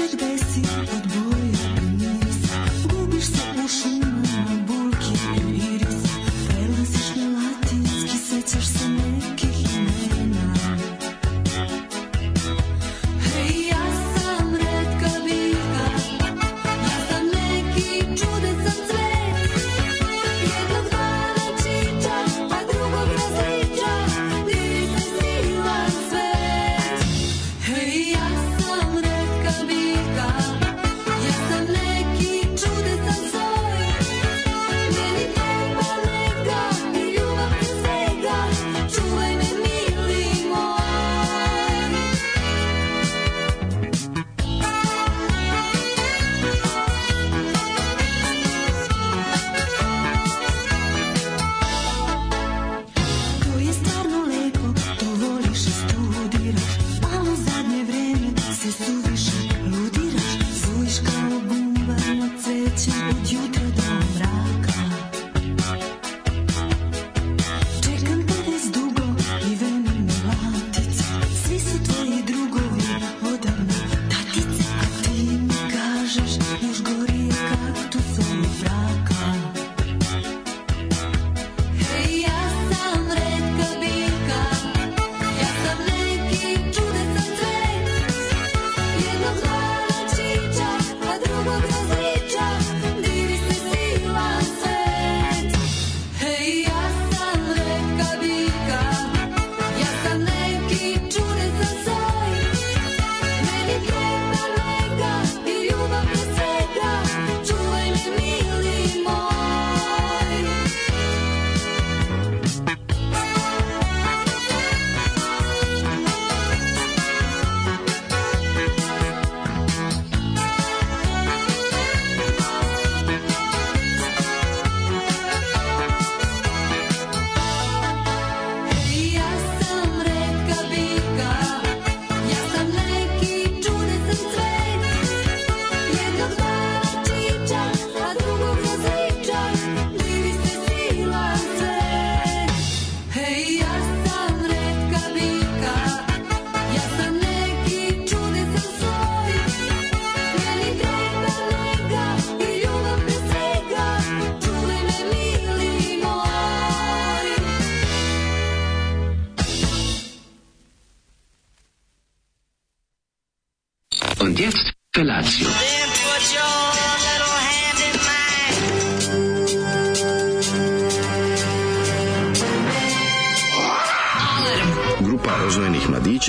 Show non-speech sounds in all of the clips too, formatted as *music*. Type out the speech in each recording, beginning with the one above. Gerçek değilsin.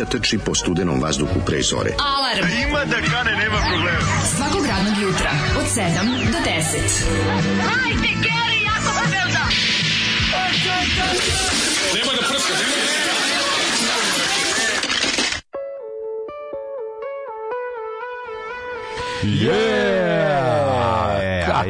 mladića trči po studenom vazduhu pre zore. Alarm! A e, ima da kane, nema problema. Svakog radnog jutra, od 7 do 10. Hajde, Geri, jako se velda! Nema da prska, nema da Yeah!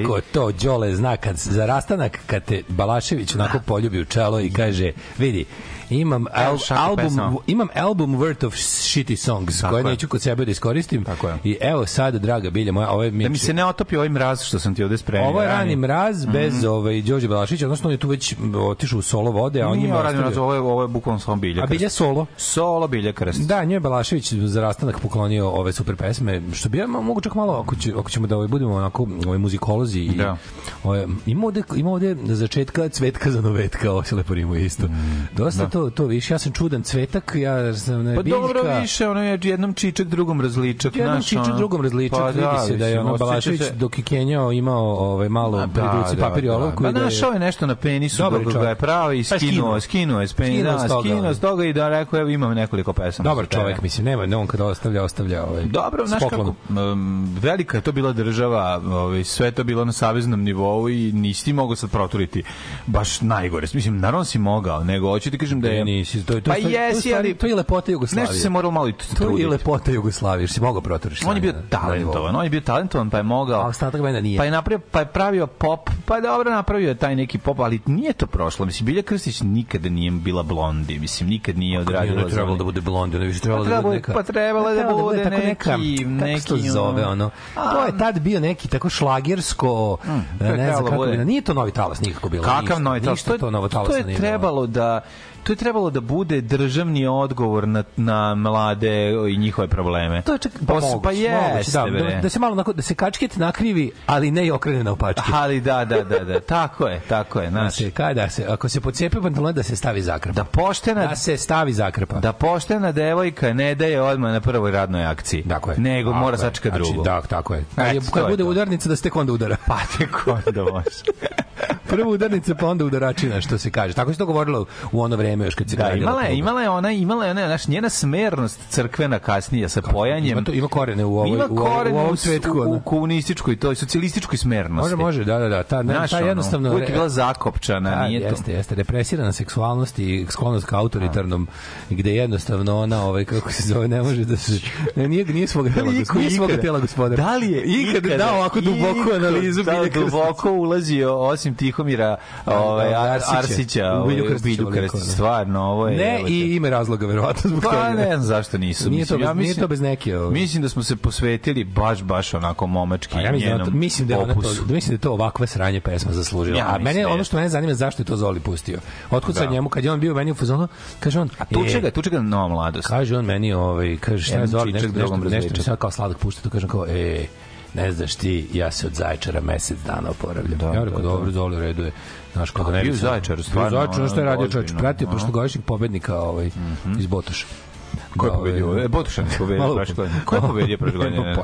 Kako to Đole zna kad za rastanak kad te Balašević onako da. poljubi u čelo i kaže vidi Imam, al, album, imam album Worth of shitty songs, Tako koje je. neću kod sebe da iskoristim. Tako je. I evo sad, draga bilja moja, ovo ovaj Mi da mi se ne otopi ovaj mraz što sam ti ovde spremio. Ovo je rani mraz mhm. bez mm -hmm. ovaj, Đorđe Balašića, odnosno on je tu već otišao u solo vode, a on ima... Rani mraz, ovo je, ovo je bukvalno samo bilja. A bilja solo? Solo bilja krst. Da, nje je Balašević za rastanak poklonio ove super pesme, što bi ja mogu čak malo, ako, će, ako ćemo da ovaj, budemo onako ovaj, muzikolozi. I, da. Ovaj, ima, ovde, ima ovde za začetka cvetka za novetka, ovo se lepo rimuje isto. Mm, Dosta da. to, to više, ja sam čudan cvetak, ja sam ne, pa biljka. dobro, piše ono je jednom čičak, drugom različak. Jednom naš, čičak, ono... drugom različak. Pa, vidi da, se da je ono Balašević se... dok je Kenjao imao ovaj, malo da, pri ruci da, papir i da. olovku. Da, da, našao je nešto na penisu, Dobar da ga da, da je pravo i pa skinuo, skinuo je penisa, skinuo s toga i da rekao, evo imam nekoliko pesama. Dobar čovjek mislim, nema, ne on kada ostavlja, ostavlja ovaj, Dobro, znaš kako, velika je to bila država, ovaj, sve to bilo na saveznom nivou i nisi mogao sad proturiti baš najgore. Mislim, naravno si mogao, nego hoću ti kažem da je... Nisi, to, to, pa jesi, ali... To je lepota Jugoslavije. Nešto se mora to malo i to je lepota Jugoslavije, što si mogao proturiš. On je bio talentovan, on je bio talentovan, pa je mogao. A ostatak benda nije. Pa je napravio, pa je pravio pop, pa je dobro napravio je taj neki pop, ali nije to prošlo. Mislim Bilja Krstić nikada nije bila blondi, mislim nikad nije odradila. Ona je trebalo da bude blondi, je više trebalo pa da bude neka. Pa trebalo pa da, da bude tako neka, neki kako se zove ono. To je tad bio neki tako šlagersko, mm, ne znam kako, nije to novi talas nikako bilo. Kakav novi talas? To to novo talas. To je trebalo da to je trebalo da bude državni odgovor na, na mlade i njihove probleme. To je čak, pa, moguć, pa je, da, da, da, se malo da se kačket nakrivi, ali ne i okrene na opačke. Ali da, da, da, da, *laughs* tako je, tako je, da znaš. Znači, da se, ako se pocepe pantalon, da se stavi zakrpa. Da poštena... Da se stavi zakrpa. Da poštena devojka ne daje odmah na prvoj radnoj akciji. Dakle. Nego tako mora sačekati znači, drugu. Znači, da, tako je. Kad, je, kad bude to. udarnica, da se tek onda udara. Pa tek onda može. *laughs* Prvo udarnica, pa onda udaračina, što se kaže. Tako se to govorilo u ono vreme još kad se da, imala je, imala je ona, imala je ona, znači njena smernost crkvena kasnije sa pojanjem. Ima, to, ima korene u ovoj, ima korene u, ovom cvetku. U, u komunističkoj, toj socijalističkoj smernosti. Može, može, da, da, da. Ta, ne, Naš, ta jednostavno... Ono, uvijek je bila zakopčana, da, nije jeste, to. Jeste, depresirana seksualnost i sklonost ka autoritarnom, A. gde jednostavno ona, ovaj, kako se zove, ne može da se... Ne, nije, nije svog da tela, nije, nije svog tela gospodara. Da li je ikad, dao ovako duboku analizu? Da, duboko ulazio, osim tih Tihomira da, da, ovaj, Arsića, Arsića u Bilju ovaj, Krstiću. Bilju da. stvarno, ovo je... Ne, i ime razloga, verovatno, zbog pa, toga. Pa, ne znam zašto nisu. Nije to bez, ja, mislim, nije to bez neke... Ovaj. Mislim da smo se posvetili baš, baš onako momački pa, ja mislim, njenom da, mislim da, ona to, da mislim da to ovakve sranje pesma zaslužila. Ja, a mene, ono što mene zanima, zašto je to Zoli pustio? Otkud sam da. njemu, kad je on bio meni u fazonu, kaže on... A tuče e, ga, tuče ga nova mladost. Kaže on meni, ovaj, kaže, šta je Zoli, nešto, nešto, nešto, nešto, nešto, nešto, nešto, nešto, nešto, nešto, nešto, nešto, nešto, ne znaš ti, ja se od Zaječara mesec dana oporavljam. Da, ja rekao, da, da. dobro, da. dole redu je. Znaš, kako ne bi... Bio Zaječar, stvarno. Bio Zaječar, ono što je radio čovječ. Pratio prošlogodišnjeg pobednika ovaj, mm -hmm. iz Botoša. Ko je da, pobedio? Da, da. E, Botušan je pobedio prošle godine. Ko je pobedio prošle godine? Pa,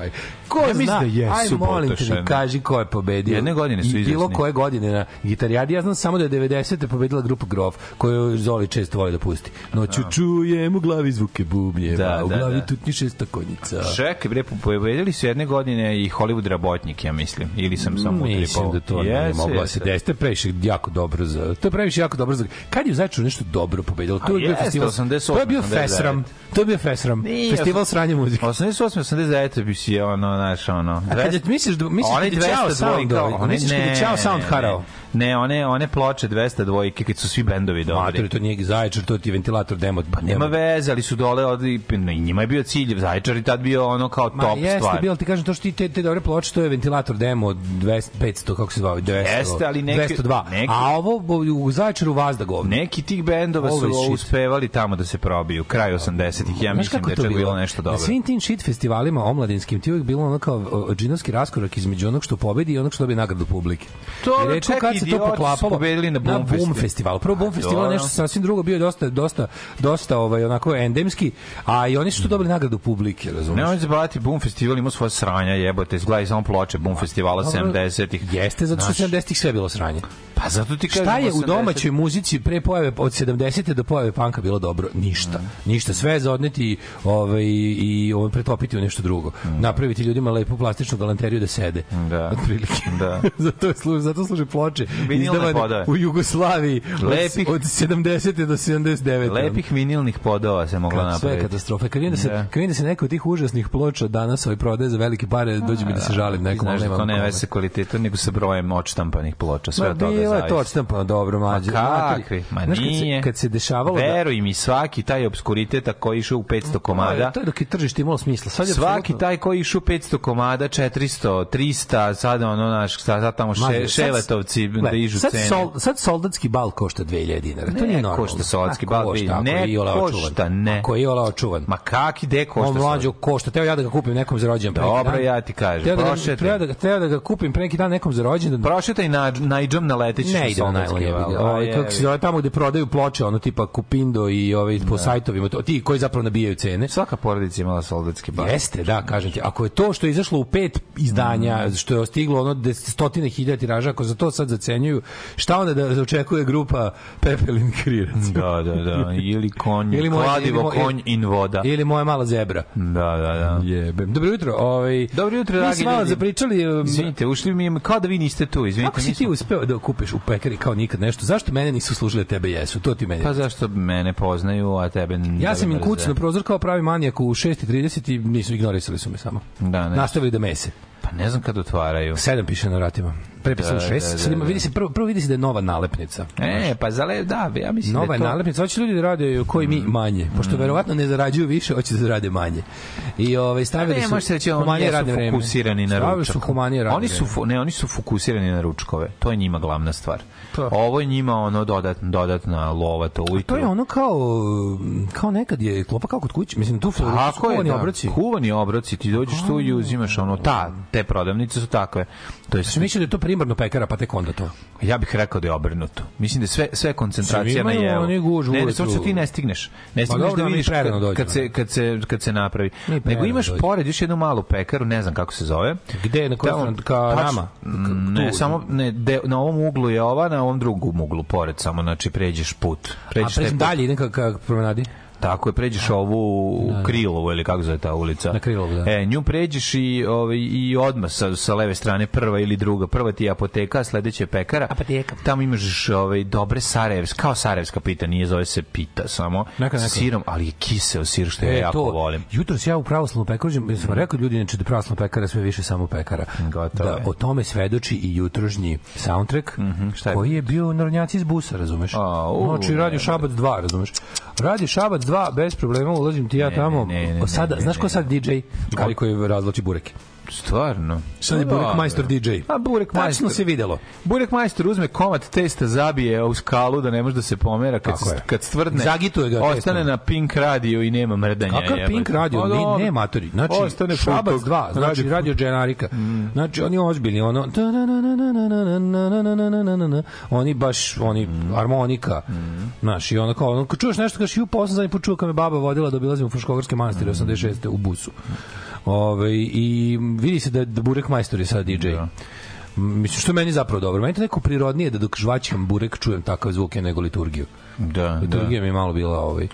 ko ja zna? Da jesu, Aj, molim te kaži ko je pobedio. Jedne godine su izvesni. Bilo koje godine na gitarijadi. Ja znam samo da je 90. pobedila grupa Grof, koju Zoli često voli da pusti. Noću no. čujem u glavi zvuke bubnjeva, da, u glavi da, da. tutnji šestakonjica. Čekaj, bre, pobedili su jedne godine i Hollywood rabotnik, ja mislim. Ili sam samo utripao. Mislim da to yes, ne moglo se desiti. To je previše jako dobro za... To je previše jako dobro za... Kad je u Zaječaru nešto dobro pobedilo? To je bio festival. To je bio Fesram. To je bio Fesram. Festival sranje muzike. 88 89 bi si ono naš ono. A kad je, misliš da misliš da je Chao Sound, ovaj? misliš da je Chao Sound harao. Ne, one, one ploče 200 dvojke kad su svi bendovi dobri. Mater, to nije Zaječar, to ti ventilator demo. Pa nema veze, ali su dole od, i njima je bio cilj, Zaječar i tad bio ono kao Ma, top jeste, stvar. Jeste, bilo, ti kažem, to što ti te, te dobre ploče, to je ventilator demo 200, 500, kako se zvao, 200, jeste, ali neki, 202. Neki, A ovo u Zaječaru vazda govno. Neki tih bendova su shit. uspevali tamo da se probiju, kraj 80-ih, ja mislim da je bilo? bilo nešto dobro. Na svim tim shit festivalima omladinskim ti uvijek bilo ono kao džinovski raskorak između onog što pobedi i onog što dobije nagradu publike. To, čekaj, to poklapalo. Pobedili na Boom, na Boom festivalu. Prvo Boom festival je da, da. nešto sasvim drugo, bio je dosta dosta dosta ovaj onako endemski, a i oni su tu hmm. dobili nagradu publike, razumeš. Ne, oni zabavati Boom festival ima svoje sranja, jebote, izgleda samo ploče Boom festivala 70-ih. Jeste, zato što 70-ih sve bilo sranje. Pa zato ti kažem Šta je u domaćoj muzici pre pojave od 70 te do pojave panka bilo dobro? Ništa. Mm. Ništa, sve je odneti ovaj, i on ovaj, pretopiti u nešto drugo. Mm. Napraviti ljudima lepu plastičnu galanteriju da sede. Da. Otprilike. Da. zato, služi, zato služi ploče izdavane podove. u Jugoslaviji Lepih, od, od 70. do 79. Lepih vinilnih podova se mogla napraviti. Sve je katastrofe. Kad vidim da se, yeah. Da. da se neko od tih užasnih ploča danas ovaj prodaje za velike pare, dođe mi da se žalim nekom. Znaš da to ne veze kvalitetom, nego sa brojem odštampanih ploča. Sve Ma, od toga zavisi. Bila je to odštampano dobro, mađe. Ma kakvi? Ma Znaš, nije. Kad se, kad se dešavalo... Da- Veruj mi, svaki taj obskuriteta koji išao u 500 komada... Pa, to je dok je tržište imalo smisla. Sad je svaki taj koji išao 500 komada, 400, 300, sad ono naš, sad tamo še, Šeletovci Udžbe da ižu sad cene. Sol, sad soldatski bal košta 2000 dinara. To nije normalno. Košta soldatski bal košta, ne je Iola košta, ne. Ako je Iola očuvan. Ma kaki de košta? On mlađo košta. Teo ja da ga kupim nekom za rođendan. Dobro, ja ti kažem. Teo da, teo da, teo da ga kupim pre neki dan nekom za rođendan. Prošetaj na najdžom na letić. Ne ide na Ovaj kako se zove tamo gde prodaju ploče, ono tipa Kupindo i ovaj po da. sajtovima, to, ti koji zapravo nabijaju cene. Svaka porodica imala soldatski bal. Jeste, da, kažem ti. Ako je to što je izašlo u pet izdanja, mm. što je stiglo ono stotine hiljada tiraža, ako za to sad za procenjuju. Šta onda da očekuje grupa Pepelin Krirac? Da, da, da. Ili konj, ili moje, kladivo, ili moje, konj in voda. Ili moja mala zebra. Da, da, da. Jebem. Dobro jutro. Ovaj, Dobro jutro, dragi ljudi. Mi smo malo zapričali... Izvinite, ušli mi, kao da vi niste tu, izvinite. Kako si ti uspeo da kupiš u pekari kao nikad nešto? Zašto mene nisu služile, tebe jesu? To ti meni. Pa zašto mene poznaju, a tebe... Ja sam im kucno prozor kao pravi manijak u 6.30 i nisu ignorisali su me samo. Da, ne. Nastavili da mese. Pa ne znam kad otvaraju. Sedam piše na vratima prepisano 6, da, šest. da, da, da. ima, vidi se, prvo, prvo vidi se da je nova nalepnica. E, pa za le, da, ja mislim nova da je to... Nova nalepnica, hoće ljudi da rade koji mi mm. manje, pošto mm. verovatno ne zarađuju više, hoće da zarade manje. I ovaj, stavili pa ne, su reći, humanije oni vreme. fokusirani na stavili su humanije radne oni su, Ne, oni su fokusirani na ručkove, to je njima glavna stvar. To. Ovo je njima ono dodatna, dodatna lova to ujutro. To je ono kao, kao nekad je klopa kao kod kuće, mislim tu floru su kuvani da, obroci. Kuvani obroci, ti dođeš tu i uzimaš ono, ta, te prodavnice su takve. To je sve... Mislim da je to primarno pekara, pa tek onda to. Ja bih rekao da je obrnuto. Mislim da sve sve koncentracija na jevu. Oni ne, ne, samo ti ne stigneš. Ne pa stigneš pa, da vidiš kad, kad se kad se kad se napravi. Nego imaš dođe. pored još jednu malu pekaru, ne znam kako se zove. Gde na kojoj ka nama? Ne, samo ne, de, na ovom uglu je ova, na ovom drugom uglu pored samo, znači pređeš put. Pređeš A, dalje, idem ka, ka promenadi? Tako je, pređeš da. ovu da, da. Krilovu ili kako zove ta ulica. Na Krilovu, da. E, nju pređeš i, ovaj, i odmah sa, sa leve strane prva ili druga. Prva ti je apoteka, sledeća je pekara. Apoteka. Tamo imaš ovaj, dobre sarajevske, kao sarajevska pita, nije zove se pita samo, neka, neka. sirom, ali je kiseo sir što e, ja jako to, volim. Jutro se ja u pravoslavnu pekaru, ja sam rekao ljudi, znači da pravoslavna pekara sve više samo pekara. Gotovo. Da, o tome svedoči i jutrošnji soundtrack, mm -hmm, je? koji je bio narodnjaci iz busa, razumeš? A, u, Noći znači, radio Šabac 2, da. razumeš? Radio Šabac 2, bez problema ulazim ti ja tamo. Ne, ne, ne, ne, sada, ne, ne, znaš ko sad DJ? Kali koji razlači bureke. Stvarno? Sad je Burek Majstor DJ. A Burek Majstor. Tačno se videlo. Burek Majstor uzme komad testa, zabije u skalu da ne može da se pomera. Kad, Tako kad stvrdne, Zagituje ga ostane testno. na Pink radio i nema mrdanja. Kakav Pink radio? O, ne, ne matori. Znači, ostane Šabac 2, znači radio, radio Genarika. Znači, oni ozbiljni. Ono, oni baš, oni harmonika. Mm. i ono kao, ono, čuješ nešto, kaš, ju, posle zadnji put čuo kad me baba vodila da obilazim u Fruškogorske manastire mm. 86. u busu. Ove, I vidi se da, da Burek Majstor je sad DJ. Da mislim što meni zapravo dobro. Meni je to neko prirodnije da dok žvaćam burek čujem takav zvuke nego liturgiju. Da, da. liturgija da. mi je malo bila ovaj.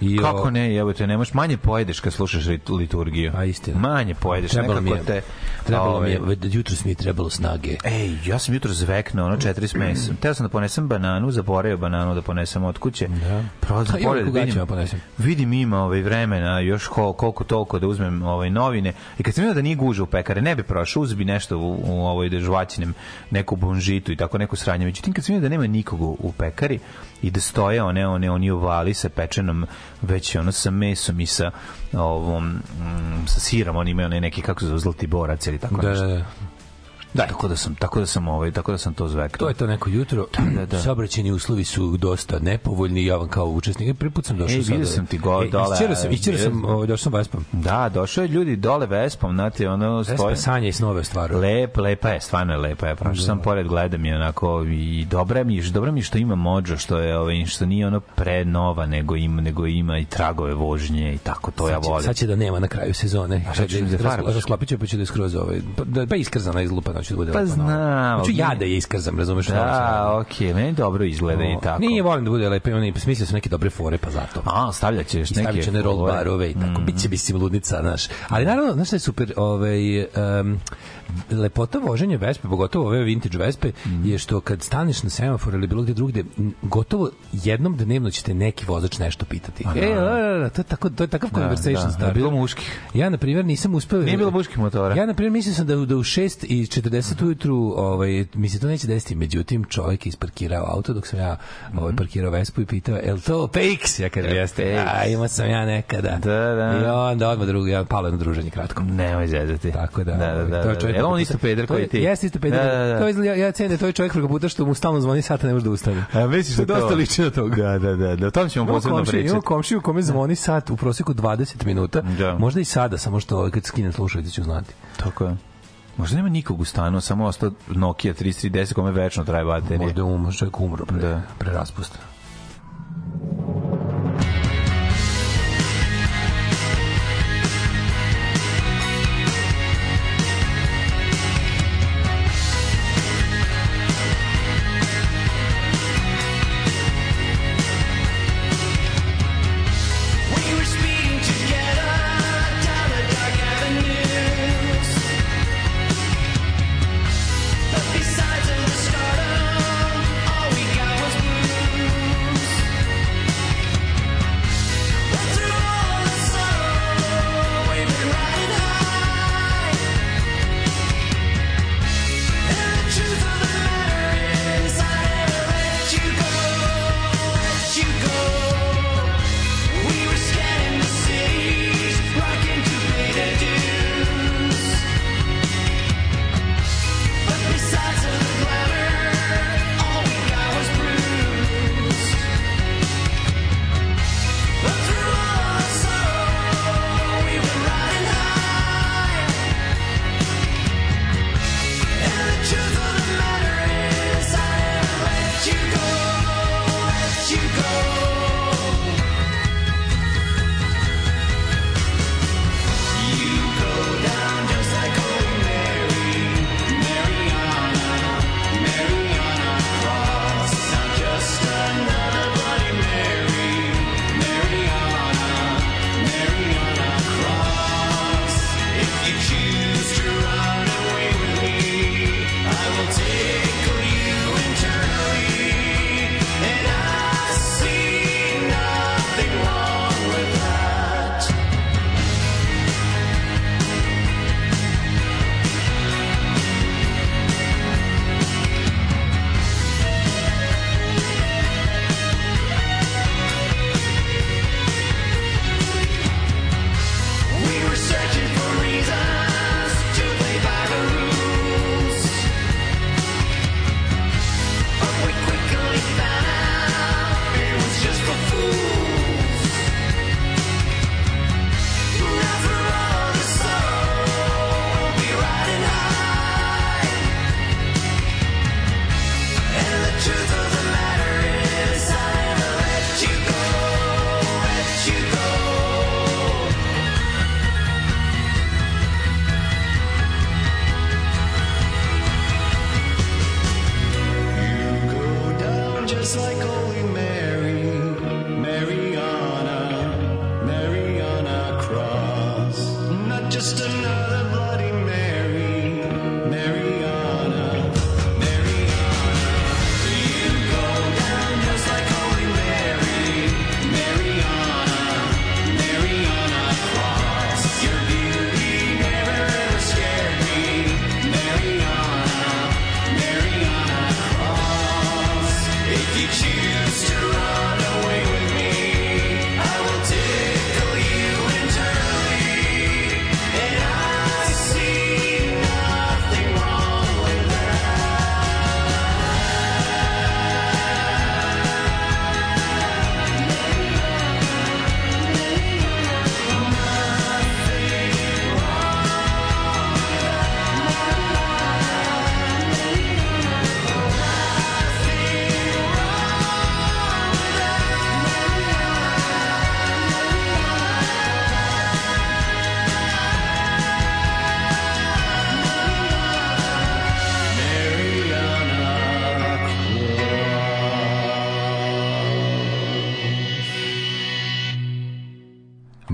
I, Kako ne, evo te, nemaš manje pojedeš kad slušaš liturgiju. A istina. Manje pojedeš, trebalo nekako mi je, te... Trebalo ove, mi je, jutro mi je trebalo snage. Ej, ja sam jutros zveknuo, ono, 4 smesa. *clears throat* Teo sam da ponesem bananu, zaboravio bananu da ponesem od kuće. Da. Prolazim A, pa pored, vidim, ja da ponesem. vidim ima ovaj vremena, još ko, koliko toliko da uzmem ovaj novine. I kad sam vidio da nije guža u pekare, ne bi prošao, uzbi nešto u, u ovoj dežvaćinem, neku bonžitu i tako neku sranje. Međutim, kad sam vidio da nema nikoga u pekari, i da stoje one, one, oni ovali sa pečenom, već ono sa mesom i sa ovom, mm, sa sirom, oni imaju one neki, kako se zove, zlati borac ili tako da, da nešto. Da, da Da. Tako da sam tako da sam ovaj tako da sam to zveknuo. To je to neko jutro. Da, da, da, Saobraćajni uslovi su dosta nepovoljni, ja vam kao učesnik e, prvi put sam došao e, sada. sam ti go e, dole. Isčero sam, isčero sam, ovaj, došao sam Vespom. Da, došao je ljudi dole Vespom, znate, ono stoje. Vespa sanje i snove stvarno. Lep, lepa je, stvarno je lepa je. Prošao da. sam pored, gledam je onako i dobra mi, dobro mi što ima modža, što je ovaj što nije ono pre nova, nego ima nego ima i tragove vožnje i tako to sad ja volim. Sad će da nema na kraju sezone. Sad će da farbaš. Rasklapiće pa će da skroz ovaj da pa iskrzana izlupana hoću da, da bude pa znam. Hoću znači, ja da je iskazam, razumeš? Da, okej, okay, meni dobro izgleda i tako. Nije, volim da bude lepo, imam i pa smislio sam neke dobre fore, pa zato. A, stavljaćeš neke. Stavljaću ne roll barove i tako, mm. biće, mislim, ludnica, znaš. Ali naravno, znaš šta je super, ovaj, um, lepota voženja Vespe, pogotovo ove vintage Vespe, mm. je što kad staneš na semafor ili bilo gde drugde, gotovo jednom dnevno ćete neki vozač nešto pitati. A, da, e, a, to, je tako, to je takav da, da conversation da, starter. Da, bilo muških. Ja, na primer nisam uspeo... Nije bilo muških motora. Ja, na primer mislio sam da, da u 6 i 40 mm. ujutru ovaj, mi se to neće desiti. Međutim, čovek je isparkirao auto dok sam ja ovaj, mhm. parkirao Vespu i pitao, je li to PX? Ja kažem, jeste. A, ima sam ja nekada. Da, da. I onda odmah drugi, ja palo na druženje kratko. Nemoj zezati. Tako da, da, da, ovaj, da, da, da, da, da, da, da, Jel on isto peder koji ti? Jeste isto peder. Da, da, da. To izgleda, ja cenim da to je čovjek preko puta što mu stalno zvoni sata ne može da ustane. A misliš da dosta liči na toga. Da, da, da, da. Tom ćemo posebno pričati. Imamo komšiju kome da. zvoni sat u proseku 20 minuta. Da. Možda i sada, samo što ovaj kad skinem slušalice ću znati. Tako je. Možda nema nikog u stanu, samo ostao Nokia 3310 kome večno traje baterija. Možda je umro, čovjek umro pre, da. pre raspusta.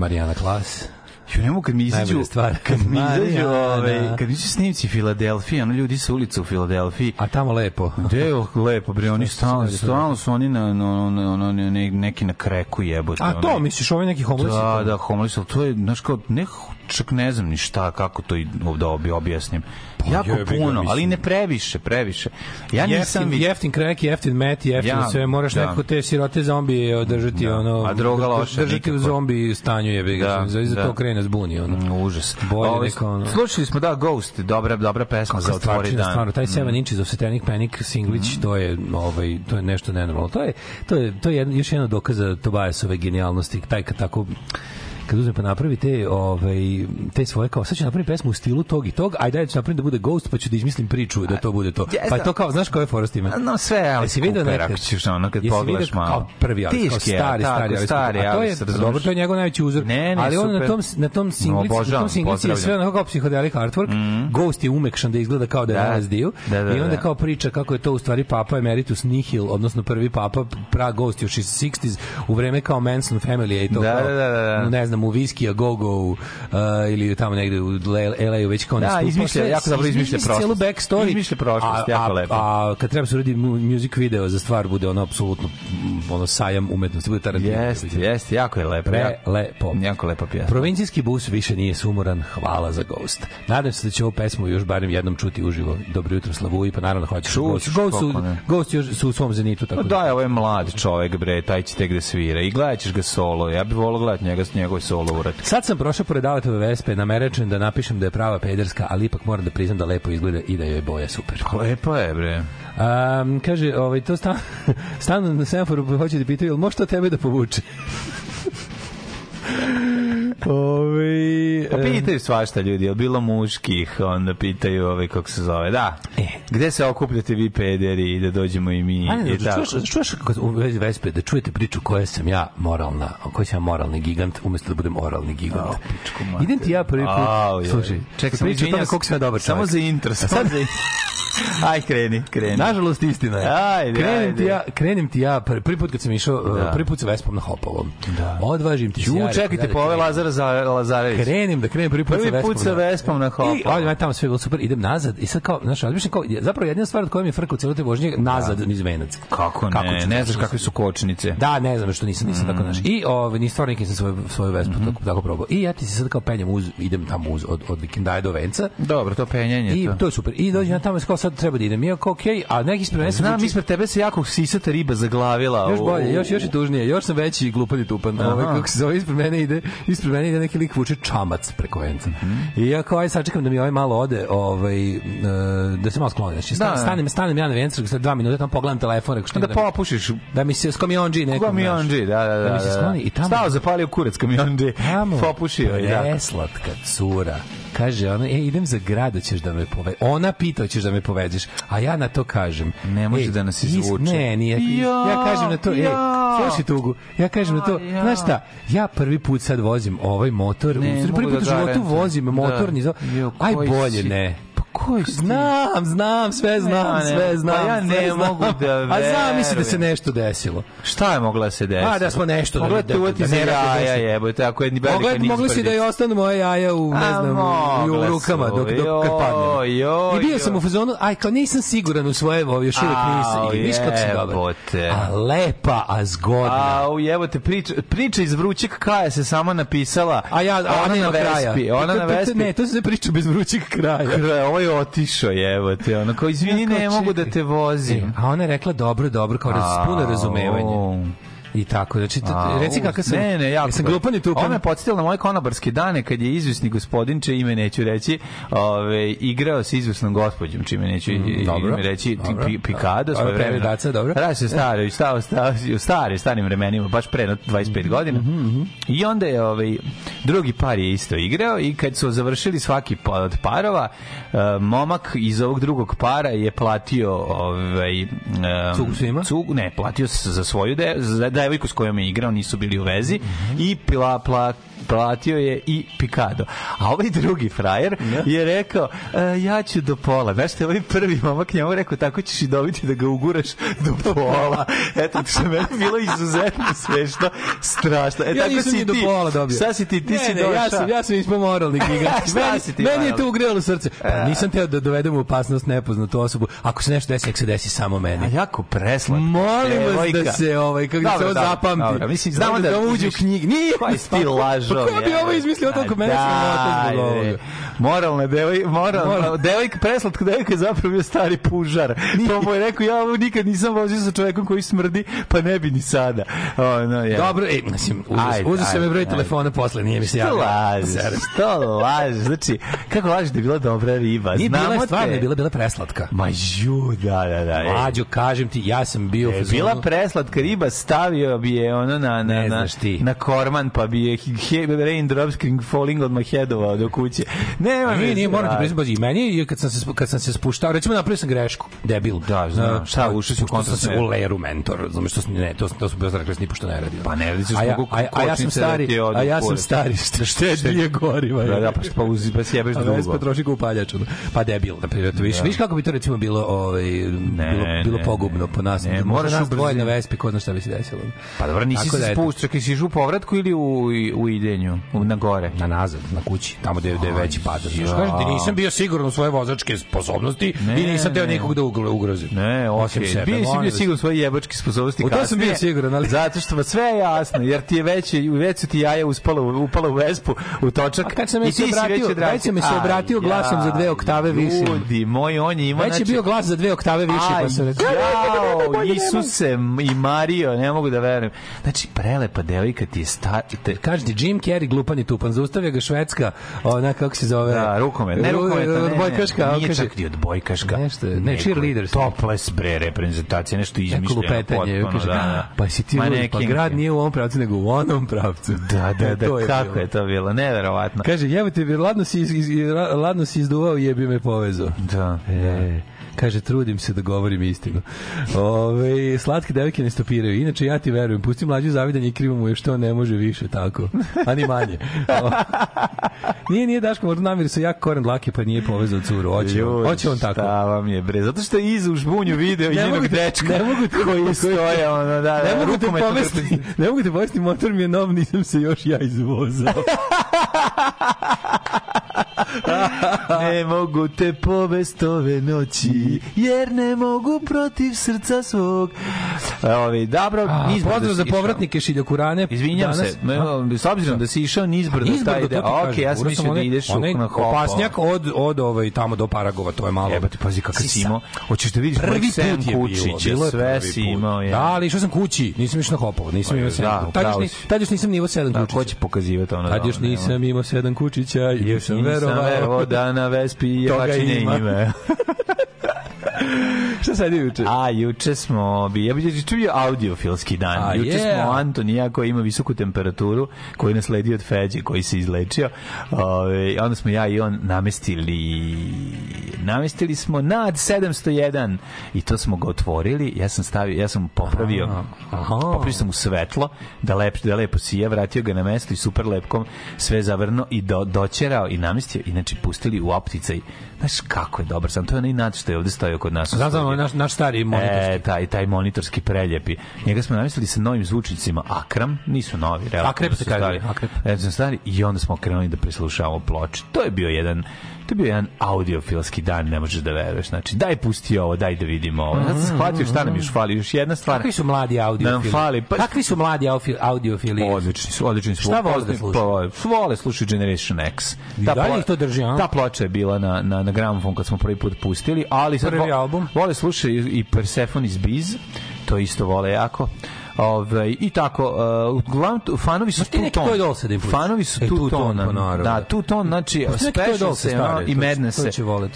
Marijana Klas. Ju ne kad mi izađu, stvar. kad mi izađu, ovaj, da. kad mi izađu snimci Filadelfije, ono ljudi sa ulice u Filadelfiji. A tamo lepo. *laughs* Gde je lepo, bre, oni stalno, stalno su oni na, na, na, na, neki na kreku jebote. A to, misliš, ovi neki homolisi? Da, da, homeless, to je, znaš kao, ne, čak ne znam ni šta, kako to ovde objasnim. Pa, jako jebiga, puno, ali ne previše, previše. Ja jeftin, nisam jeftin crack, jeftin met, jeftin ja, sve, moraš da. nekako te sirote zombije održati da. ono. A droga da loša, držati nikako. u zombi stanju je ga, da, za da. to krene zbuni ono. Mm, užas. Bolje Ovo, ovaj, neko, ono. Slušali smo da Ghost, dobra dobra pesma za otvori dan. Stvarno, taj 7 mm. Inches of Satanic Panic singlić, mm. to je ovaj to je nešto nenormalno. To je to je to je jedno, još jedno dokaz za Tobiasove genijalnosti, taj kad tako kad uzmem pa napravi te, ovaj, te svoje kao, sad ću napraviti pesmu u stilu tog i tog, ajde, ajde ću napraviti da bude Ghost, pa ću da izmislim priču da to bude to. Pa je to kao, znaš koje forest s No, sve, ali si vidio nekad. Ako ćeš ono, kad pogledaš malo. Kao prvi, ali Tiški, kao stari, tako, stari, ali, stari, ali, a dobro, to je njegov najveći uzor. Ne, ne, ali on na tom, na tom singlici, no, na tom singlici je sve onako kao psihodelik artwork, mm. Ghost je umekšan da izgleda kao da je da. razdio, da, da, i onda da. kao priča kako je to u stvari papa emeritus nihil, odnosno prvi papa, pra Ghost još iz 60s, u vreme kao Manson Family i to da, kao, da, da, da. da. ne znam, znam, u Whiskey a Go Go uh, ili tamo negde u LA-u već kao da, izmišlja, jako dobro izmišlja prošlost. Celu backstory. Izmišlja prošlost, a, jako lepo. A, a kad treba da se uradi music video za stvar, bude ono apsolutno mm, ono sajam umetnosti, bude Tarantino. Jeste, jeste, jako je lepo. Pre lepo. Jako lepo pjesma. Provincijski bus više nije sumoran, hvala za Ghost. Nadam se da će ovu pesmu još barem jednom čuti uživo. Dobro jutro Slavuji, pa naravno hoćeš da Čuć, Ghost. Ghost, su, Ghost još su u svom zenitu. Tako pa da, da, ovo je mlad čovek, bre, taj će tek da svira. I gledat ćeš ga solo. Ja bih volao gledati njega s njegove solo urat. Sad sam prošao pored Aletove Vespe, namerečen da napišem da je prava pederska, ali ipak moram da priznam da lepo izgleda i da joj je boja super. Pa, lepo je, bre. Um, kaže, ovaj, to stan, *laughs* stan na semaforu pa hoće da pitaju, ili može to tebe da povuče? *laughs* Ove, pa pitaju svašta ljudi, je bilo muških, onda pitaju ove, kako se zove, da. E. Gde se okupljate vi pederi i da dođemo i mi? Ajde, i da, tako. čuješ, čuješ kako, u Vespe, da čujete priču koja sam ja moralna, koja sam moralni gigant, umesto da budem oralni gigant. A, pičku, mate. Idem ti ja prvi put, A, slušaj, čekaj, sam priča o tome koliko sam ja dobar čovjek. Samo za intro, samo za *laughs* Aj, kreni, kreni. Nažalost, istina je. Ajde, krenim, ajde. Ti ja, krenim ti ja, prvi put kad sam išao, da. prvi put sa Vespom na Hopalovom. Da. Odvažim ti se. Čekajte, pa Lazar Lazar, Lazarević. Krenim da krenem prvi put prvi sa Vespom. Prvi put sa da. Vespom na hopu. I ovaj tamo sve bilo super, idem nazad i sad kao, znaš, razmišljam kao, zapravo jedna stvar od koja mi je frka celoj te vožnje da. nazad da. niz venac. Kako ne? Kako ne znaš kakve su kočnice. Da, ne znam što nisam nisam mm. tako znaš. I ovaj ni stvarno nisam svoju svoju Vespu mm -hmm. tako tako probao. I ja ti se sad kao penjem uz idem tamo uz od od vikendaja do venca. Dobro, to penjanje I to. I to je super. I dođem ja tamo kao sad treba da idem. Ja kao okay, a neki ispred Znam, ispred tebe se jako sisata riba zaglavila. Još bolje, još još i tužnije. Još sam veći i glupani tupan. Ovaj kako se zove ispred mene ide. Ispred ispred znači, mene ide da neki lik vuče čamac preko venca. Mm -hmm. I ja kao aj sačekam da mi ovaj malo ode, ovaj uh, da se malo skloni. Znači da, stan, da, stanem, stanem ja na vencu, sve 2 minuta tamo pogledam telefon, rekao što da, da popušiš, da mi se skamiondži nekom. Kamiondži, da, da, da. Da mi da, se skloni i tamo. Stao zapalio kurac kamiondži. Popušio je, da. Preslatka cura kaže ona, e, idem za grad da ćeš da me pove. Ona pita ćeš da me povedeš, a ja na to kažem. Ne može e, da nas izvuče. Ne, nije. Ja, ja kažem na to, e, ja, ej, Slušaj tugu. Ja kažem na da to, ja. znaš šta, ja prvi put sad vozim ovaj motor, ne, u prvi da put u životu vozim motor, da. Nizal, aj bolje si... ne koji stil? Znam, znam, sve pa znam, ne, sve znam. Pa ja ne sve mogu da, *laughs* da verujem. A znam, misli da se nešto desilo. Šta je mogla da se desiti? A pa, da smo nešto mogla da-, da, da, da, se jaja jebote, ako je ni velika mogla, niz Mogli si da je ostanu moje jaja u, ne znam, u, u rukama dok, dok kad padne. I bio sam u fazonu, aj, kao nisam siguran u svoje evo, još uvijek nisam. I viš kako sam dobar. A lepa, a zgodna. A u jebote, priča, priča iz vrućeg kraja se sama napisala. A ja, a ona na vespi. Ona na vespi. Ne, to se priča bez vrućeg kraja. Ovo je je otišao, evo te, ona kao, izvini, ne čekaj. mogu da te vozim. E, a ona je rekla, dobro, dobro, kao raz, puno razumevanje. I tako, znači, A, reci kakav sam... Ne, ne, jako. Sam glupan i tupan. Ovo me podsjetilo na moje konobarske dane, kad je izvisni gospodin, če ime neću reći, ove, igrao s izvisnom gospođom, čime neću mm, dobro, ime reći, dobro, pi, Pikado, svoje vremena. Daca, dobro. Radi se stari, stao, stao, stari, starim vremenima, baš pre 25 mhm, godina. Mm -hmm. I onda je, ovaj, drugi par je isto igrao i kad su završili svaki pa- od parova, e, momak iz ovog drugog para je platio ovaj, um, e, cugu svima? Cugu, ne, platio za svoju de, za, da devojku s kojom je igrao nisu bili u vezi mm -hmm. i pila, pla, platio je i pikado. A ovaj drugi frajer je rekao, e, ja ću do pola. Znaš što ovaj prvi momak njemu rekao, tako ćeš i dobiti da ga uguraš do pola. *laughs* Eto, to što je meni bilo izuzetno smešno, strašno. E, ja tako nisam si do pola dobio. Šta si ti? Ti ne, si ne, došao. Ja sam, ja sam ispao moralni *laughs* gigač. meni, si ti meni je to ugrelo srce. Pa, e. nisam teo da dovedem u opasnost nepoznatu osobu. Ako se nešto desi, nek se desi samo meni. A jako preslatko. Molim vas da se ovaj, kako da se ovo zapamti. Dobro, mislim, znamo da, da uđe u knjigi. Nije, pa ti lažo. Ko bi ovo izmislio tako meni se Moralna devojka, moralna, moralna devojka, preslatka devojka je zapravo bio stari pužar. To mu je rekao, ja ovo nikad nisam vozio sa čovjekom koji smrdi, pa ne bi ni sada. Ono, je. Dobro, ej, mislim, uzeo se mi broj telefona posle, nije mi se javio. Što lažeš, što lažeš, znači, kako lažeš da je bila dobra riba? Nije bila je stvarno, je bila, bila preslatka. Ma ju, da, da, da. E. Mađo, kažem ti, ja sam bio... E, bila preslatka riba, stavio bi je ono na, na, na, na korman, pa bi je baby rain drops falling on my head ova do kuće. Ne, ma mi nije morate priznati i meni kad sam se kad sam se spuštao, recimo napravio sam grešku, debil. Da, znam. Znači, šta ušao si u kontakt u Leru mentor, razumeš što ne, to to su bio zrak ni pošto ne radio. Pa ne radi se zbog a, a, ja sam da stari, a ja sam stari, što da šta je goriva. Da, da, pa pa uzi pa sjebeš da, drugo. Ja potroši ga upaljač. Pa debil, na primer, više. Viš kako bi to recimo bilo ovaj bilo bilo pogubno po nas. možeš u dvoje na Vespi, kod nas šta bi se desilo. Pa dobro, nisi se spuštao, si u povratku ili u u ide divljenju na gore. Na nazad, na kući, tamo gde, je veći pad. Još kažem ti nisam bio siguran u svoje vozačke sposobnosti ne, i nisam teo nikog da ugrozi Ne, osim okay. sebe. Bio si bio siguran u svoje jebačke sposobnosti kasnije. U to sam bio siguran, ali... Zato što sve je jasno, jer ti je već, već su ti jaja uspala, upalo u vespu, u točak. kad sam i ti si obratio, već mi se obratio glasom za dve oktave više. Ljudi, moj, on je imao... Već je znači- bio glas za dve oktave više, pa sam rekao. Jao, Isuse i Mario, ne mogu da verujem. Znači, prelepa devojka ti je star... Kaži ti, Jim Kerry glupan i tupan. Zaustavlja ga Švedska, ona kako se zove. Da, rukomet. Ne rukomet, ne, odbojkaška, ne, nije čak ni odbojkaška. Nešto, ne, ne cheerleaders. Topless bre reprezentacija, nešto izmišljeno. Lupetanje, potpuno, kaže, da, pa si ti lud, pa grad nije u ovom pravcu, nego u onom pravcu. Da, da, *laughs* da, je kako bilo. je to bilo, neverovatno. Kaže, jebote, ladno si, iz, iz, ladno si izduvao, jebi me povezo. Da, da. E. Kaže, trudim se da govorim istinu. Ove, slatke devike ne stopiraju. Inače, ja ti verujem. Pusti mlađu zavidanje i krivo mu je što ne može više tako. A ni manje. O, nije, nije Daško, možda namir se jak koren dlake pa nije povezao curu. Oće, Ljuš, oće on tako. Šta vam je, bre? Zato što je iz u žbunju video i njenog da- dečka. Ne mogu te, da- koji da- stoje, ono, da, da, ne mogu te povesti, ne mogu te povesti, motor mi je nov, nisam se još ja izvozao. *laughs* ne mogu te povest ove noći, jer ne mogu protiv srca svog. E, ove, dobro, nizbrdo da Pozdrav za povratnike Šiljokurane. Izvinjam danas. se, me, s obzirom da si išao nizbrdo, da nizbrdo taj da ide. Ok, ja sam mislio da ideš onaj, na hopo. Opasnjak od, od ovaj, tamo do Paragova, to je malo. Jebate, pazi kakav si imao. Hoćeš da vidiš prvi put je kučiće, bilo, sve si imao. Je. Da, ali išao sam kući, nisam išao na hopovo, nisam imao sedam. Da, tad, još, nisam nivo sedam kučića. Da, pokazivati ono? Tad još nisam imao sedam kučića, još sam verovao Dana, Vervo, Dana, Vespi i Jahačine ime. *laughs* *laughs* Šta sad je juče? A, juče smo, bi, ja bih čuo audiofilski dan. A, juče yeah. smo Antonija koji ima visoku temperaturu, koji nas ledi od Feđe, koji se izlečio. Ove, onda smo ja i on namestili namestili smo nad 701 i to smo ga otvorili. Ja sam stavio, ja sam popravio, aha, aha. popravio sam mu svetlo da, lep, da lepo sija, vratio ga na mesto i super lepkom sve zavrno i do, doćerao i namestio i pustili u opticaj. Znaš kako je dobar sam, to je onaj nad što je ovde stojao kod nas. Znam, znam, naš, naš stari monitorski. E, taj, taj monitorski preljepi. Njega smo namislili sa novim zvučnicima Akram, nisu novi. Relativno, Akrep se kaže. Akrep. E, stari, I onda smo krenuli da preslušavamo ploče. To je bio jedan to je bio jedan audiofilski dan, ne možeš da veruješ. Znači, daj pusti ovo, daj da vidimo ovo. Znači, sam shvatio šta nam još fali, još jedna stvar. Kakvi su mladi audiofili? Pa... Kakvi su mladi audiofili? Odlični su, odlični su. Šta vole da pa, slušaju? Pa, vole slušaju Generation X. Ta I dalje ih to drži, a? Ta ploča je bila na, na, na gramofon kad smo prvi put pustili, ali sad Prvi album. vole slušaju i Persephone iz Biz, to isto vole jako. Ove, ovaj, i tako e, uglavnom uh, fanovi su e, tu ton. Fanovi su tu ton. Da, tu ton znači special se i medne se.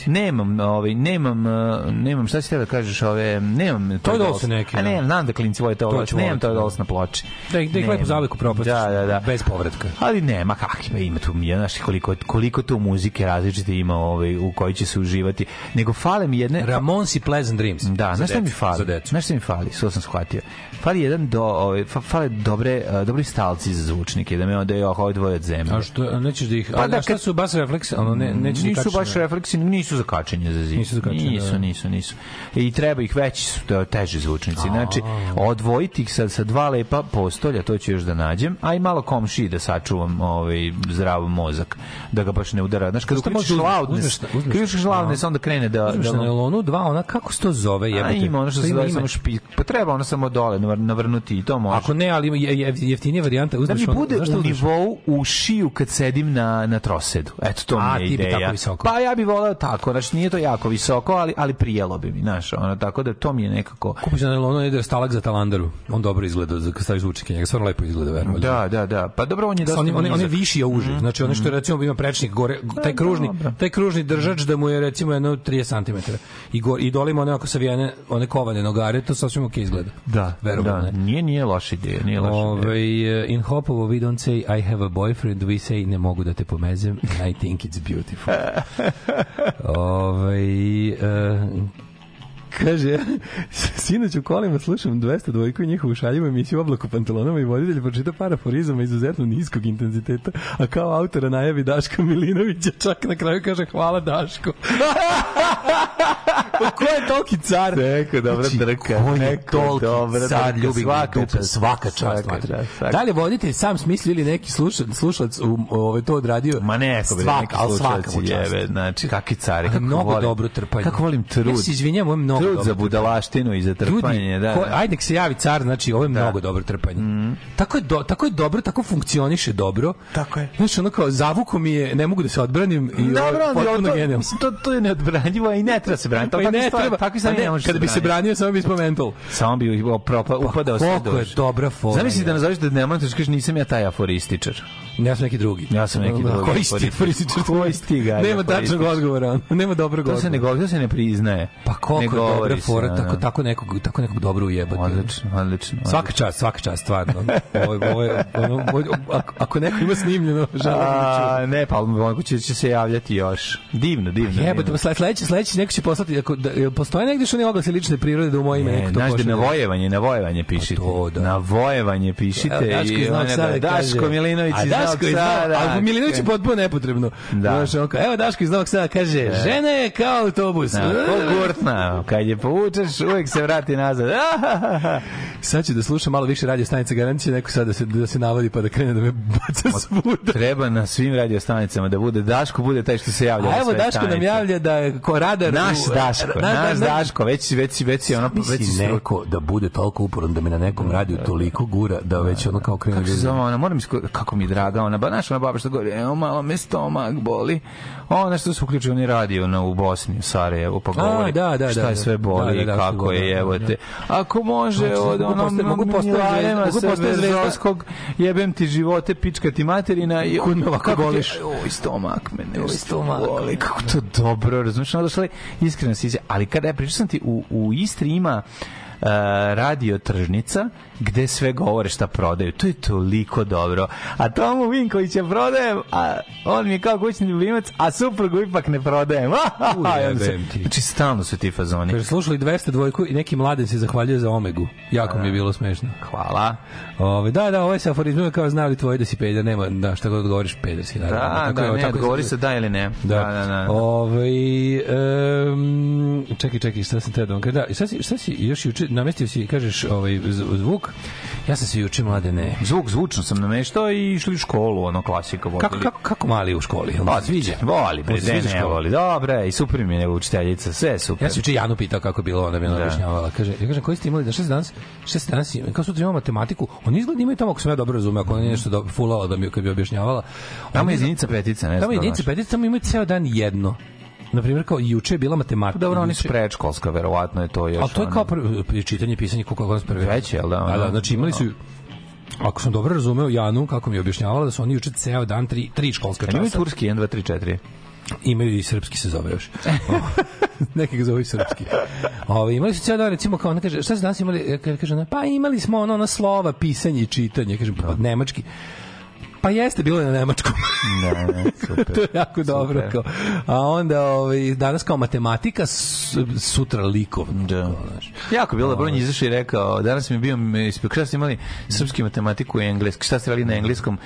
Nemam, ovaj nemam e, nemam šta ti da kažeš ove nemam to dolce neki. A da. ne, znam da klinci vole to, nemam to dolce da. na ploči. Da, da ih lepo zaleku propasti. Da, da, da. Bez povratka. Ali nema kakve ima tu, ja znaš koliko koliko tu muzike različite ima ovaj u kojoj će se uživati. Nego fale mi jedne Ramonsi Pleasant Dreams. Da, znaš šta mi fali? Znaš šta mi fali? Što sam shvatio. Fali jedan do, ovaj, fale dobre, dobri stalci za zvučnike, da me odeju oko ovaj dvoje od zemlje. A što, nećeš da ih... Pa, da, šta su bas refleksi? Ono, ne, neće da nisu baš da. refleksi, nisu za kačenje za zid. Nisu za kačenje, nisu, da. nisu, nisu. I treba ih veći su teži zvučnici. Znači, odvojiti ih sa, sa dva lepa postolja, to ću još da nađem, a i malo komšiji da sačuvam ovaj, zdrav mozak, da ga baš ne udara. Znaš, kad uključiš loudness, kad uključiš loudness, onda krene da... da, na nelonu dva, ona, kako se to zove? jebote. A ima ono što se zove, samo špik. Pa treba ona samo dole, na navrnuti ukinuti i to može. Ako ne, ali je jeftinija varijanta uzmeš da mi bude ono, u nivou ušiju kad sedim na na trosedu. Eto to A, mi je ti ideja. Bi tako visoko. Pa ja bih voleo tako, znači nije to jako visoko, ali ali prijelo bi mi, znaš, ono tako da to mi je nekako. Kupiš na ono ide stalak za talandaru. On dobro izgleda, za kad staviš učike, njega stvarno lepo izgleda, verujem. Da, da, da. Pa dobro, on je dosta. on, oni oni viši a uži. Mm, znači je što je, mhm. recimo ima prečnik gore, pa taj kružni, taj kružni držač da mu je recimo jedno 30 cm. I gore i dolima onako savijene, one kovane nogare, to sasvim okej izgleda. Da, verujem. Da, Nije, nije loša ideja, nije loša Ove, ideja. Ovaj, eh, in Hopovo we don't say I have a boyfriend, we say ne mogu da te pomezem, I think it's beautiful. *laughs* Ove, ovaj, uh, Kaže, *laughs* sinoć u kolima slušam 200 dvojku i njihovu šaljivu emisiju oblaku pantalonama i voditelj pročita par aforizama izuzetno niskog intenziteta, a kao autora najavi Daška Milinovića čak na kraju kaže hvala Daško. *laughs* pa ko je toliki car? Neko dobro znači, trka. Ko je toliki dobra car, ljubim svaka dupe, čast, svaka čast. Svaka čast svaka. Da li voditelj sam smislio ili neki slušalac, slušalac u, ove, ovaj, to odradio? Ma ne, svaka, ali svaka mu čast. Jebe, znači, kakvi cari, kako mnogo volim. dobro trpanje. Kako volim trud. Ja se izvinjam, ovo je mnogo trud dobro za budalaštinu i za trpanje. Ljudi, da, ko, da. ajde se javi car, znači, ovo je da. mnogo dobro trpanje. Mm. Tako, je do, tako je dobro, tako funkcioniše dobro. Tako je. Znači, ono kao, zavuko mi je, ne mogu da se odbranim i dobro, ovo je potpuno genijalno. To, to je neodbranjivo, Pa i ne treba se braniti. Pa i ne treba. Takvi pa sam ne, ne Kada bi se branio, samo bi spomenul. Samo bi pa upadao sve dođe. Koliko je dobra fora. Zamisli da nazoveš da ne možeš, kažeš nisam ja taj aforističar. Ja sam neki drugi. Ja sam neki da, da. drugi. Koji sti političar? Koji sti ga? Nema tačnog odgovora. Nema dobrog odgovora. To se ne govori, to se ne priznaje. Pa koliko je dobra fora tako tako nekog tako nekog dobro ujebati. Odlično, odlično. Svaka čast, svaka čast stvarno. Ovo ovo ako neko ima snimljeno, žao da ne, pa on će, će se javljati još. Divno, divno. Pa jebote, pa sledeći sledeći neko će poslati ako da, postoje negde što oni oglasi lične prirode da u ime neko to. Znaš navojevanje, navojevanje pišite. Pa to, da. Navojevanje pišite i Daško Milinović iz Daško iz Novog Sada. Ali Milinović je potpuno nepotrebno. Da. evo Daško iz Novog Sada kaže, da. žena je kao autobus. Da, gurtna. Kad je povučeš, uvek se vrati nazad. *laughs* sad će da sluša malo više radio stanice garancije, neko sad da se, da se navadi pa da krene da me baca svuda. Treba na svim radio stanicama da bude Daško, bude taj što se javlja. A evo Daško stanice. nam javlja da je ko radar... Naš Daško, u, naš, naš Daško, već, već, već je ono... Već neko da bude toliko uporan da me na nekom radiju toliko gura da već ono kao krene. Kako se zove ona? Moram isko... Kako mi je drago gaga, ona, ba, znaš, baba što govori, evo, malo me stomak boli. Ona što su uključio ni radio na, u Bosni, u Sarajevu, pa govori A, da, da, šta da, je da. sve da, boli da, da, da, kako je, evo te. Ako može, znači, od onog mogu postaviti mogu postaviti zvezdskog jebem ti živote, pička ti materina i kud me ovako boliš. Oj, stomak mene, oj, stomak boli, kako to dobro, razumeš, onda došla iskreno si ali kada ja pričam ti, u, u Istri ima uh, radio tržnica gde sve govore šta prodaju. To je toliko dobro. A Tomu Vinkovića prodajem, a on mi je kao kućni ljubimac, a suprugu ipak ne prodajem. *laughs* Ujebem znači, ti. Znači, stalno su ti fazoni. Kaže, slušali 200 dvojku i neki mladen se zahvaljuje za Omegu. Jako a, mi je da. bilo smešno. Hvala. Ove, da, da, ovaj se aforizmuje kao znali tvoji da si peder, nema, da, šta god govoriš, peder si. Naravno. Da, tako da, je, ne, tako odgovori se da ili ne. Da, da, da. da. Ove, um, čekaj, čekaj, šta sam te da vam kaže. Da, šta si, šta si još juče, namestio si, kažeš, ovaj, zvuk, Ja sam se juče mlade ne. Zvuk zvučno sam nameštao i išli u školu, ono klasika vodili. Kako kako kako mali u školi? Pa sviđa. Voli, bre, ne, ne voli. Dobre, i super mi je nego učiteljica, sve super. Ja sam juče Janu pitao kako bilo, ona mi ona da. objašnjavala. Kaže, ja kažem koji ste imali da šta se danas? Šta se danas? Kao sutra imamo matematiku. Oni izgleda imaju tamo ako sam ja dobro razumeo, ako ona nešto do, fulala da mi je objašnjavala. Tamo je jedinica petice, ne znam. Tamo je da jedinica petice, tamo imaju ceo dan jedno na primjer kao juče je bila matematika. Dobro, oni su predškolska, verovatno je to još. Al to je kao pr čitanje, pisanje, kako kako prve. Već, al da? Da, da, znači imali su Ako sam dobro razumeo Janu, kako mi je objašnjavala, da su oni juče ceo dan tri, tri školska časa. Imaju turski 1, 2, 3, 4. Imaju i srpski se zove još. *laughs* Neki ga zove srpski. Ove, ovaj, imali su ceo dan, recimo, kao ona kaže, šta su danas imali? Kaže, ona, pa imali smo ono na slova, pisanje i čitanje. kaže pa da. nemački. Pa jeste, bilo je na nemačkom. Da, ne, ne, *laughs* super. to je jako dobro. Super. Kao. A onda ovaj, danas kao matematika, sutra likov. Da. Jako bilo, Brojni ovaj. izašao i rekao, danas mi je bio, kada ste imali srpski matematiku i engleski, šta ste radili na engleskom,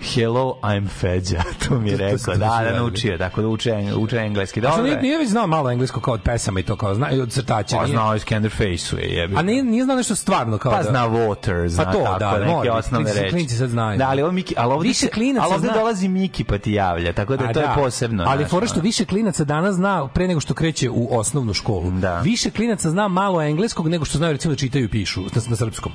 Hello, I'm Fedja. *laughs* to mi je rekao. Da, da, da naučio. Tako da uče, uče engleski. Dobro. Znači, nije već znao malo engleskog kao od pesama i to kao zna, i od crtača. Pa znao iz Canderface-u je jebi. A nije, nije znao nešto stvarno kao pa, da. Pa zna water, zna pa to, tako, da, neke osnovne reči. Klinci sad znaju. Da, ali ovo Miki, ali ovde, više klinaca ali ovde zna... dolazi Miki pa ti javlja, tako da to je da. posebno. Ali fora što više klinaca danas zna pre nego što kreće u osnovnu školu. Da. Više klinaca zna malo engleskog nego što znaju recimo da čitaju i pišu na, na srpskom.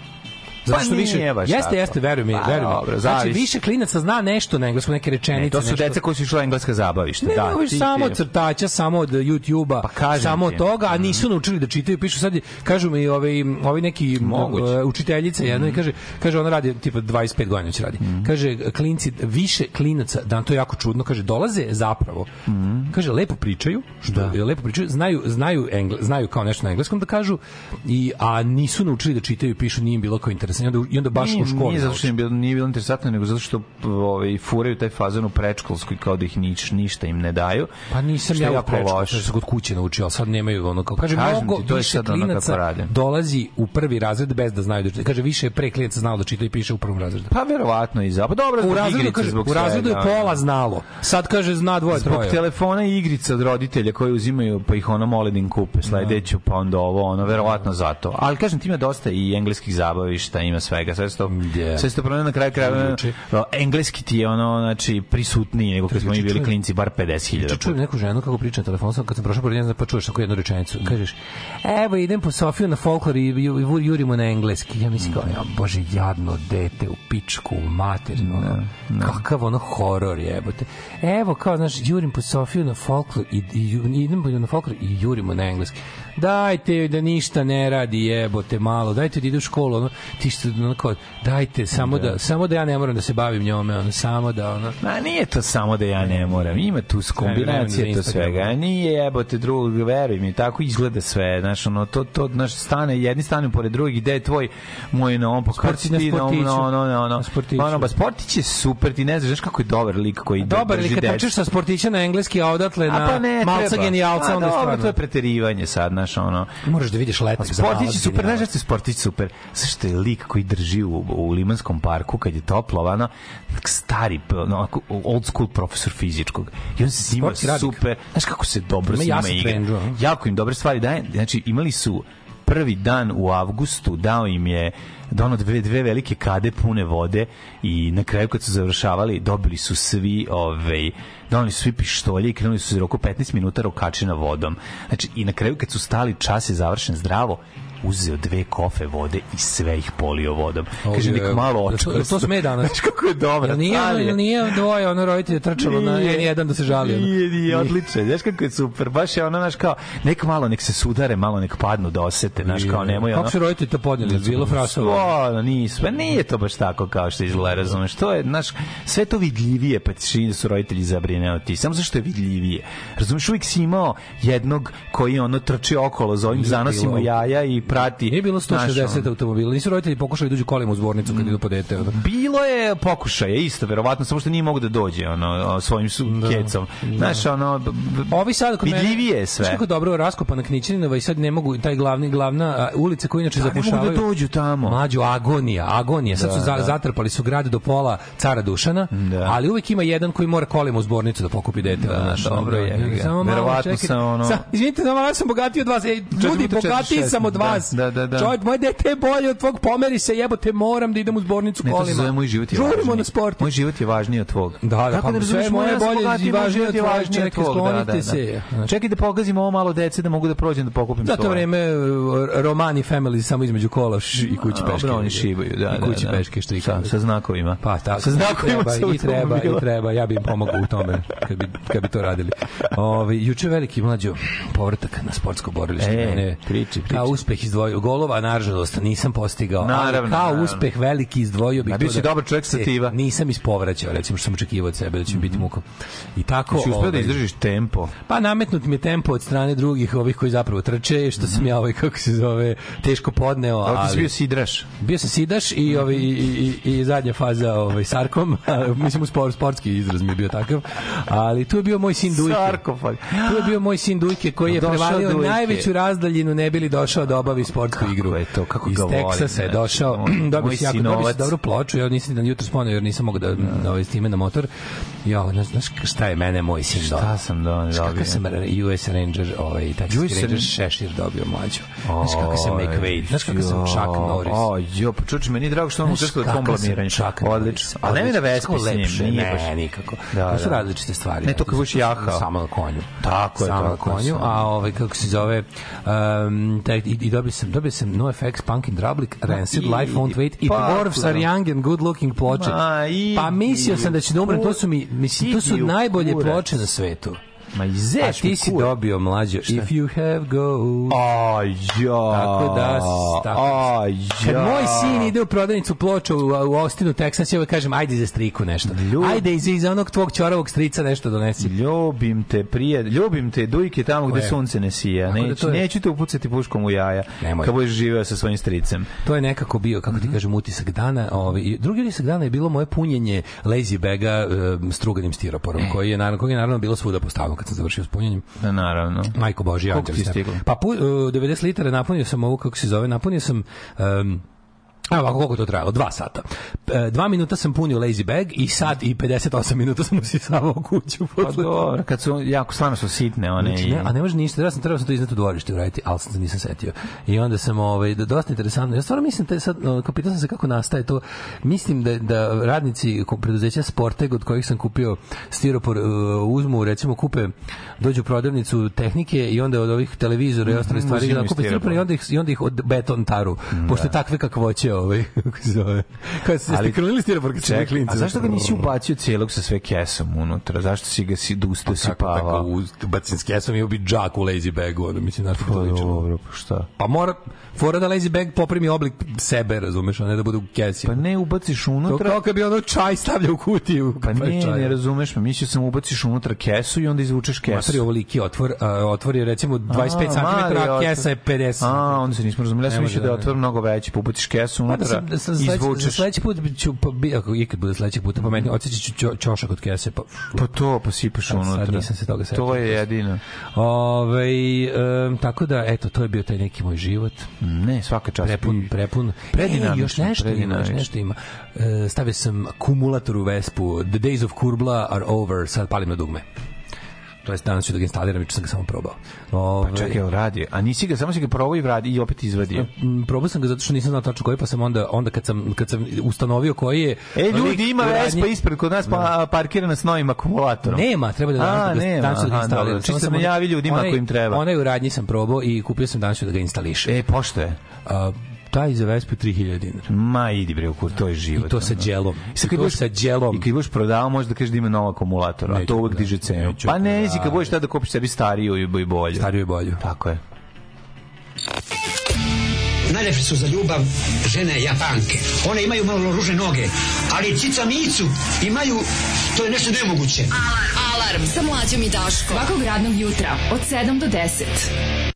Pa Zato što pa više, nije baš jeste, jeste, veruj mi, pa veruj mi. Dobro, znači, više klinaca zna nešto na engleskom, neke rečenice. Ne, to su nešto... deca koji su išli engleska zabavište. Ne, da, ne, samo od crtaća, samo od YouTube-a, pa samo od toga, a mhm. nisu naučili da čitaju, pišu sad, kažu mi ovi, ovi neki Moguć. E, učiteljice, jedna mm. kaže, kaže, ona radi, tipa 25 godina će radi, mm. kaže, klinci, više klinaca, da to je jako čudno, kaže, dolaze zapravo, mm. kaže, lepo pričaju, što da. lepo pričaju, znaju, znaju, engle, znaju kao nešto na engleskom da kažu, i, a nisu naučili da čitaju, pišu, nije bilo kao interesantno interesan i onda, i onda baš nije, u školi. Nije zato što im bilo, nije bilo interesantno, nego zato što ovaj, furaju taj fazan u predškolskoj kao da ih niš, ništa im ne daju. Pa nisam ja, ja u predškolskoj, sam kod kuće naučio, ali sad nemaju ono kao... Kaže, Kažem mnogo ti, to je više sad ono kako radim. dolazi u prvi razred bez da znaju da čita. Kaže, više je pre klinaca znao da čita i piše u prvom razredu. Pa verovatno i za. Pa dobro, u razredu, kaže, zbog u razredu je pola znalo. Sad kaže, zna dvoje, zbog troje. Zbog telefona i igrica od roditelja koje uzimaju, pa ih ono mole da im kupe da. sledeću, pa onda ovo, ono, verovatno zato. Ali kažem, ti ima dosta i engleskih zabavišta, ima svega. Sve što yeah. sve što na kraju kraja engleski ti je ono znači prisutniji nego kad smo mi bili klinci bar 50.000. Čujem neku ženu kako priča na telefonu, kad sam prošao pored nje, pa čuješ tako jednu rečenicu. Kažeš: "Evo idem po Sofiju na folklor i jurimo na engleski." Ja mislim kao, ja, bože, jadno dete u pičku, u materinu. No, da, no. Da. Kakav ono horor jebote. Evo kao, znaš, jurim po Sofiju na folklor i, i, i idem na folklor i jurimo na engleski. Dajte da ništa ne radi jebote malo, dajte da ide u školu. Ono, ti što onako, dajte samo da. da samo da ja ne moram da se bavim njome, ono samo da ono. Ma nije to samo da ja ne moram. Ima tu kombinacija to svega. A nije jebote drugog, veruj mi, tako izgleda sve. Znaš, ono to to naš stane, jedni stane pored drugih, gde je tvoj moj na on pokači no no no no, no. ono. Ono ba sportić je super, ti ne znaš, znaš kako je dobar lik koji dobar lik kad trčiš sa sportića na engleski, a odatle na a pa ne, malca genijalca pa onda stvarno. to je preterivanje sad, znaš, ono. možeš da vidiš letak. Sportići super, znaš, sportić super. sa što je lik lik koji drži u, u Limanskom parku kad je toplo, ono, stari, ono, old school profesor fizičkog. I on se snima super, znaš kako se dobro snima igra. Trendu, jako im dobre stvari daje. Znači, imali su prvi dan u avgustu dao im je dono dve, dve velike kade pune vode i na kraju kad su završavali dobili su svi ove, ovaj, donali su svi pištolje i krenuli su za oko 15 minuta rokačina vodom. Znači, i na kraju kad su stali čas je završen zdravo, uzeo dve kofe vode i sve ih polio vodom. Oh, Kaže, nek malo očko. To, to sme danas. *laughs* Znaš kako je dobra. Da nije, nije, nije dvoje ono roditelje trčalo nije, na jedan 1 da se žali. Nije, nije, odlično. Znaš kako je super. Baš je ono, znaš kao, nek malo nek se sudare, malo nek padnu da osete, znaš kao, nemoj ono. Kako su roditelji to podnijeli? Znači, bilo frasovo? Ono, nisu. Pa nije to baš tako kao što izgleda, razumeš. To je, znaš, sve to vidljivije, pa čini su roditelji zabrinuti. Samo zašto je vidljivije. Razumeš, uvijek si imao jednog koji ono trči okolo za ovim zanosimo jaja i prati. Nije bilo 160 znaš, automobila. Nisu roditelji pokušali da uđu kolima u zbornicu kad mm. idu po dete. Ono. Bilo je pokušaja, isto, verovatno, samo što nije mogu da dođe ono, svojim su, da. kecom. Da. Znaš, ono, Ovi sad kod vidljivije mene, sve. Što kako dobro raskopana Knićinova i sad ne mogu, taj glavni, glavna a, ulica koja inače da, zapušavaju. Ne mogu da dođu tamo. Mlađu, agonija, agonija. Sad da, su za, da. zatrpali su grad do pola cara Dušana, da. ali uvek ima jedan koji mora kolima u zbornicu da pokupi dete. Da, znaš, dobro je. Samo malo, čekaj. Sam, ono... Sa, izvinite, samo ja sam bogatiji od vas. Ej, ljudi, bogatiji sam od vas. Da, nas. Da, da, da. Čovjek, moj dete je bolje od tvog, pomeri se, jebote, moram da idem u zbornicu kolima. Ne, to se zove moj život je Žurimo na sport. Moj život je važniji od tvog. Da, da, pa, da sve moje bolje i važnije od tvog, čekaj, sklonite da. se. Čekaj da pogazim ovo malo dece da mogu da prođem da pokupim Zato to vreme uh, Romani family samo između kola i kući peške. Dobro, oni šibaju, da, I da, kući da. peške štrika. Sa znakovima. Pa, tako. Sa znakovima i treba, i treba, ja bih im pomogao u tome kad bi, kad bi to radili. Ove, juče veliki mlađo povratak na sportsko borilište. E, priči, priči. Kao uspeh izdvojio golova, nažalost nisam postigao. Naravno, ali kao naravno. uspeh veliki izdvojio bih. Da, bio si da, dobar čovjek stativa. E, nisam ispovraćao, recimo što sam očekivao od sebe da će mm -hmm. biti mhm. mukom. I tako, Jesi uspeo da ovaj, izdržiš tempo? Pa nametnut mi je tempo od strane drugih, ovih koji zapravo trče, što mm -hmm. sam mhm. ja ovaj kako se zove teško podneo, ali. Ali si bio sidraš. Bio sam sidaš i mhm. ovaj i, i, i zadnja faza ovaj sarkom, *laughs* mislim sport, sportski izraz mi je bio takav, ali tu je bio moj sin Dujke. Sarkofag. Tu je bio moj sin Dujke koji pa je prevalio najveću razdaljinu ne bili došao da obavi bavi sportsku igru. Je to, kako Iz ga Teksasa je znači, došao, *clears throat* dobio si jako dobro, si ploču, ja nisam da jutro sponio jer nisam mogao da, da, da ovaj stime na motor. Ja, ne znaš šta je mene moj sin dobio? Šta sam do, dobio? Kako sam US Ranger, ovaj, tački US Ranger šešir dobio mlađu. Znaš kako sam McVeigh, znaš kako sam Chuck Norris. O, jo, pa čuči, meni je drago što on učestvo da komblamiranju. Odlično. Ali nemoj da vespi s njim. Ne, nikako. Da, su da. različite stvari. Ne, to kao vuš jaha. Samo na konju. Tako je. Samo na konju, a ovaj, kako se zove, um, taj, i, i dobio sam, dobio sam NoFX, Punkin' Drablik, Rancid, I, Life Won't Wait i pa, Dwarfs da. Are Young and Good Looking ploče. Ma, i, pa mislio sam da će da umrem, to su mi, mislim, to su najbolje ploče na svetu. Ma i ze, Aš ti si dobio mlađe. Šta? If you have gold. A ja. Tako da, tako. A ja. Kad moj sin ide u prodavnicu ploča u, u Austinu, Texas, ja kažem, ajde za striku nešto. Ljub... Ajde iz, iz onog tvog čoravog strica nešto donesi. Ljubim te, prijed, ljubim te, dujke tamo gde sunce ne sija. Neć, da je... Neću te upucati puškom u jaja. Nemoj. Kad budeš živeo sa svojim stricem. To je nekako bio, kako ti mhm. kažem, utisak dana. Ovaj, drugi utisak dana je bilo moje punjenje lazy baga e, struganim stiroporom, e. koji je, naravno, koji je naravno bilo svuda postavljeno kad sam završio s punjenjem. Da, naravno. Majko Boži, anđeli. Pa pu, uh, 90 litara napunio sam ovu, kako se zove, napunio sam... Um, Evo ovako koliko to trajalo, dva sata. E, dva minuta sam punio lazy bag i sad i 58 minuta sam usisavao kuću. Pa dobro, kad su, jako stvarno su sitne one. Znači, ne, a ne može ništa, ja sam trebao sam to iznad u dvorište uraditi, ali sam nisam setio. I onda sam, ovaj, dosta interesantno, ja stvarno mislim, te, sad, kao pitao sam se kako nastaje to, mislim da, da radnici preduzeća Sporteg od kojih sam kupio stiropor, e, uzmu, recimo, kupe, dođu u prodavnicu tehnike i onda od ovih televizora i mm, ostale stvari, da kupe stiropor i onda ih, i onda ih od beton taru, mm, pošto je takve kakvoće ovaj, *laughs* kako se zove, kad se ste krlili stiropor kad ste klinci. A zašto ga nisi ubacio celog sa sve kesom unutra? Zašto si ga si pa dusto sipavao? Kako tako, u, s kesom i ubi džak u lazy bagu, ono, mislim, znaš, pa dobro, pa šta? Pa mora, fora da lazy bag poprimi oblik sebe, razumeš, a ne da bude u kesi. Pa ne ubaciš unutra. To kao bi ono čaj stavljao u kutiju. Pa ne, čaj. ne razumeš me, mislio sam ubaciš unutra kesu i onda izvučeš kesu. Matri, ovo liki otvor, a, otvor je recimo 25 cm, a kesa je 50. A, onda se nismo razumeli, ja sam mislio da, da je otvor mnogo veći, popuciš pa kesu unutra da da izvučeš. Sledeći put ću, pa, ako ikad bude sledećeg puta, pa meni mhm. odsjeći ću čošak od kese. Pa, pa to posipaš pa unutra. Sad nisam se toga setio. To je jedino. Ove, um, tako da, eto, to je bio taj neki moj život. Ne, svaka čast. Prepun, prepun. E, predinamično. E, još nešto ima, još nešto ima. E, stavio sam kumulator u Vespu. The days of Kurbla are over. Sad palim na dugme to jest danas ću da ga instaliram, juče sam ga samo probao. Ove, pa ovaj, čekaj, on radi. A nisi ga, samo si ga probao i vradi i opet izvadio. Mm, probao sam ga zato što nisam znao tačno koji, pa sam onda, onda kad, sam, kad sam ustanovio koji je... E, ljudi, ima Vespa ispred kod nas, pa da. parkirana s novim akumulatorom. Nema, treba da danas, da ga, nema. danas ću da ga instaliram. Dobro, čisto sam najavi ljudima onaj, im treba. Onaj u radnji sam probao i kupio sam danas da ga instališem. E, pošto je? taj za Vespu 3000 dinara. Ma idi bre, kur to je život. I to sa đelom. I, I to sa đelom. I kad budeš prodavao, možeš da kažeš da ima nov akumulator, a to uvek diže cenu. Pa ne, nisi kad budeš tada da kupiš sebi stariju i bolju. Stariju i bolju. Tako je. Najlepše su za ljubav žene Japanke. One imaju malo ruže noge, ali cica micu imaju, to je nešto nemoguće. Alarm, alarm, sa mlađom i Daškom. Svakog radnog jutra, od 7 do 10.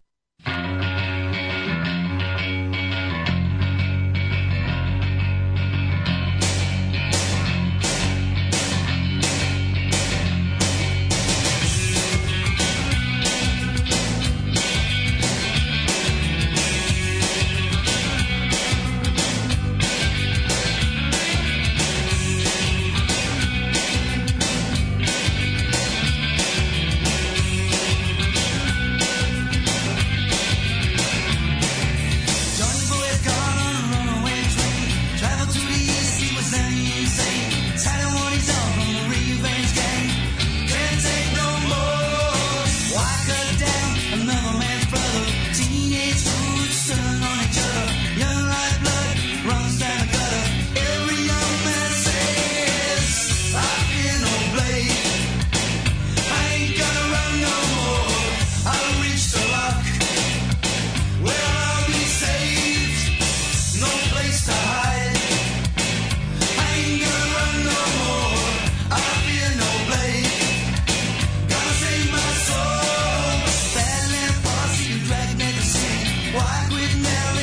Like we never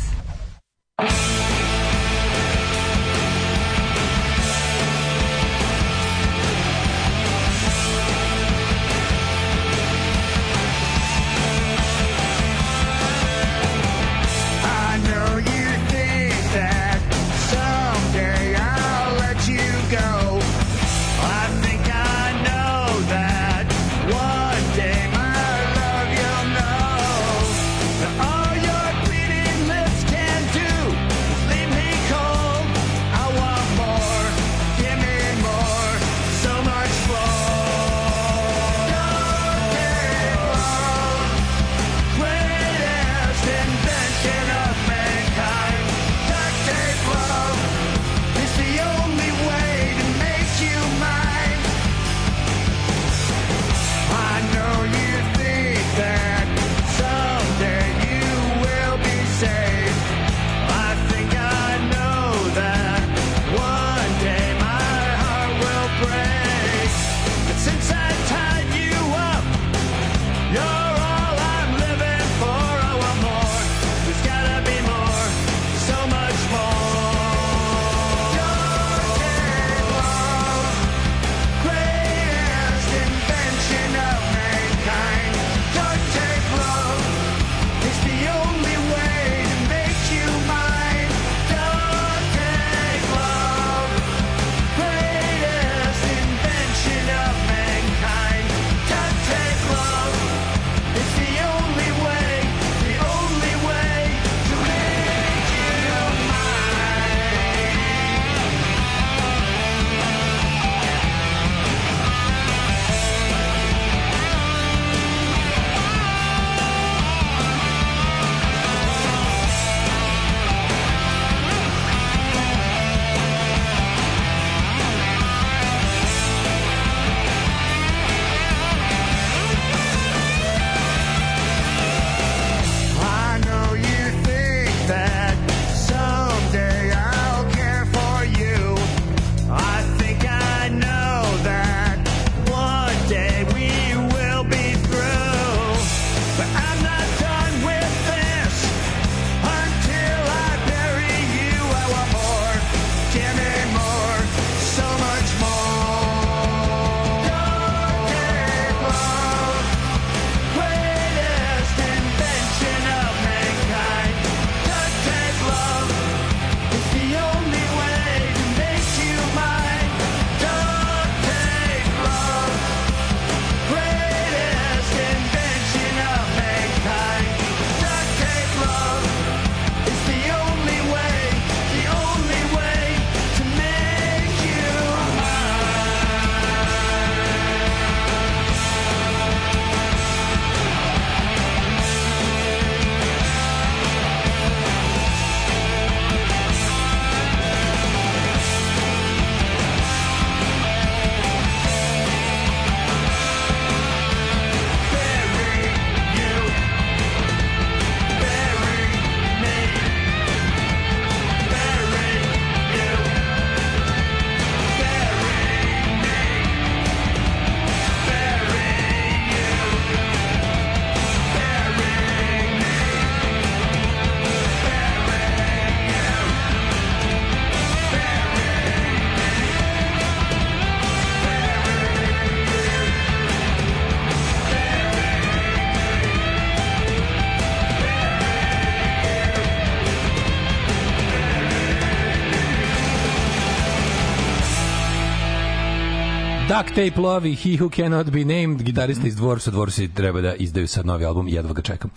Duct Tape Lovi, He Who Cannot Be Named, gitarista iz Dvorsa, Dvorsi treba da izdaju sad novi album, jedva ga čekam.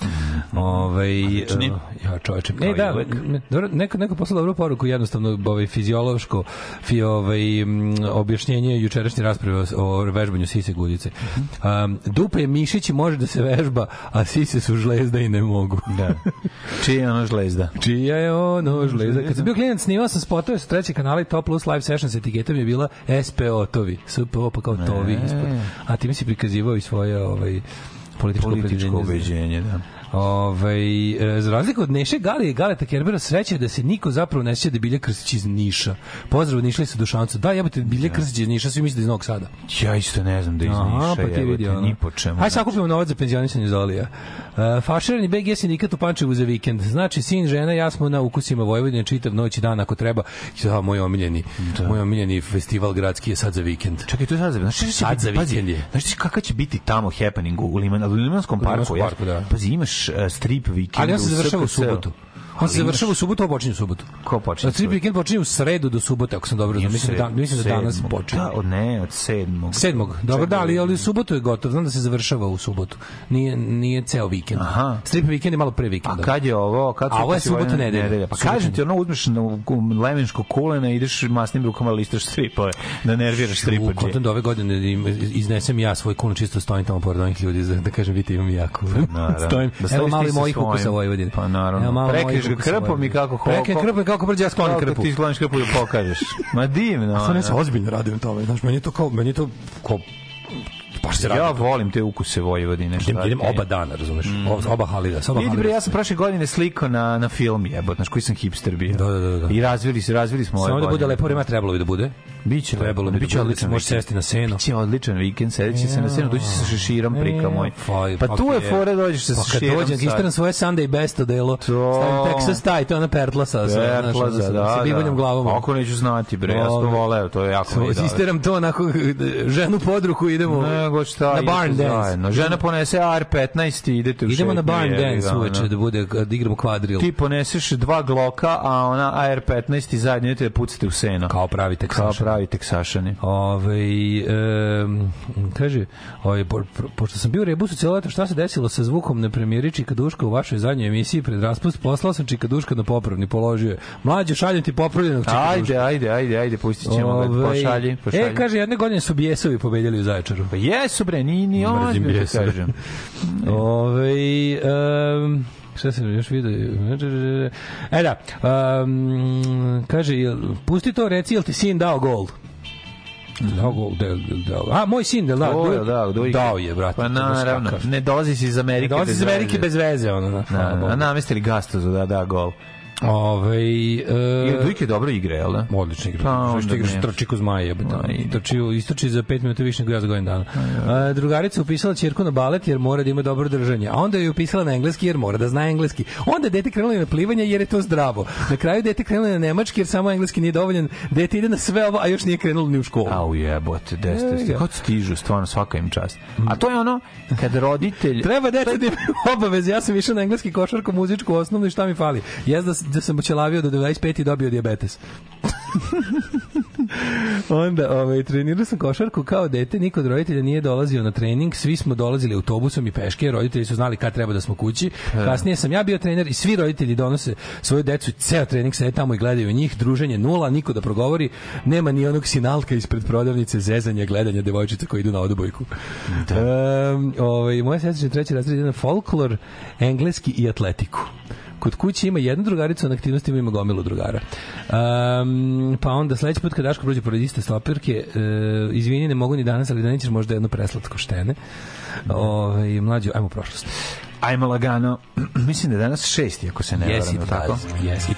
Ove, ovaj, Odlični. E, čoveče, ne, da, uvek. Dobro, neko, neko poslao dobru poruku, jednostavno ovaj, fiziološko fi, ovaj, objašnjenje jučerašnje rasprave o, o vežbanju sise gudice. Um, dupe mišići može da se vežba, a sise su žlezda i ne mogu. da. Čija je ono žlezda? Čija je ono žlezda? Kad sam bio klinac, snimao sam spotove sa trećeg kanala i Top Plus Live Session s etiketom je bila SPO tovi, SPO pa kao tovi. Ispod. A ti mi si prikazivao i svoje ovaj, političko, političko ubeđenje. Da. Ove, ovaj, za razliku od Neše Gali, i Galeta Kerbera sreće da se niko zapravo ne sjeća da Bilja Krstić iz Niša. Pozdrav Nišli sa Dušancu. Da, jebote, Bilja ja. Da. Krstić iz Niša, svi misle da iz Novog Sada. Ja isto ne znam da iz Niša, Aha, pa ti vidi, ono. ni po čemu. Hajde sakupimo novac za penzionisanje Zolija. Uh, faširani BG sindikat u Pančevu za vikend. Znači, sin, žena, ja smo na ukusima Vojvodine čitav noć i dan ako treba. Ja, moj omiljeni, da. moj omiljeni festival gradski je sad za vikend. Čekaj, to je sad za vikend. Znači, sad za vikend je. Znači, kakav će biti tamo happening u Liman, u Limanskom parku? U Limanskom parku, ja, da. Pazi, imaš imaš e, strip vikend. Ali on se završava u subotu. On se završava u subotu, počinje u subotu. Ko počinje? Znači, vikend počinje u sredu do subote, ako sam dobro razumio. Mislim, da, mislim da danas počinje. Da, od ne, od 7. 7. dobro, da, ali, da ali subotu je gotov. Znam da se završava u subotu. Nije, nije ceo vikend. Aha. Strip vikend je malo pre vikenda. A kad je ovo? Kad a ovo je subota nedelja. Pa kažem ti, ono uzmeš na lemenško kulena, ideš masnim rukama da listaš stripove, da nerviraš stripove. U da ove godine iznesem ja svoj kun čisto stojim tamo pored onih ljudi, da, da kažem, vidite imam jako. Pa kulen. *laughs* Stojim. Pa Evo mali mojih ukusa Vojvodine. Pa naravno. Evo malo mojih Prekrečeš ga krpom i kako hoćeš. Prekrečeš krpom i kako brđa skloni krpu. Ti skloniš krpu i pokažeš. *laughs* Ma divno. A stvarno se ozbiljno radim tome. Znaš, meni je to kao, meni je to kao pa se radi. Ja volim te ukuse Vojvodine. Idem, da idem oba dana, razumeš? Mm. Oba Halida, Oba Halida. Vidi bre, da ja sam prošle godine sliko na na film jebot, znači koji sam hipster bio. Da, da, da, da. I razvili se, razvili smo. Samo da bude lepo vreme, trebalo bi da bude. Biće trebalo bi. Da biće odlično, možeš sesti na seno. Biće odličan vikend, sedići se na seno, doći se sa šeširom prika e, moj. Pa tu je fore dođeš sa šeširom. Pa kad dođem, isteram svoje Sunday best odelo, stavim Texas taj, to je ona pertla sa pertla, da, da, sa bivanjem glavom. Ako neću znati bre, ja sam to ovaj. voleo, to je jako. Isteram to onako *laughs* ženu podruku ruku idemo nego šta na barn dance. Zajedno. Žena ponese AR-15 i idete u Idemo šetnje, na barn dance da, uveče da, bude, da igramo kvadril. Ti poneseš dva Glocka, a ona AR-15 i zadnje idete da pucate u seno. Kao pravi teksašani. Kao pravi teksašani. Ove, e, kaže, ove, po, pošto sam bio u rebusu cijelo leto, šta se desilo sa zvukom na premijeri Čikaduška u vašoj zadnjoj emisiji pred raspust? Poslao sam Čikaduška na popravni, položio je. Mlađe, šaljem ti popravljenog Čikaduška. Ajde, ajde, ajde, ajde, pustit ćemo ga, pošalji, pošalji. E, kaže, jedne godine su bijesovi pobedili u Zaječaru. Pa je, stresu, bre, ni, ni ozbiljno da kažem. *laughs* Ove, um, šta sam još vidio? E da, um, kaže, pusti to, reci, jel ti sin dao gol? Dao gol, da, dao. A, moj sin, da, dao. Dao, dao, dao, dao je, brate. Pa naravno, ne dolazi si iz Amerike. Ne dolazi iz Amerike bez veze, ono. Na, na, a namestili gastozu da da gol. Ove, ovaj, e, Dujk je dobro igra, jel da? Odlično igra. Pa, što igraš trči ko zmaj, jebote. Trči, istrči za 5 minuta više nego ja za godinu dana. A, e, drugarica upisala ćerku na balet jer mora da ima dobro držanje. A onda je upisala na engleski jer mora da zna engleski. Onda dete krenulo na plivanje jer je to zdravo. Na kraju dete krenulo na nemački jer samo engleski nije dovoljan. Dete ide na sve ovo, a još nije krenulo ni u školu. Au jebote, deste, deste. Kako stižu, stvarno svaka im čast. A to je ono kad roditelj Treba dete da obaveze. Ja sam išao na engleski košarku, muzičku osnovnu i šta mi fali? Jezda da sam očelavio do 25 i dobio diabetes. *laughs* Onda, ovaj, trenirao sam košarku kao dete, niko od roditelja nije dolazio na trening, svi smo dolazili autobusom i peške, roditelji su znali kad treba da smo kući. Da. Kasnije sam ja bio trener i svi roditelji donose svoju decu, ceo trening sede tamo i gledaju njih, druženje nula, niko da progovori, nema ni onog sinalka ispred prodavnice, zezanja, gledanja devojčica koji idu na odbojku. Da. Um, ovaj, moja sestra treći razred je na folklor, engleski i atletiku kod kuće ima jednu drugaricu, na aktivnostima ima gomilu drugara. Um, pa onda sledeći put kad Daško prođe pored iste stopirke, uh, e, izvini, ne mogu ni danas, ali da nećeš možda jedno preslatko štene. Ove, ovaj, mlađo, ajmo prošlost. Ajmo lagano. *clears throat* Mislim da je danas šesti, ako se ne yes varam. Jesi, tako? Jesi,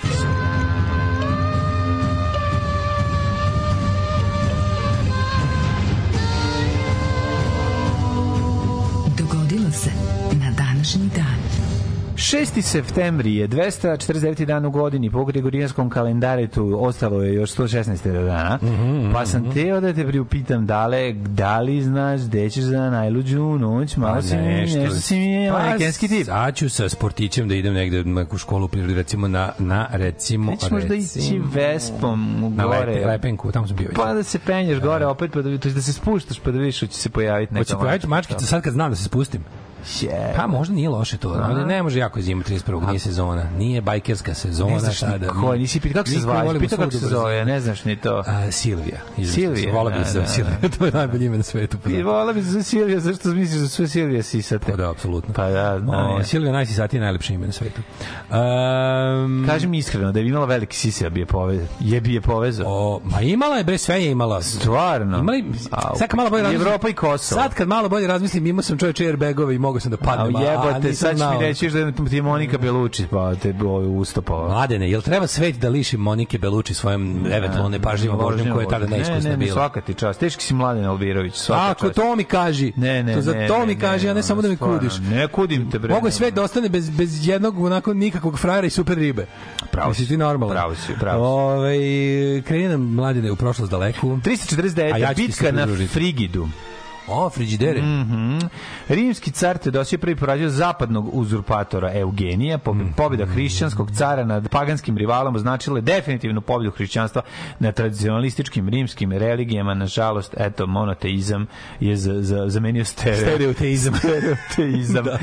6. septembri je 249. dan u godini po Gregorijanskom kalendaretu ostalo je još 116. dana. Mm -hmm, pa sam mm -hmm. teo da te priupitam dale, da li znaš gde ćeš za najluđu noć? Malo pa si mi, nešto, si mi pa, nekenski tip. Sad ću sa sportićem da idem negde u školu prirode, recimo na, na recimo... Nećeš možda ići Vespom u gore. Na lepe, Lepenku, tamo sam bio. Pa da se penješ gore da. opet, pa da, to da se spuštaš pa da vidiš što će se pojaviti neka. Hoće se pojaviti mačkica sad kad znam da se spustim. Sjeb. Pa možda nije loše to, ali ne može jako zima 31. nije sezona. Nije bajkerska sezona ne znaš tada. Ko, nisi pitao kako se zove, pitao kako se zove, ne znaš ni to. A, Silvija. Silvija. Vola bi se Silvija, *laughs* to je najbolje ime na svetu. Pa, da. I vola bi se da Silvija, zašto misliš da sve Silvija sisate? Pa da, apsolutno. Pa da, da no, Silvija najsisatije najlepše ime na svetu. Um, Kaži mi iskreno, da je imala veliki sise, bi je povezao. Je bi je povezao. O, ma imala je, bre, sve je imala. Stvarno. Imali, sad kad malo bolje razmislim. Evropa i Kosovo. Sad kad malo bolje razmislim, imao sam čoveče airbagove i mogu mogao sam da padnem. A jebote, sad ćeš mi reći da ti Monika Beluči pa te ustopao. Mladene, jel treba svet da liši Monike Beluči svojom eventualno nepažljivom vožnjom koja je tada neiskusna bila? Ne, ne, svaka ti čast. Teški si Mladen Alvirović, svaka Ako to mi kaži. Ne, ne, to za to mi kaži, a ne samo da mi kudiš. Ne kudim te bre. Mogu sve da ostane bez bez jednog onako nikakvog frajera i super ribe. Pravo si ti normalno. Pravo si, pravo. Ovaj kreni nam Mladene u prošlost daleku. 349 bitka na Frigidu. O, frigidere. Mm -hmm. Rimski car te Teodosije prvi porađio zapadnog uzurpatora Eugenija. Mhm. Pobjeda hrišćanskog cara nad paganskim rivalom značila je definitivnu pobjedu hrišćanstva na tradicionalističkim rimskim religijama. Nažalost, eto, monoteizam je zamenio stereo. stereoteizam. *laughs* stereoteizam. *laughs* da.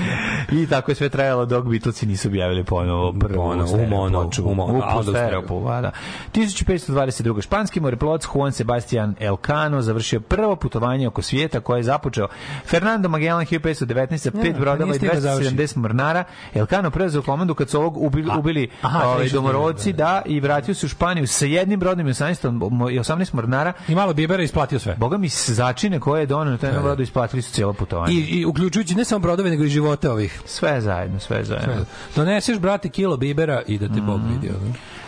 I tako je sve trajalo dok Beatlesi nisu objavili ponovo prvo. ono, u mono, u mono, u stereopu. Pa da. 1522. Španski moreplovac Juan Sebastian Elcano završio prvo putovanje oko svijeta koje koje je započeo. Fernando Magellan 1519 sa pet brodova i 270 mornara. Elcano preuzeo komandu kad su ovog ubili, a, ubili aha, ovaj, domorodci, da, da, da. da, i vratio se u Španiju sa jednim brodom i 18, 18 mornara. I malo bibera isplatio sve. Boga mi se začine koje je donio na tom brodu isplatili su cijelo putovanje. I, i uključujući ne samo brodove, nego i živote ovih. Sve zajedno, sve zajedno. Sve. Doneseš, brate, kilo bibera i da te mm. Bog vidio.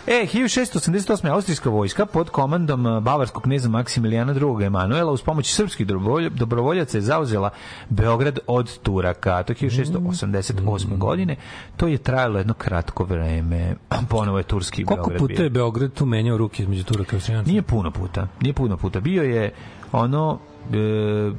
E, 1688. Austrijska vojska pod komandom e, bavarskog kneza Maksimilijana II. Emanuela uz pomoć srpskih dobrovoljaca je zauzela Beograd od Turaka. To je 1688. Mm. godine. To je trajalo jedno kratko vreme. *clears throat* Ponovo je turski Koliko Beograd. Koliko puta je Beograd tu menjao ruke između Turaka i Austrijanca? Nije puno puta. Nije puno puta. Bio je ono... E,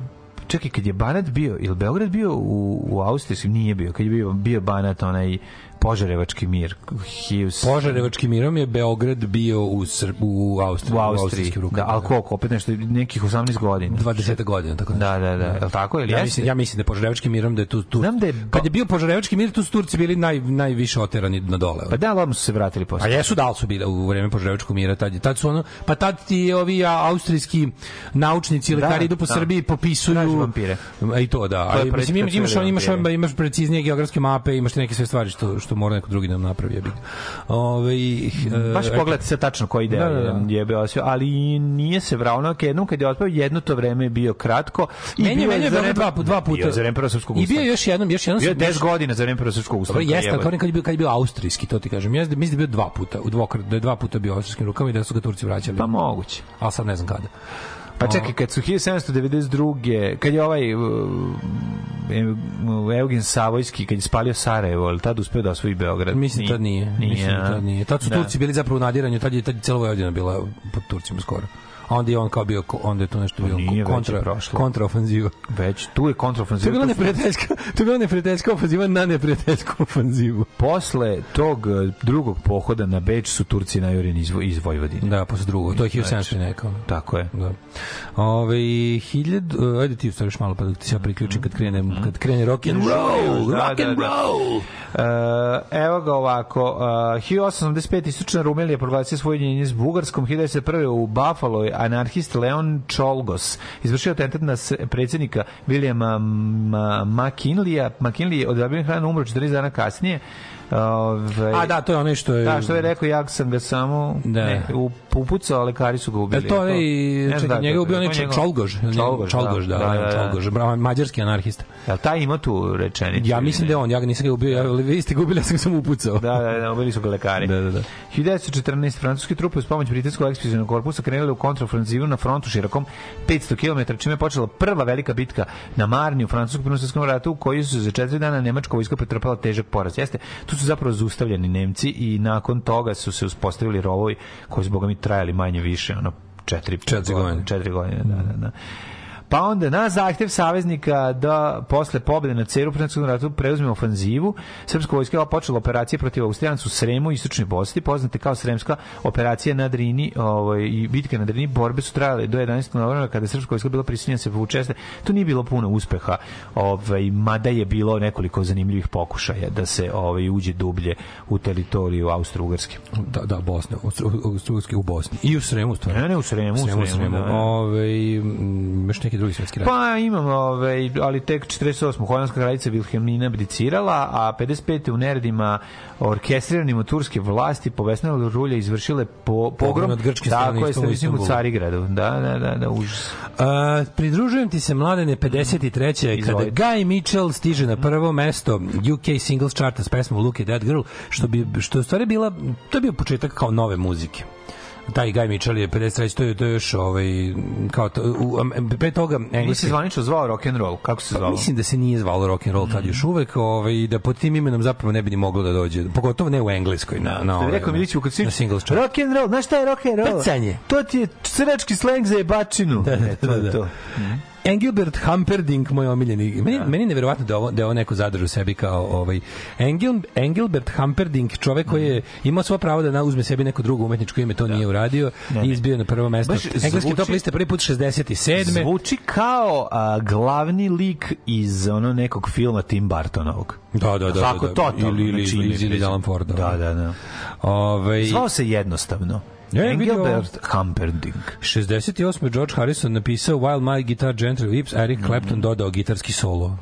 čekaj, kad je Banat bio, ili Beograd bio u, u Austriji, Nije bio. Kad je bio, bio Banat onaj Požarevački mir. Hius. Požarevački mirom je Beograd bio u, Srb, u Austriji. U Austriji, u da, ali koliko? Opet nešto, nekih 18 godina. 20 godina, tako da. Da, da, da. Je li tako? Ili ja, mislim, ja mislim da je Požarevački mirom da je tu... tu Znam da je... Kad je bio Požarevački mir, tu su Turci bili naj, najviše oterani na dole. Pa da, ali su se vratili posle. A jesu da, su bili u vreme Požarevačkog mira. Tad, tad su ono, pa tad ti ovi austrijski naučnici, da, lekari da, idu po da. Srbiji, popisuju... vampire. E, I to, da. To ali, mislim, imaš, imaš, imaš, imaš preciznije geografske mape, imaš neke sve stvari što, što mora neko drugi da nam napravi. Ja Ove, mm, e, Baš e, pogled se tačno koji deo da, da, da. je bio osvio, ali nije se vrao na jednom kad je otpao, jedno to vreme je bio kratko. I menje, bio menje je vreme dva, dva puta. Bio za vreme prvog srpskog ustanka. I bio još jednom, još jednom. Bio je 10 godina za vreme prvog srpskog ustanka. Dobro, jeste, kao kad je bio, kad je bio austrijski, to ti kažem. Ja mislim da je bio dva puta, u dvokrat, da je dva puta bio austrijskim rukama i da su ga Turci vraćali. Pa moguće. Al sad ne znam kada. Pa čekaj, kad su 1792. kad je ovaj uh, uh, Eugen Savojski kad je spalio Sarajevo, ali tad uspeo da osvoji Beograd. Mislim nije, tad nije. nije. Mislim da tad nije. Tad su da. Turci bili zapravo u nadiranju, tad je, tad je celo Vojvodina bila pod Turcima skoro a onda je on kao bio, onda je tu nešto bio kontra, kontraofanziva. Već, tu je kontraofanziva. To je bila neprijateljska, to je bila neprijateljska ofanziva na neprijateljsku ofanzivu. Posle tog e, drugog pohoda na Beč su Turci najureni iz, iz Vojvodine. Da, posle drugog, to je 1700 nekao. Znači, tako je. Da. ovaj 1000 e, ajde ti ustoriš malo pa da se ja priključim kad krene, mhm. kad krene rock and da, roll, da, da, rock and roll. Uh, evo ga ovako, uh, 1885. istočna Rumelija proglasio svoje jedinjenje s Bugarskom, 1901. u Buffalo anarhist Leon Cholgos izvršio atentat na predsjednika Williama McKinleya. McKinley je od zabijenih rana umro 14 dana kasnije. Ove, ovaj- A da, to je onaj što je... Da, što je rekao, ja sam ga samo da. ne, u upucao, a lekari su ga ubili. E to je i čekaj, njega ubio onaj Čolgož. Čolgož, da, Čolgož, da, da, da, da, Čolgož, da, mađarski anarhista. Jel taj ima tu rečenicu? Ja mislim da je on, ja ga nisam ga ubio, ja, vi ste ga ubili, ja sam ga samo upucao. Da, da, da, ubili su ga lekari. Da, da, da. 1914 francuske trupe uz pomoć britanskog ekspedicionog korpusa krenule u kontraofenzivu na frontu širokom 500 km, čime je počela prva velika bitka na Marni u francuskom prvom ratu u kojoj su za četiri dana nemačka vojska pretrpala težak poraz. Jeste, tu su zapravo zaustavljeni Nemci i nakon toga su se uspostavili rovovi koji su, boga mi, trajali manje više, ono, 4 4 godine. 4 godine, da, da, da. Pa onda na zahtev saveznika da posle pobede na Ceru u ratu preuzme ofanzivu, srpska vojska je počela operacije protiv Austrijanaca u Sremu i Istočnoj Bosni, poznate kao Sremska operacija na Drini, ovaj i bitka na Drini, borbe su trajale do 11. novembra kada je srpska vojska bila prisiljena da se povučeste. Tu nije bilo puno uspeha, ovaj mada je bilo nekoliko zanimljivih pokušaja da se ovaj uđe dublje u teritoriju Austrougarske. Da, da, Bosne, Austrougarske u Bosni i u Sremu stvarno. Ne, ne, u Sremu, u Sremu. U Sremu, Sremu, Sremu da, da. Ovaj, još neki drugi svetski rat. Pa imam, ovaj, ali tek 48. holandska kraljica Wilhelmina abdicirala, a 55. u Nerdima orkestriranim od turske vlasti povesnale rulje izvršile po, pogrom. Od grčke strane, tako je, se mislim u Carigradu. Da, da, da, da užas. A, pridružujem ti se, mladene, 53. Mm. kada Guy Mitchell stiže na mhm. prvo mesto UK Singles Charta s pesmom Look at That Girl, što bi, što je stvari bila, to je bio početak kao nove muzike taj Guy Mitchell je 53, to je, to je još ovaj, kao to, u, pre toga... Engleski, Nisi zvanično zvao rock and roll, kako se zvao? Pa, mislim da se nije zvalo rock and roll tad mm. još uvek, ovaj, da pod tim imenom zapravo ne bi ni moglo da dođe, pogotovo ne u Engleskoj, na, na, ovaj, rekao Miliću, kad si na singles chart. Rock and roll, znaš šta je rock and roll? Pecanje. To ti je crnački sleng za jebačinu. Da, da, da, da, da. to. Mhm. Engelbert Humperdinck, moj omiljeni. Meni, da. meni je neverovatno da ovo, da ovo neko zadrži u sebi kao ovaj Engel, Engelbert Humperdinck, čovek koji je mhm. imao svoje pravo da uzme sebi neko drugo umetničko ime, to da. nije uradio ne, ne. i izbio na prvo mesto. Baš Engleski zvuči, top liste prvi put 67. Zvuči kao a, glavni lik iz ono nekog filma Tim Burtonovog. Da, da, da. da Tako, da, da. to, ili, ili, ili, ili, ili, ili, ili, ili, ili, ili, ili, ili, ili, ili, ili, ili, ili, ili, E, Engelbert Humperdinck. 68. George Harrison napisao While My Guitar Gently Weeps, Eric Clapton mm -hmm. dodao gitarski solo.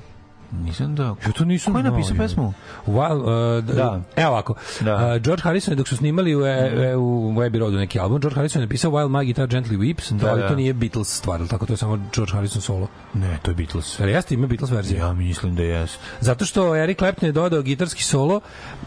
Nisam da. Ja to nisam. Ko je napisao pesmu? Wow, uh, da. Evo ovako. Da. Uh, George Harrison je dok su snimali u, e, mhm. e u Abbey Roadu neki album, George Harrison je napisao While My Guitar Gently Weeps, da, da, ali da. to nije Beatles stvar, tako to je samo George Harrison solo. Ne, to je Beatles. Ali jeste ima Beatles verzija? Ja mislim da jeste. Zato što Eric Clapton je dodao gitarski solo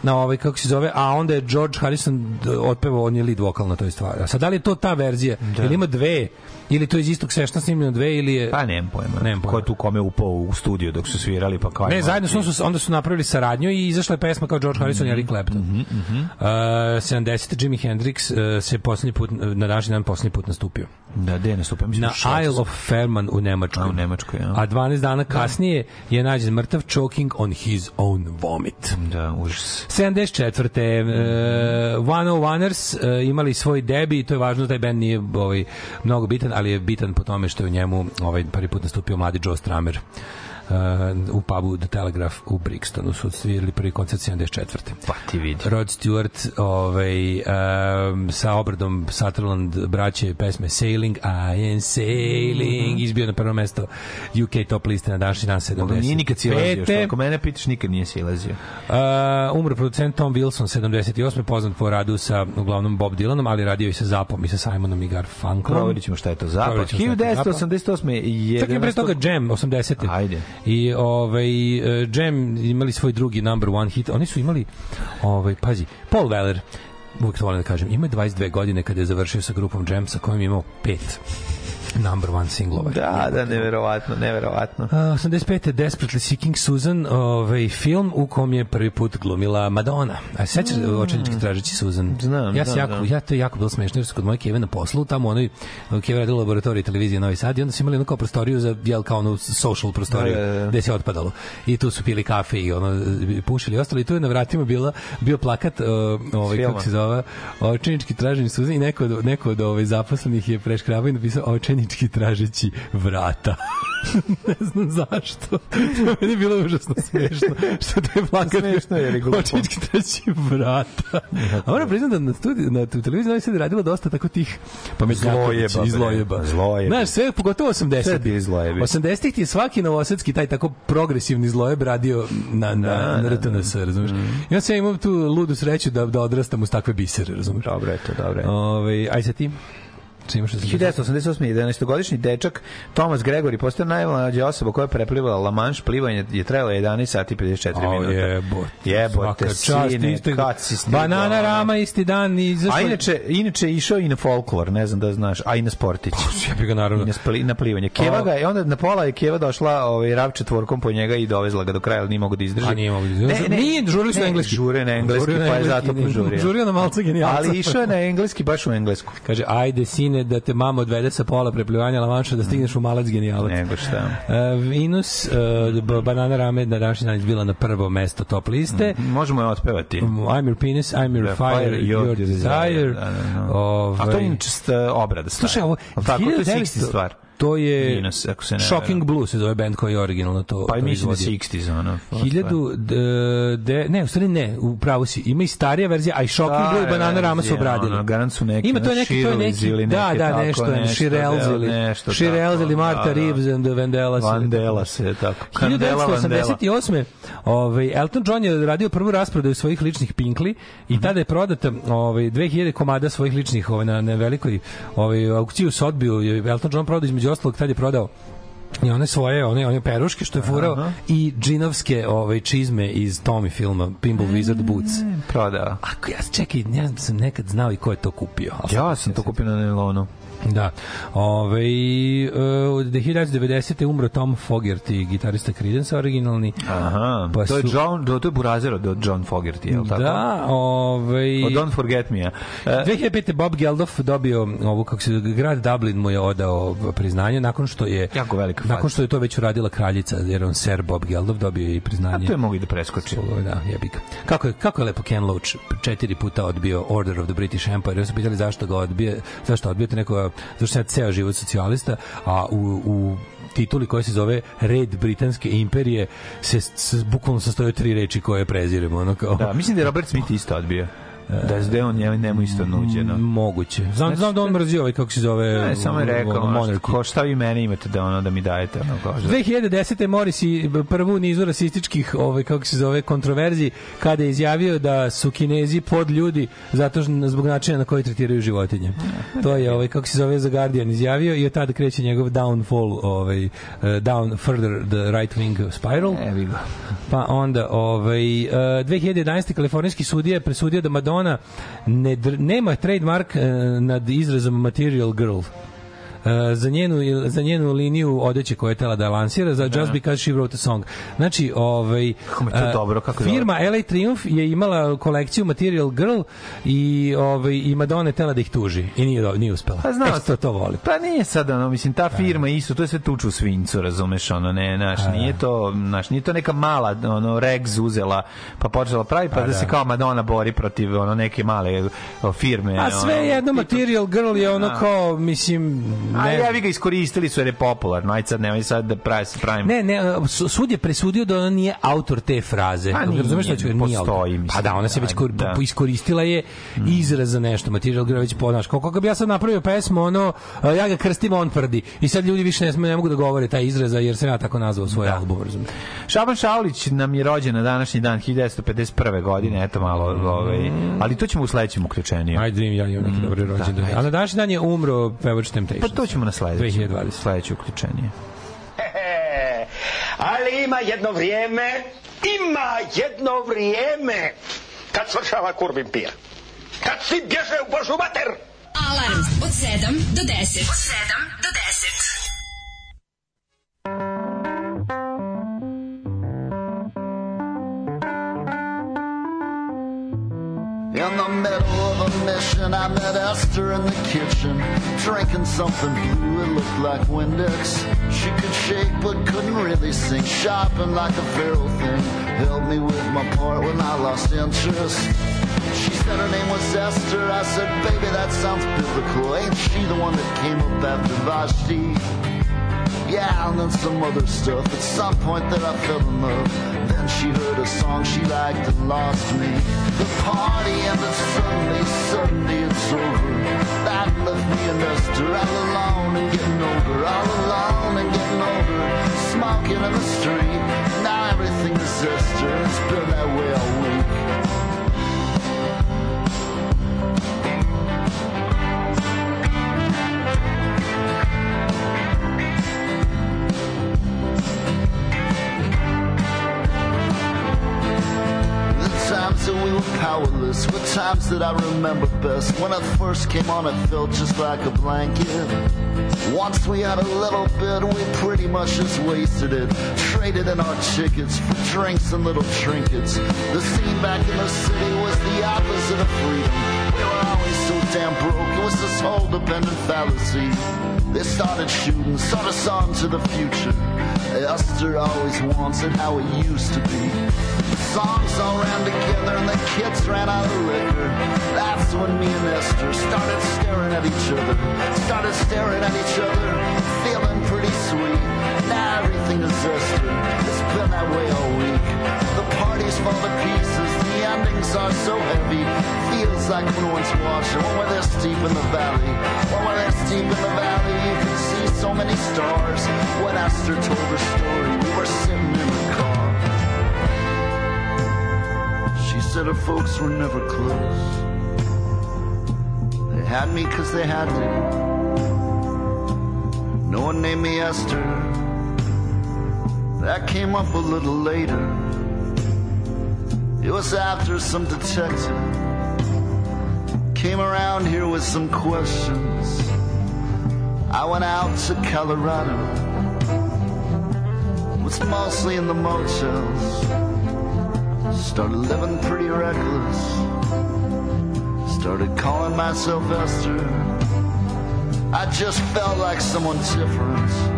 na ovaj, kako se zove, a onda je George Harrison otpevao, on je lead vokal na toj stvari. A sad, da li je to ta verzija? Da. Ili ima dve? Ili to iz istog sešta snimljeno dve ili je... Pa nemam pojma. Nemam pojma. Ko je tu kome upao u studiju dok su svirali pa kao... Ne, zajedno su, onda su napravili saradnju i izašla je pesma kao George Harrison mm -hmm. i Eric Clapton. Mm -hmm, Uh, 70. Jimi Hendrix uh, se poslednji put, na današnji dan poslednji put nastupio. Da, gde je nastupio? Mislim, na Isle of Ferman u Nemačkoj. A, u Nemačkoj, ja. A 12 dana da. kasnije je nađen mrtav choking on his own vomit. Da, užas. 74. Uh, 101ers uh, imali svoj debi, i to je važno, taj band nije ovaj, mnogo bitan, ali je bitan po tome što je u njemu ovaj prvi put nastupio mladi Joe Stramer uh, u pubu The Telegraph u Brixtonu su odsvirili prvi koncert 74. Pa ti vidi. Rod Stewart ovaj, um, sa obradom Sutherland braće pesme Sailing, I am sailing, mm -hmm. izbio na prvo mesto UK top liste na današnji dan 70. Boga, nije nikad silazio, što ako mene pitaš, nikad nije silazio. Uh, umro producent Tom Wilson, 78. poznat po radu sa, uglavnom, Bob Dylanom, ali radio i sa Zapom i sa Simonom i Garfunkelom. Proverit ćemo šta je to Zapa. 1988. je... Čak je pre toga Jam, 80. Ajde. I ovaj e, Jam imali svoj drugi number one hit. Oni su imali ovaj pazi, Paul Weller uvijek to volim da kažem, ima 22 godine kada je završio sa grupom Jam sa kojim je imao pet number one single. Ovaj. Da, da, neverovatno, neverovatno. Uh, 85. Desperately Seeking Susan, ovaj film u kom je prvi put glumila Madonna. A sećaš mm. očenički tražeći Susan? Znam, ja znam, jako, znam. Ja to jako bilo smešno, jer su kod moje Keve na poslu, tamo onoj Keve radila laboratoriji televizije Novi Sad i onda su imali ono prostoriju za, jel, kao ono social prostoriju, da, da, da. gde se otpadalo. I tu su pili kafe i ono, pušili i ostalo. I tu je na vratima bila, bio plakat, uh, ovaj, Filma. kako se zove, očenički traženje Susan i neko, neko od ovaj, zaposlenih je preškrabao i napisao očenički pokajnički tražeći vrata. *laughs* ne znam zašto. To meni je bilo užasno smešno. Što te plakat smešno je ili glupo. Očički treći vrata. A moram priznati da na, studiju, na televiziji Novi Sad radilo dosta tako tih pametnjaka. Zlojeba. Znači, zlojeba. zlojeba. Znaš, sve pogotovo 80. Sve je zlojebi. 80-ih ti je svaki novosadski taj tako progresivni zlojeb radio na, na, da, na, na da, RTNS, da. razumiješ? Mm. Ja sam imao tu ludu sreću da, da odrastam uz takve bisere, razumiješ? Dobro je to, dobro je. Ove, ovaj, aj sa tim čime što se... 1988. 11-godišnji dečak Thomas Gregory postao najmlađa osoba koja je preplivala La Manche, plivanje je trajalo 11 sati 54 oh, minuta. Jebote. Jebote, sine, isti, kad si stigla. Banana rama isti dan i zašto... A inače, inače išao i na folklor, ne znam da znaš, a i na sportić. Pa, ja bih ga naravno. I na, spli, na plivanje. Keva ga je, onda na pola je Keva došla ovaj, rav četvorkom po njega i dovezla ga do kraja, ali nije mogu da izdrži. A nije mogu da izdrži. Ne, ne, nije, žurili su ne, engleski. Žure na engleski, žure na engleski, pa je zato požurio. Žurio na malce genijalca. Ali išao je na engleski, baš u englesku. Kaže, ajde sine, sanjanje da te mama odvede sa pola preplivanja Lamanša da stigneš u malac genijalac. Nego šta. Da. Uh, e, Vinus, uh, e, Banana Rame na današnji dan izbila na prvo mesto top liste. Mm, možemo je otpevati. I'm your penis, I'm your da, fire, fire, your, your desire. desire. Da, da, da. Ove... A to je ovaj, inčest obrada. Slušaj, ovo... Tako, to je 60 stvar. To je Minus, ako se ne Shocking Blue se zove band koji je originalno to Pa to mislim da 60s ono. 1000 pa. ne, u stvari ne, u pravu si. Ima i starija verzija, a i Shocking Stare Blue i Banana Rama su obradili. Ono, garant su neki. Ima to neki, to je neki. Ili da, da, nešto, nešto Shirels da, ili nešto. Shirels ili da, Marta da, Reeves and the Vandellas. Vandellas je tako. Candela, 1988. Ovaj Elton John je radio prvu rasprodaju svojih ličnih Pinkli i mhm. tada je prodata ovaj 2000 komada svojih ličnih ovaj na, na velikoj ovaj aukciji u Sotbiju. Elton John prodao između između ostalog tad je prodao i one svoje, one, one peruške što je furao Aha. i džinovske ovaj, čizme iz Tommy filma, Pimble Wizard Boots. E, prodao. Ako ja čekaj, ne ja da sam nekad znao i ko je to kupio. Ja sam to kupio na Nelonu. Da. Ove, e, od uh, 1990. umro Tom Fogerty, gitarista Creedence originalni. Aha, pa to, je John, do, to je Burazer od John Fogerty, je li tako? Da, ove... Od Don't Forget Me. Uh, 2005. Bob Geldof dobio ovu, kako se, grad Dublin mu je odao priznanje nakon što je... Jako velika faca. Nakon što je to već uradila kraljica, jer on ser Bob Geldof dobio je i priznanje. A to je mogli da preskoči. Svog, da, jebika. Kako je, kako je lepo Ken Loach četiri puta odbio Order of the British Empire, ja su pitali zašto ga odbije, zašto odbijete nekoga zašto sam ja ceo život socijalista, a u, u tituli koja se zove Red Britanske imperije se, se bukvalno sastoje od tri reči koje preziremo. Ono kao... Da, mislim da je Robert Smith isto odbio da je on njemu nemu isto mm, nuđeno. Moguće. Znam, znači, znam da on mrzio ovaj, kako se zove, ne, samo je rekao, ono, ko šta vi mene imate da ono da mi dajete? Ono, kao 2010. Morris i prvu nizu rasističkih, ovaj, kako se zove, kontroverzi, kada je izjavio da su kinezi pod ljudi zato zbog načina na koji tretiraju životinje. To je, ovaj, kako se zove, za Guardian izjavio i od tada kreće njegov downfall, ovaj, e, down further the right wing spiral. Evi ga. Pa onda, ovaj, 2011. E, kalifornijski sudija je presudio da Madonna ona ne, nema trademark eh, nad izrazom material girl. E, za njenu, za njenu liniju odeće koje je tela da lansira, za Just da. Because She Wrote a Song. Znači, ovaj, kako to e, dobro, kako firma dobro. LA Triumph je imala kolekciju Material Girl i, ovaj, i Madonna je tela da ih tuži i nije, nije uspela. Pa znao, Eto, to voli. Pa nije sad, ono, mislim, ta da. firma isto, to je sve tuču u svincu, razumeš, ono, ne, znaš, da. nije to, znaš, nije to neka mala, ono, Rex uzela, pa počela pravi, pa da, da se kao Madonna bori protiv, ono, neke male firme. A sve ono, jedno Material Girl je ono kao, mislim, Ali ja vi ga iskoristili su jer je popularno. Aj sad nemoj sad da pravi se pravim. Ne, ne, sud je presudio da ona nije autor te fraze. Pa nije, Razumeš da će nije postoji, mislim. Pa da, ona se već kor, da. da. iskoristila je mm. izraz za nešto. Matižel Grvić ponaš. Kako bi ja sad napravio pesmu, ono, e, ja ga krstim, on tvrdi. I sad ljudi više ne, ne mogu da govore taj izraz, jer sam ja tako nazvao svoj da. album, razumiješ. Šaban Šaulić nam je rođen na današnji dan, 1951. godine, mm. eto malo, ovaj, ali to ćemo u sledećem uključenju. Ajde, ja imam neki mm, dobri da, rođendan. Da, a na današnji dan je umro pevač Temptation. Pa to ćemo na sledeću, 2020. sledeće uključenje. Ali ima jedno vrijeme, ima jedno vrijeme kad svršava kurvin pir. Kad svi bježe u Božu mater! Alarm od 7 do 10. Od 7 do 10. In the middle of a mission, I met Esther in the kitchen, drinking something blue, it looked like Windex. She could shake but couldn't really sing, shopping like a feral thing. Helped me with my part when I lost interest. She said her name was Esther. I said, baby, that sounds biblical. Ain't she the one that came up after Vashti? yeah, and then some other stuff. At some point that I fell in love. Then she heard a song she liked and lost me. The party and it's suddenly, suddenly it's over. That left me a duster, all alone and getting older, all alone and getting older. Smoking in the street, now everything is sister. It's been that way all week. remember best when I first came on, it felt just like a blanket. Once we had a little bit, we pretty much just wasted it. Traded in our tickets for drinks and little trinkets. The scene back in the city was the opposite of freedom. We were always so damn broke, it was this whole dependent fallacy. They started shooting, saw us on to the future. Esther always wants it how it used to be. Songs all ran together and the kids ran out of liquor. That's when me and Esther started staring at each other. Started staring at each other, feeling pretty sweet. Now everything is Esther. It's been that way all week the parties fall to pieces. The endings are so heavy. Feels like ruins washing. When One are this deep in the valley, One we're this deep in the valley, you can see so many stars. When Esther told her story, we were sitting in the car. She said her folks were never close. They had me 'cause they had to. No one named me Esther. That came up a little later. It was after some detective came around here with some questions. I went out to Colorado. Was mostly in the motels. Started living pretty reckless. Started calling myself Esther. I just felt like someone different.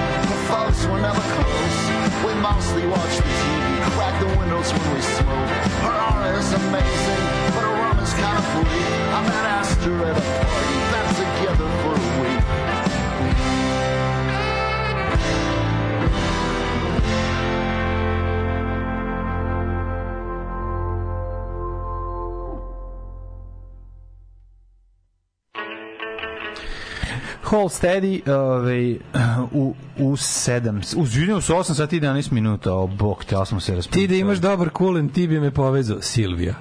folks were never close. We mostly watch the TV, crack the windows when we smoke. Her aura is amazing, but her room is kind of free. I met Astor at a party, that's together for a week. Holstedi ovaj, u, u 7, u zvinju u 8 sati i 11 minuta, o bok, te, ali smo se raspravili. Ti da imaš dobar kulen, ti bi me povezao, Silvija.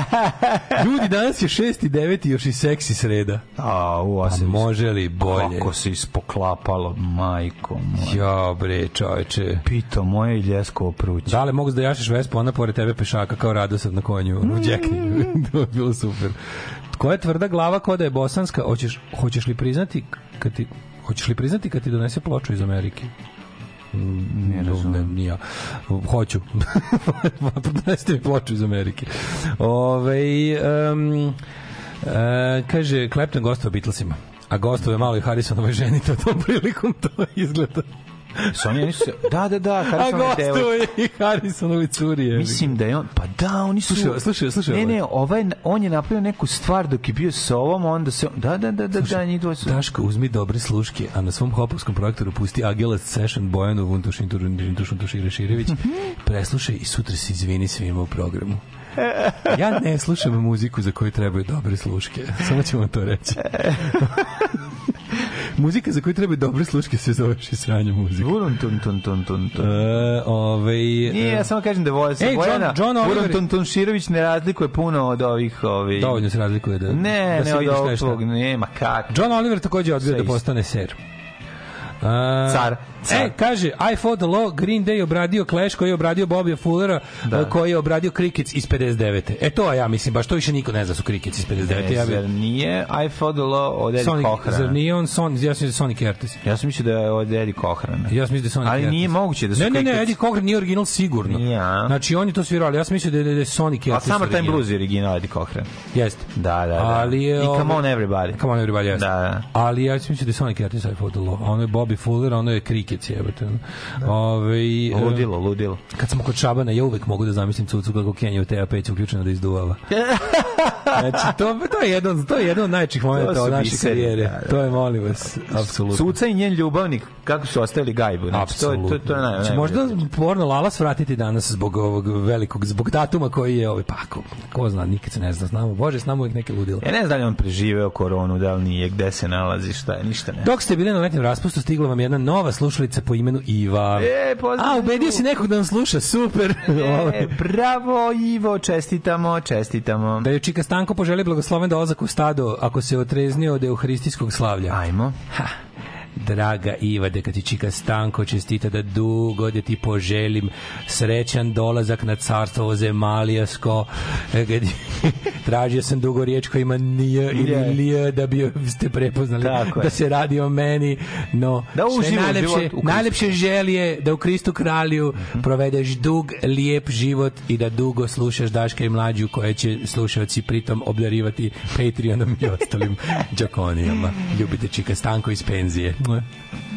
*laughs* Ljudi, danas je 6 i 9 i još i seksi sreda. A, u, a, se može li bolje? Kako se ispoklapalo, majko moja. Ja, bre, čoveče. Pito moje i ljeskovo pruće. Da li mogu da jašeš vespu, ona pored tebe pešaka kao Radosad na konju, u mm. džekni. *laughs* to je bilo super. Ko je tvrda glava koda je bosanska? Hoćeš, hoćeš li priznati kad ti, hoćeš li priznati kad ti donese ploču iz Amerike? Ne mm, razumem. Ne, ja. Hoću. *laughs* Donesite mi ploču iz Amerike. Ove, um, e, kaže, Clapton gostova Beatlesima. A gostove malo i Harrisonove ženite tom prilikom to izgleda. Sonja, oni su se... Da, da, da, Harrison A gostuo je i Harrison u Curije. Mislim da je on... Pa da, oni su... Slušaj, slušaj, slušaj. Ne, ne, ovaj, ovaj on je napravio neku stvar dok je bio sa ovom, onda se... Da, da, da, da, da, njih dvoje su... Daško, uzmi dobre sluške, a na svom hopovskom projektoru pusti Agelas Session Bojanu Vuntoš Intuš Intuš Reširević, mhm. preslušaj i sutra se izvini svima u programu. *laughs* Ja ne slušam muziku za koju trebaju dobre sluške. *laughs* Samo ćemo to reći. *laughs* Muzika za koju treba dobre sluške se zove šisranja muzike. Burun tun tun tun tun. tun. E, ovaj Nije, ja samo kažem da volim se Bojana. John, John Burun tun tun Širović ne razlikuje puno od ovih, ovih. Ovaj- Dovoljno se razlikuje da. Ne, da ne od ovog, nema kak. John Oliver takođe odbio da postane ser. A, Car. E, E, kaže, I fought the law, Green Day obradio Clash koji je obradio Bobby Fullera, da. E, koji je obradio Crickets iz 59. E to ja mislim, baš to više niko ne zna su Crickets iz 59. Ne, e, ja bi... Zar nije I fought the law od Eddie Sonic, Kohrana? Zar nije on, son, ja sam mislim da Sonic Ertes. Ja sam mislio da je od Eddie Kohrana. Ja sam mislio da je Sonic Ali Ertes. nije moguće da su ne, Crickets. Ne, ne, Eddie Kohran nije original sigurno. Ja. Znači, oni to svirali, ja sam mislio da je, da je da Sonic Ertes. A Time Blues je original Eddie Kohran. Jeste. Da, da, da. Ali je, I Come ovaj- On Everybody. Come On Everybody, jeste. Da, da. Ali ja mislim da je Sonic Ertes I fought the law. Ono je Bobby Fuller, ono je Crickets matrici, jebote. Da. Ove, ovaj, ludilo, ludilo. Kad sam kod Šabana, ja uvek mogu da zamislim cucu kako Kenja u TA5 uključena da izduvava. *laughs* znači, to, to, je jedan, to je jedan od najčih momenta od naše karijere. Da, da. To je, molim vas, apsolutno. Suca i njen ljubavnik, kako su ostavili gajbu. Znači, apsolutno. To, je, to, to je naj, znači, možda porno Lala svratiti danas zbog ovog velikog, zbog datuma koji je ovaj pakao. Ko zna, nikad se ne zna. Znamo, Bože, znamo ih neke ludilo. Ja ne znam da li on preživeo koronu, da li nije, gde se nalazi, šta je, ništa ne. Dok ste bili na letnjem raspustu, stigla vam jedna nova slušalica po imenu Iva. E, pozdrav. A, ubedio si nekog da nam sluša, super. E, bravo, Ivo, čestitamo, čestitamo. Da je čika znači, Stanko poželi blagosloven dolazak da u stado ako se otreznio od euharistijskog slavlja. Ajmo. Ha draga Iva Dekatičika Stanko čestita da dugo da ti poželim srećan dolazak na carstvo zemaljasko e, *laughs* tražio sam dugo riječ koja ima nije ili yeah. lije da bi ste prepoznali Tako da je. se radi o meni no da uživo, najlepše, najlepše želje da u Kristu kralju mm -hmm. provedeš dug, lijep život i da dugo slušaš Daška i Mlađu koje će slušalci pritom obdarivati Patreonom i ostalim džakonijama. *laughs* Ljubite Čika Stanko iz penzije jingle.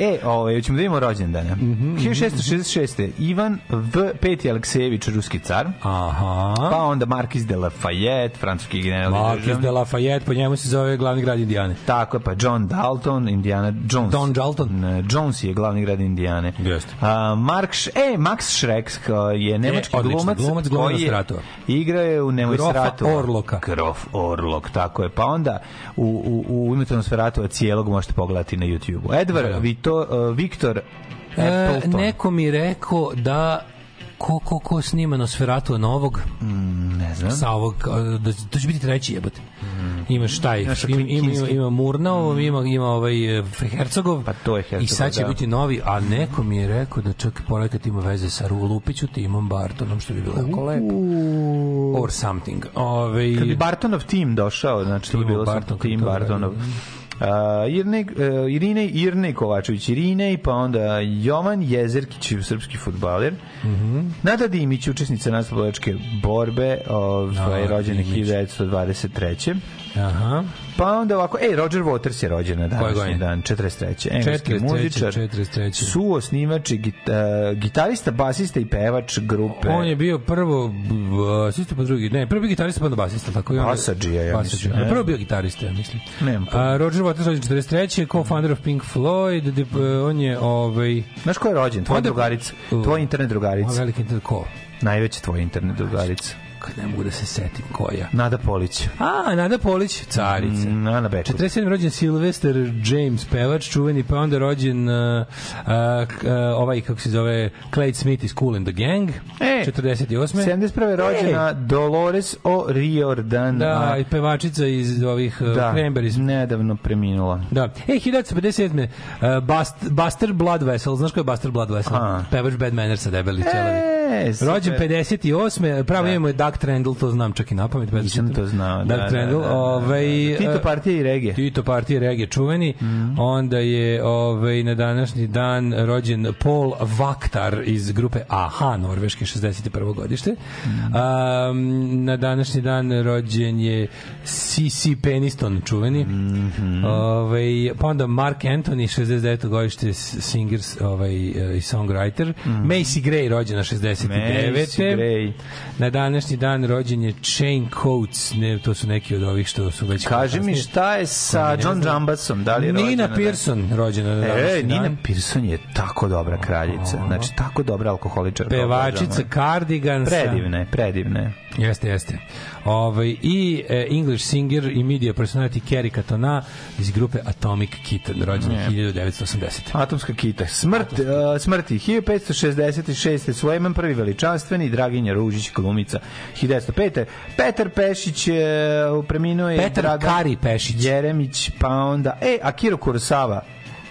E, ovaj, ćemo da imamo rođendane. Mm -hmm, 1666. Ivan V. Peti Aleksejević, ruski car. Aha. Pa onda Markiz de Lafayette, francuski general. Markiz de Lafayette, po njemu se zove glavni grad Indijane. Tako je, pa John Dalton, Indiana Jones. Don Dalton. Jones je glavni grad Indijane. Jeste. A, Mark, e, Max Schreck je nemački e, odlično, glumac, glumac glavnog stratova. Igrao je u Nemoj stratu. Orloka. Grof Orlok, tako je. Pa onda u, u, u ime Nosferatova cijelog možete pogledati na YouTube-u. Edward da, da. Vito to uh, Viktor E, e neko mi rekao da ko, ko, ko snima Nosferatu novog? Mm, ne znam. Sa ovog, e, da, to će biti treći jebote. Mm. Imaš taj, Naša ima, ima, ima Murnov, mm. ima, ima ovaj Hercegov. Pa to je Hercegov, I sad će da. biti novi, a neko mi je rekao da čak projekat ima veze sa Lupiću, Timom Bartonom, što bi bilo jako lepo. Or something. Ove, ovaj. Kad bi Bartonov tim došao, znači to bi bilo Barton, Tim Bartonov. Bartonov. Da. Uh, Irne, uh, Irine, Irne Kovačević, Irine, pa onda Jovan Jezerkić, srpski futbaler. Mm -hmm. Nada Dimić, učesnica naslovačke borbe, ovaj, no, rođena 1923. Aha. Pa onda ovako, ej, Roger Waters je rođen na današnji dan, 43. Engleski 43, muzičar, 43. suosnivač, gita, e, gitarista, basista i pevač grupe. On je bio prvo basista, pa drugi, ne, prvi gitarista, pa onda basista, tako je. Basadžija, ja mislim. Prvo bio gitarista, ja mislim. Nemam A, Roger Waters rođen 43. Co-founder of Pink Floyd, de, on je ovaj... Znaš ko je rođen? Tvoja drugarica, tvoj internet drugarica. Velika internet, ko? Najveća tvoja internet drugarica kad ne mogu da se setim koja. Nada Polić. A, Nada Polić, carica. Mm, Ana Bečković. 47. rođen Sylvester James, pevač, čuveni, pa onda rođen uh, uh, uh, ovaj, kako se zove, Clay Smith iz Cool and the Gang. E, 48. 71. rođena e. Dolores O'Riordan. Da, i pevačica iz ovih uh, da, Cranberries. nedavno preminula. Da. E, 1957. Uh, Bast, Buster Blood Vessel, znaš ko je Buster Blood Vessel? A. Pevač Bad Mannersa, debeli, e. čelavi. E, super. Rođen 58. Pravo da. imamo Doug Trendle, to znam čak i na pamet. Nisam to znao. Doug da, da Trendle. Da, da, ovaj, da, da. da. Ovaj, Tito e, partije i regije. Tito partije i regije čuveni. Mm. Onda je ovaj, na današnji dan rođen Paul Vaktar iz grupe AHA, norveške 61. godište. Mm. Um, na današnji dan rođen je C.C. Peniston, čuveni. Mm -hmm. ovaj, pa onda Mark Anthony, 69. godište, singers ovaj, e, i songwriter. Mm. Macy Gray, rođena 60 99. Na današnji dan rođen je Chain Coats, ne, to su neki od ovih što su već... Kaži mi šta je sa John Jambasom, da li je Nina da? Pearson rođena na današnji e, Nina dan. Pearson je tako dobra kraljica, oh. znači tako dobra alkoholičarka. Pevačica Cardigansa. Predivne, predivne. Jeste, jeste. Ovaj, I e, English singer i media personality Kerry Katona iz grupe Atomic Kitten, rođena 1980. Atomska kita. Smrt, Atomska. Uh, smrti. 1566. Svojman prvi veličanstveni, Draginja Ružić, glumica. 1905. Petar Pešić uh, preminuo je Petar Dragan, Kari Pešić. Jeremić, pa onda... E, Akiro Kurosawa,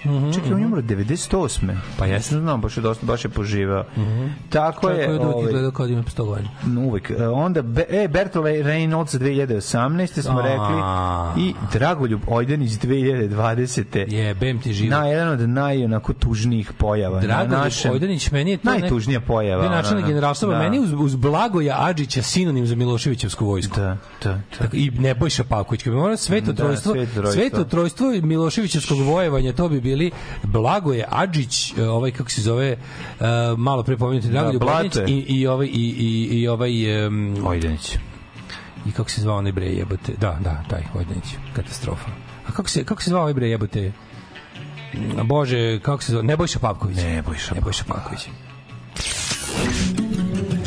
Mm -hmm. Čekaj, on je mhm. umro 98. Pa ja sam znam, baš je, dosta, baš je poživao. Mm -hmm. Tako Čak je... Čak je uvijek ovaj, izgledao kao da ima 100 godina. Uvijek. E, onda, be, e, Bertol Reynolds 2018. smo rekli i Dragoljub Ojdenić 2020. Je, bem ti život. Na, jedan od najonako tužnijih pojava. Dragoljub Ojdenić meni je to... Najtužnija pojava. Ne, načelnik generalstava. Da. Meni uz, uz Blagoja Adžića sinonim za Miloševićevsku vojsku. Da, da, da. Tako, I Nebojša Paković. Da, sveto trojstvo, sveto trojstvo da, Miloševićevskog vojevanja, to bi bili Blagoje Adžić, e, ovaj kako se zove, uh, malo pre pomenuti Dragoljub da, Blagoje i, i ovaj i, i, i ovaj um, Ojdenić. I kako se zvao onaj bre jebote? Da, da, taj Ojdenić. Katastrofa. A kako se kako se zvao ovaj bre jebote? Bože, kako se zove? Nebojša Pavković. Nebojša. Nebojša Pavković. Nebojša Pavković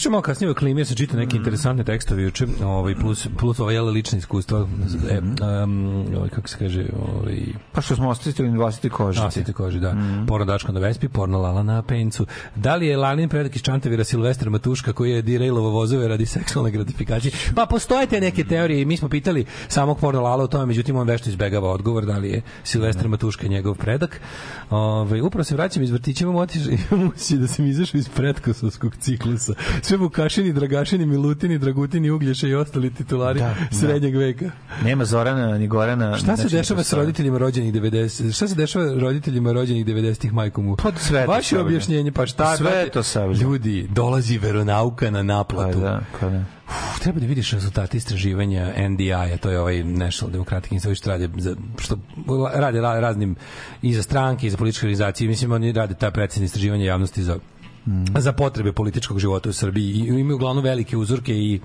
pričamo malo kasnije o klimi, ja da sam čitao neke mm. interesantne tekstove juče, ovaj, plus, plus ova jela lična iskustva, mm. e, um, ovaj, kako se kaže, ovaj, nakon što smo ostavili vlastite kožice. Vlastite kože, da. Mm. Porno dačko na Vespi, porno lala na pencu. Da li je Lanin predak iz Čantavira Silvestar Matuška koji je direjlovo vozove radi seksualne gratifikacije? Pa postoje te neke teorije i mi smo pitali samog porno lala o tome, međutim on vešto izbegava odgovor da li je Silvestar mm. Matuška njegov predak. Ove, upravo se vraćam iz vrtića, imam otiš, *laughs* imam da sam izašao iz pretkosovskog ciklusa. Sve Vukašini, Dragašini, Milutini, Dragutini, Uglješe i ostali titulari da, da. srednjeg da. veka. Nema Zorana ni Gorana. Šta se znači dešava sa roditeljima rođeni rođenih 90 šta se dešava roditeljima rođenih 90-ih majkom u pod pa sve vaše objašnjenje pa šta pa sve to savlje. ljudi dolazi veronauka na naplatu pa da, pa da. Uf, treba da vidiš rezultate istraživanja NDI-a, to je ovaj National Democratic Institute što rade, za, što rade raznim i za stranke i za političke organizacije, mislim oni rade ta predsjedna istraživanja javnosti za Mm. za potrebe političkog života u Srbiji i imaju uglavnom velike uzorke i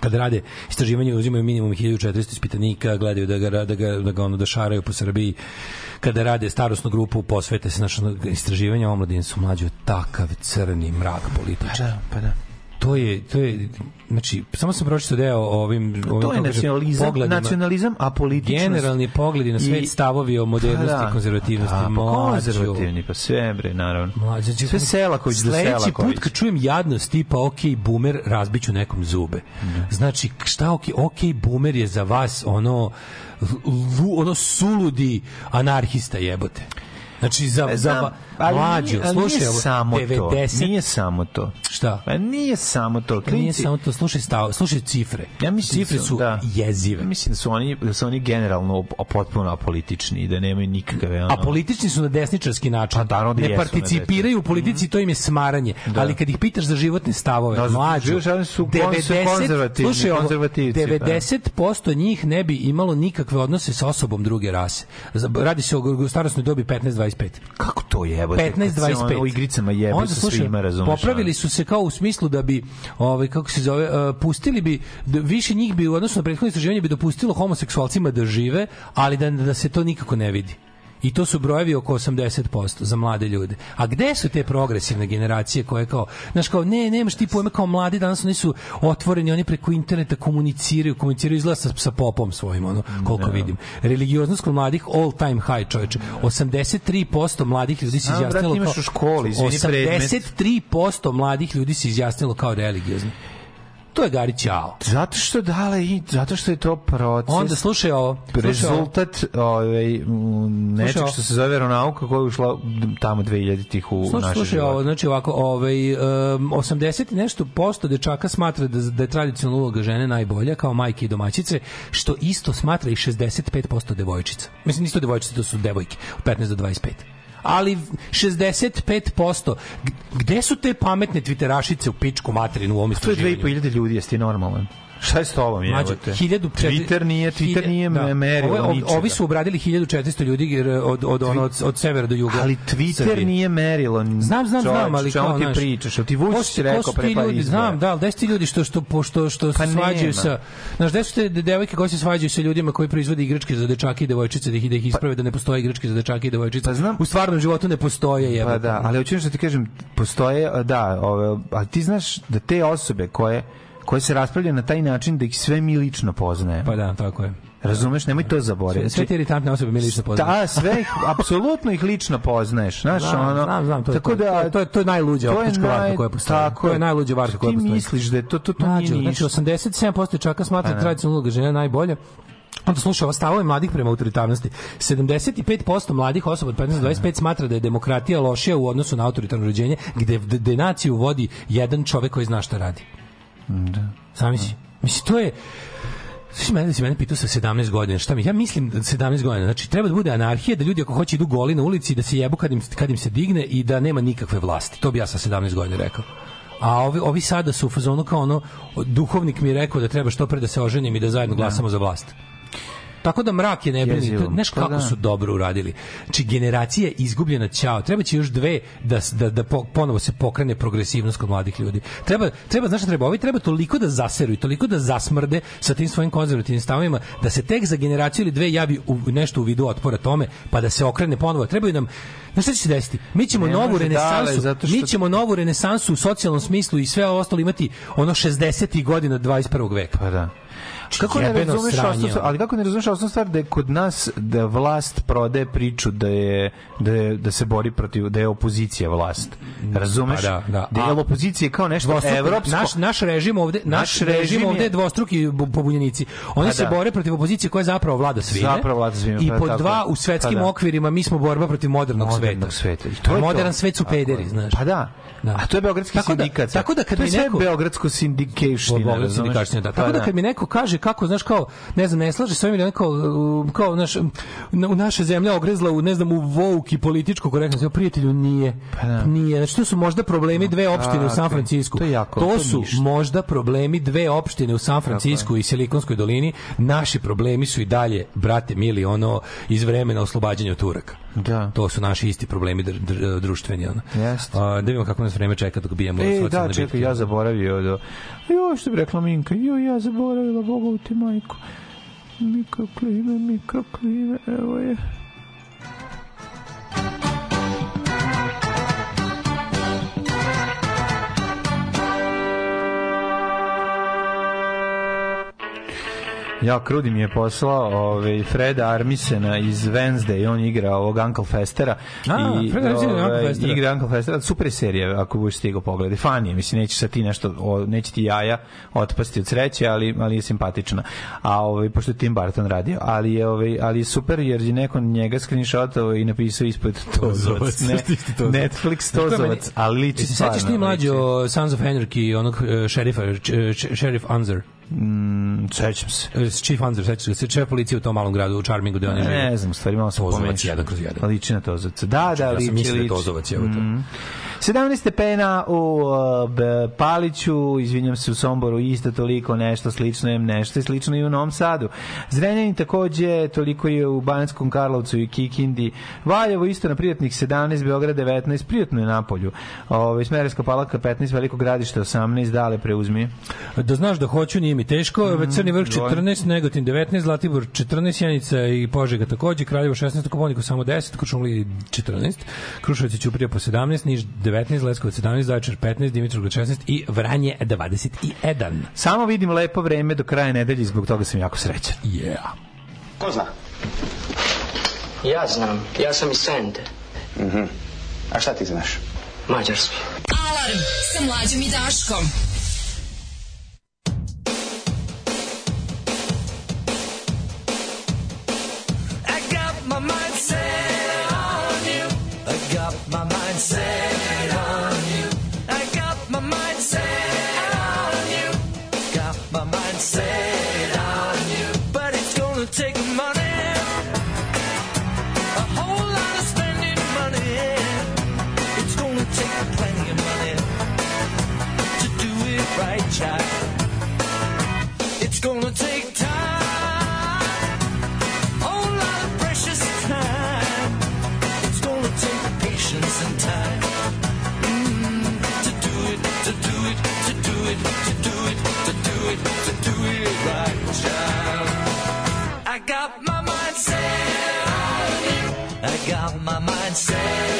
kad rade istraživanje uzimaju minimum 1400 ispitanika, gledaju da ga da ga da ga ono da šaraju po Srbiji. Kada rade starosnu grupu, posvete se našo istraživanje omladine su mlađi takav crni mrak političara. Pa da, pa da to je to je znači samo sam pročitao deo ovim ovim to je nacionalizam pogledima, nacionalizam a političnost generalni pogledi na svet i, stavovi o modernosti pa da, i konzervativnosti da, pa konzervativni pa sve bre naravno mlađa znači, sve sela koji do sela sledeći put kad čujem jadnost tipa ok boomer razbiću nekom zube mm. znači šta ok ok boomer je za vas ono lu, ono suludi anarhista jebote znači za, e, za Pa Mlađu, nije, slušaj, nije samo 90... to. Nije samo to. Šta? Pa nije samo to. Pa Klinci... Nije samo to, slušaj, stav, slušaj cifre. Ja mislim, cifre da- su da. jezive. Ja mislim da su oni, da su oni generalno potpuno apolitični i da nemaju nikakve... Ono... Apolitični su na desničarski način. Pa, da, ne participiraju u politici, to im je smaranje. Da. Ali kad ih pitaš za životne stavove, da, mlađu, su 90, konzervativni, slušaj, ovo, 90% pa. da. njih ne bi imalo nikakve odnose sa osobom druge rase. Radi se o starostnoj dobi 15-25. Kako to je? 15 25. U igricama jebe Onda, sa svima, razumeš. Popravili su se kao u smislu da bi ovaj kako se zove, uh, pustili bi da više njih bi u odnosu na prethodno istraživanje bi dopustilo homoseksualcima da žive, ali da da se to nikako ne vidi. I to su brojevi oko 80% za mlade ljude. A gde su te progresivne generacije koje kao, znaš kao, ne, nemaš ti pojma kao mladi danas oni su otvoreni, oni preko interneta komuniciraju, komuniciraju izgleda sa, sa popom svojim, ono, koliko da. vidim. Religioznost kod mladih all time high, čoveče. 83% mladih ljudi se izjasnilo kao... Školi, 83% mladih ljudi se izjasnilo kao religiozni to je Gari Ćao. Zato što dale i zato što je to proces. Onda slušaj ovo. Rezultat ovaj nečeg što se zove nauka koja je ušla tamo 2000-ih u slušaj, naše Slušaj život. ovo, znači ovako, ovaj um, 80 i nešto posto dečaka smatra da, da je tradicionalna uloga žene najbolja kao majke i domaćice, što isto smatra i 65% devojčica. Mislim, isto devojčice, to su devojke, od 15 do 25 ali 65%. Gde su te pametne twitterašice u pičku materinu u ovom istraživanju? To je 2500 ljudi, jeste normalno. Šta je s tobom? Mađo, 1400, Twitter nije, Twitter nije da. merilo ovo, ničega. Ovi su obradili 1400 ljudi jer eh, od, od, ono, od, od severa do juga. Ali Twitter Srbije. nije merilo. Znam, znam, Čovječ, znam, ali kao, ti pričaš? Ti Vučić ti rekao pre pa izbora. Znam, da, ali gde su ti ljudi što, što, što, što pa svađaju sa... Znaš, gde su te devojke koje se svađaju sa ljudima koji proizvode igračke za dečake i devojčice, da ih, da ih pa- isprave da ne postoje igračke za dečake i devojčice? Pa znam. U stvarnom životu ne postoje, jebate. Pa da, ali hoću nešto da ti kažem, postoje, da, ove, ali ti znaš da te osobe koje koje se raspravljaju na taj način da ih sve mi lično poznajemo. Pa da, tako je. Razumeš, nemoj to zaboraviti. Sve, sve te iritantne osobe mi lično poznaješ. Da, sve, apsolutno ih lično poznaješ. Znaš, znam, ono, znam, znam, to, tako je, to, da, to, je, to, je, to je najluđa optička naj, varka koja postoji. Tako, to je najluđa varka koja postoji. Ti misliš da je to, to, to Nađo, nije znači, ništa. Znači, 87% čaka smatra pa, da. tradicionalna uloga žena najbolja. Onda slušaj, ovo stavove mladih prema autoritarnosti. 75% mladih osoba od 15 do 25 smatra da je demokratija lošija u odnosu na autoritarno uređenje, gde, gde naciju vodi jedan čovek koji zna šta radi. Da. Zamisli. Mislim, to je... Sviš mene da si mene pitao sa 17 godina, šta mi? Ja mislim da 17 godina, znači treba da bude anarhija, da ljudi ako hoće idu goli na ulici, da se jebu kad im, kad im se digne i da nema nikakve vlasti. To bi ja sa 17 godina rekao a ovi, ovi sada su u fazonu kao ono, duhovnik mi rekao da treba što pre da se oženim i da zajedno da. glasamo da. za vlast. Tako da mrak je ne Znaš pa kako da. su dobro uradili. Či znači, generacija izgubljena ćao. Treba će još dve da, da, da ponovo se pokrene progresivnost kod mladih ljudi. Treba, treba znaš treba? Ovi treba toliko da zaseruju, toliko da zasmrde sa tim svojim konzervativnim stavovima da se tek za generaciju ili dve javi u, nešto u vidu otpora tome, pa da se okrene ponovo. Trebaju nam... Znaš šta će se desiti? Mi ćemo ne novu renesansu, dale, što... mi ćemo novu renesansu u socijalnom smislu i sve ostalo imati ono 60. godina 21. veka. Pa da kako ne razumeš osnovnu ali kako ne razumeš osnovnu stvar da je kod nas da vlast prodaje priču da je da je, da se bori protiv da je opozicija vlast. Mm, razumeš? Pa da, da. da je opozicija kao nešto evropsko. Naš naš režim ovde naš, naš režim, ovde je dvostruki pobunjenici. Oni pa se da. bore protiv opozicije koja je zapravo vlada svime. Zapravo vlada svime. I pa po dva u svetskim pa da. okvirima mi smo borba protiv modernog, modernog sveta. sveta. I to je modern to. svet su pederi, znaš. Pa da. Da. A to je beogradski tako da- sindikat. Da, tako da kad mi neko beogradsko sindikeština, beogradsko sindikaština, da. Pa tako da, da kad mi neko kaže kako, znaš, kao, ne znam, ne slaže s ovim, ili kao, kao naš, u naša zemlja ogrezla u, ne znam, u vouk i političku korektnost. Ja, prijatelju, nije. Pa, da. Nije. Znači, to su možda problemi dve opštine u San Francisku. To, je jako, to, su možda problemi dve opštine u San Francisku i Silikonskoj dolini. Naši problemi su i dalje, brate mili, ono, iz vremena oslobađanja Turaka. Da. To su naši isti problemi dr, dr, društveni. Ono. Jeste. A, da vidimo kako nas vreme čeka dok bijemo. E, da, čekaj, ja zaboravio Da, Pa jo, što bi rekla Minka, jo, ja zaboravila, Boga u ti majku. Mikroklime, mikroklime, evo je. Ja, Krudi mi je poslao ovaj, Freda Armisena iz Wednesday, on igra ovog Uncle Festera. A, i, Fred Armisen ovaj, Uncle Festera. Igra Uncle Festera, super serija, ako budeš stigao pogledi. Fan je, mislim, neće sad ti nešto, o, neće ti jaja otpasti od sreće, ali, ali je simpatična. A ovaj, pošto je Tim Barton radio, ali je, ovaj, ali je super jer je neko njega screenshotovao i napisao ispod Tozovac. Ne, *laughs* Netflix Tozovac, ali liči stvarno. Sećaš ti mlađo Sons of Anarchy, onog e, šerifa, e, e, šerif Anzer? Mm, sećam se. Chief Hunter, sećam se. Šef policije u tom malom gradu, u Charmingu, gde oni Ne znam, stvari malo sam pomeć. Tozovac 1 kroz 1. Pa liči na Tozovac. Da, da, liči. Ja sam mislio da Tozovac je ovo to. Mhm. 17 stepena u uh, Paliću, izvinjam se u Somboru isto toliko, nešto slično, nešto je slično i u Novom Sadu. Zrenjanin takođe, toliko je u Banjskom Karlovcu i Kikindi. Valjevo isto na prijatnih 17, Beograd 19, prijatno je na polju. Ove, ovaj, Smereska palaka 15, Veliko gradište 18, dale preuzmi. Da znaš da hoću, nije mi teško. Mm, Crni vrh 14, Negotin 19, Zlatibor 14, Janica i Požega takođe, Kraljevo 16, Koponik samo 10, Kočumli 14, Krušovac će Ćuprija po 17, Niš 19, 19, Leskovac 17, Zaječar 15, Dimitrovgrad 16 i Vranje 21. Samo vidim lepo vreme do kraja nedelje zbog toga sam jako srećan. Yeah. Ko zna? Ja znam. Ja sam iz Sende. Mhm. Mm -hmm. A šta ti znaš? Mađarski. Alarm sa mlađom i Daškom. I got my mind set and say.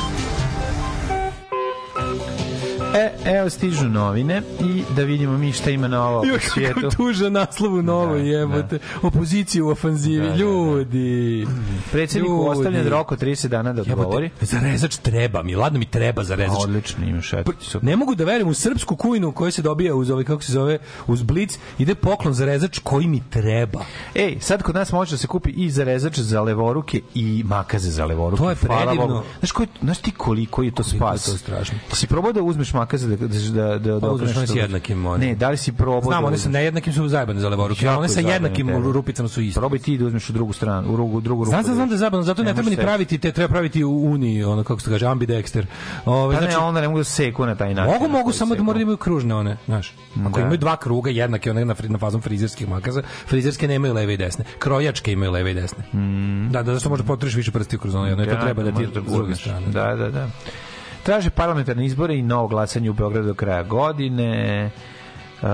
E, evo stižu novine i da vidimo mi šta ima na ovo Još, svijetu. Još tuža naslovu da, novo da, jebote. Da. Opozicija u ofanzivi, da, ljudi. Da, da. Predsedniku ljudi. ostavljen rok od 30 dana da odgovori. Jebote, rezač treba mi, ladno mi treba za rezač. odlično, imaš eticu. Pa, ne mogu da verujem u srpsku kujnu koja se dobija uz ovaj, kako se zove, uz blic, ide poklon za rezač koji mi treba. Ej, sad kod nas može da se kupi i za rezač za levoruke i makaze za levoruke. To je predivno. Znaš, koji, znaš ti koliko je to koliko spas? Je to strašno. Si probao da uzmeš makar da da da da, da okrešno s jednakim one. Ne, da li si probao? Znam, one da sa nejednakim su zajebane za levoruke. One sa jednakim rupicama su iste. Probaj ti da uzmeš u drugu stranu, u drugu drugu ruku. Znam, znam da, da je zajebano, zato ne treba ni praviti, te treba praviti u uniji, ono kako se kaže ambidexter. Ovaj pa znači ne, onda ne mogu da seku na taj način. Mogu, mogu samo da moraju imaju kružne one, znaš. Ako imaju dva kruga jednake one na na fazom frizerskih makaza, frizerske nemaju leve i desne. Krojačke imaju leve i desne. Mm. Da, da, zašto možda potreš više prstiju kroz ono, jedno, to treba da ti s druge strane. Da, da, da. Traže parlamentarne izbore i novo glasanje u Beogradu do kraja godine. Uh,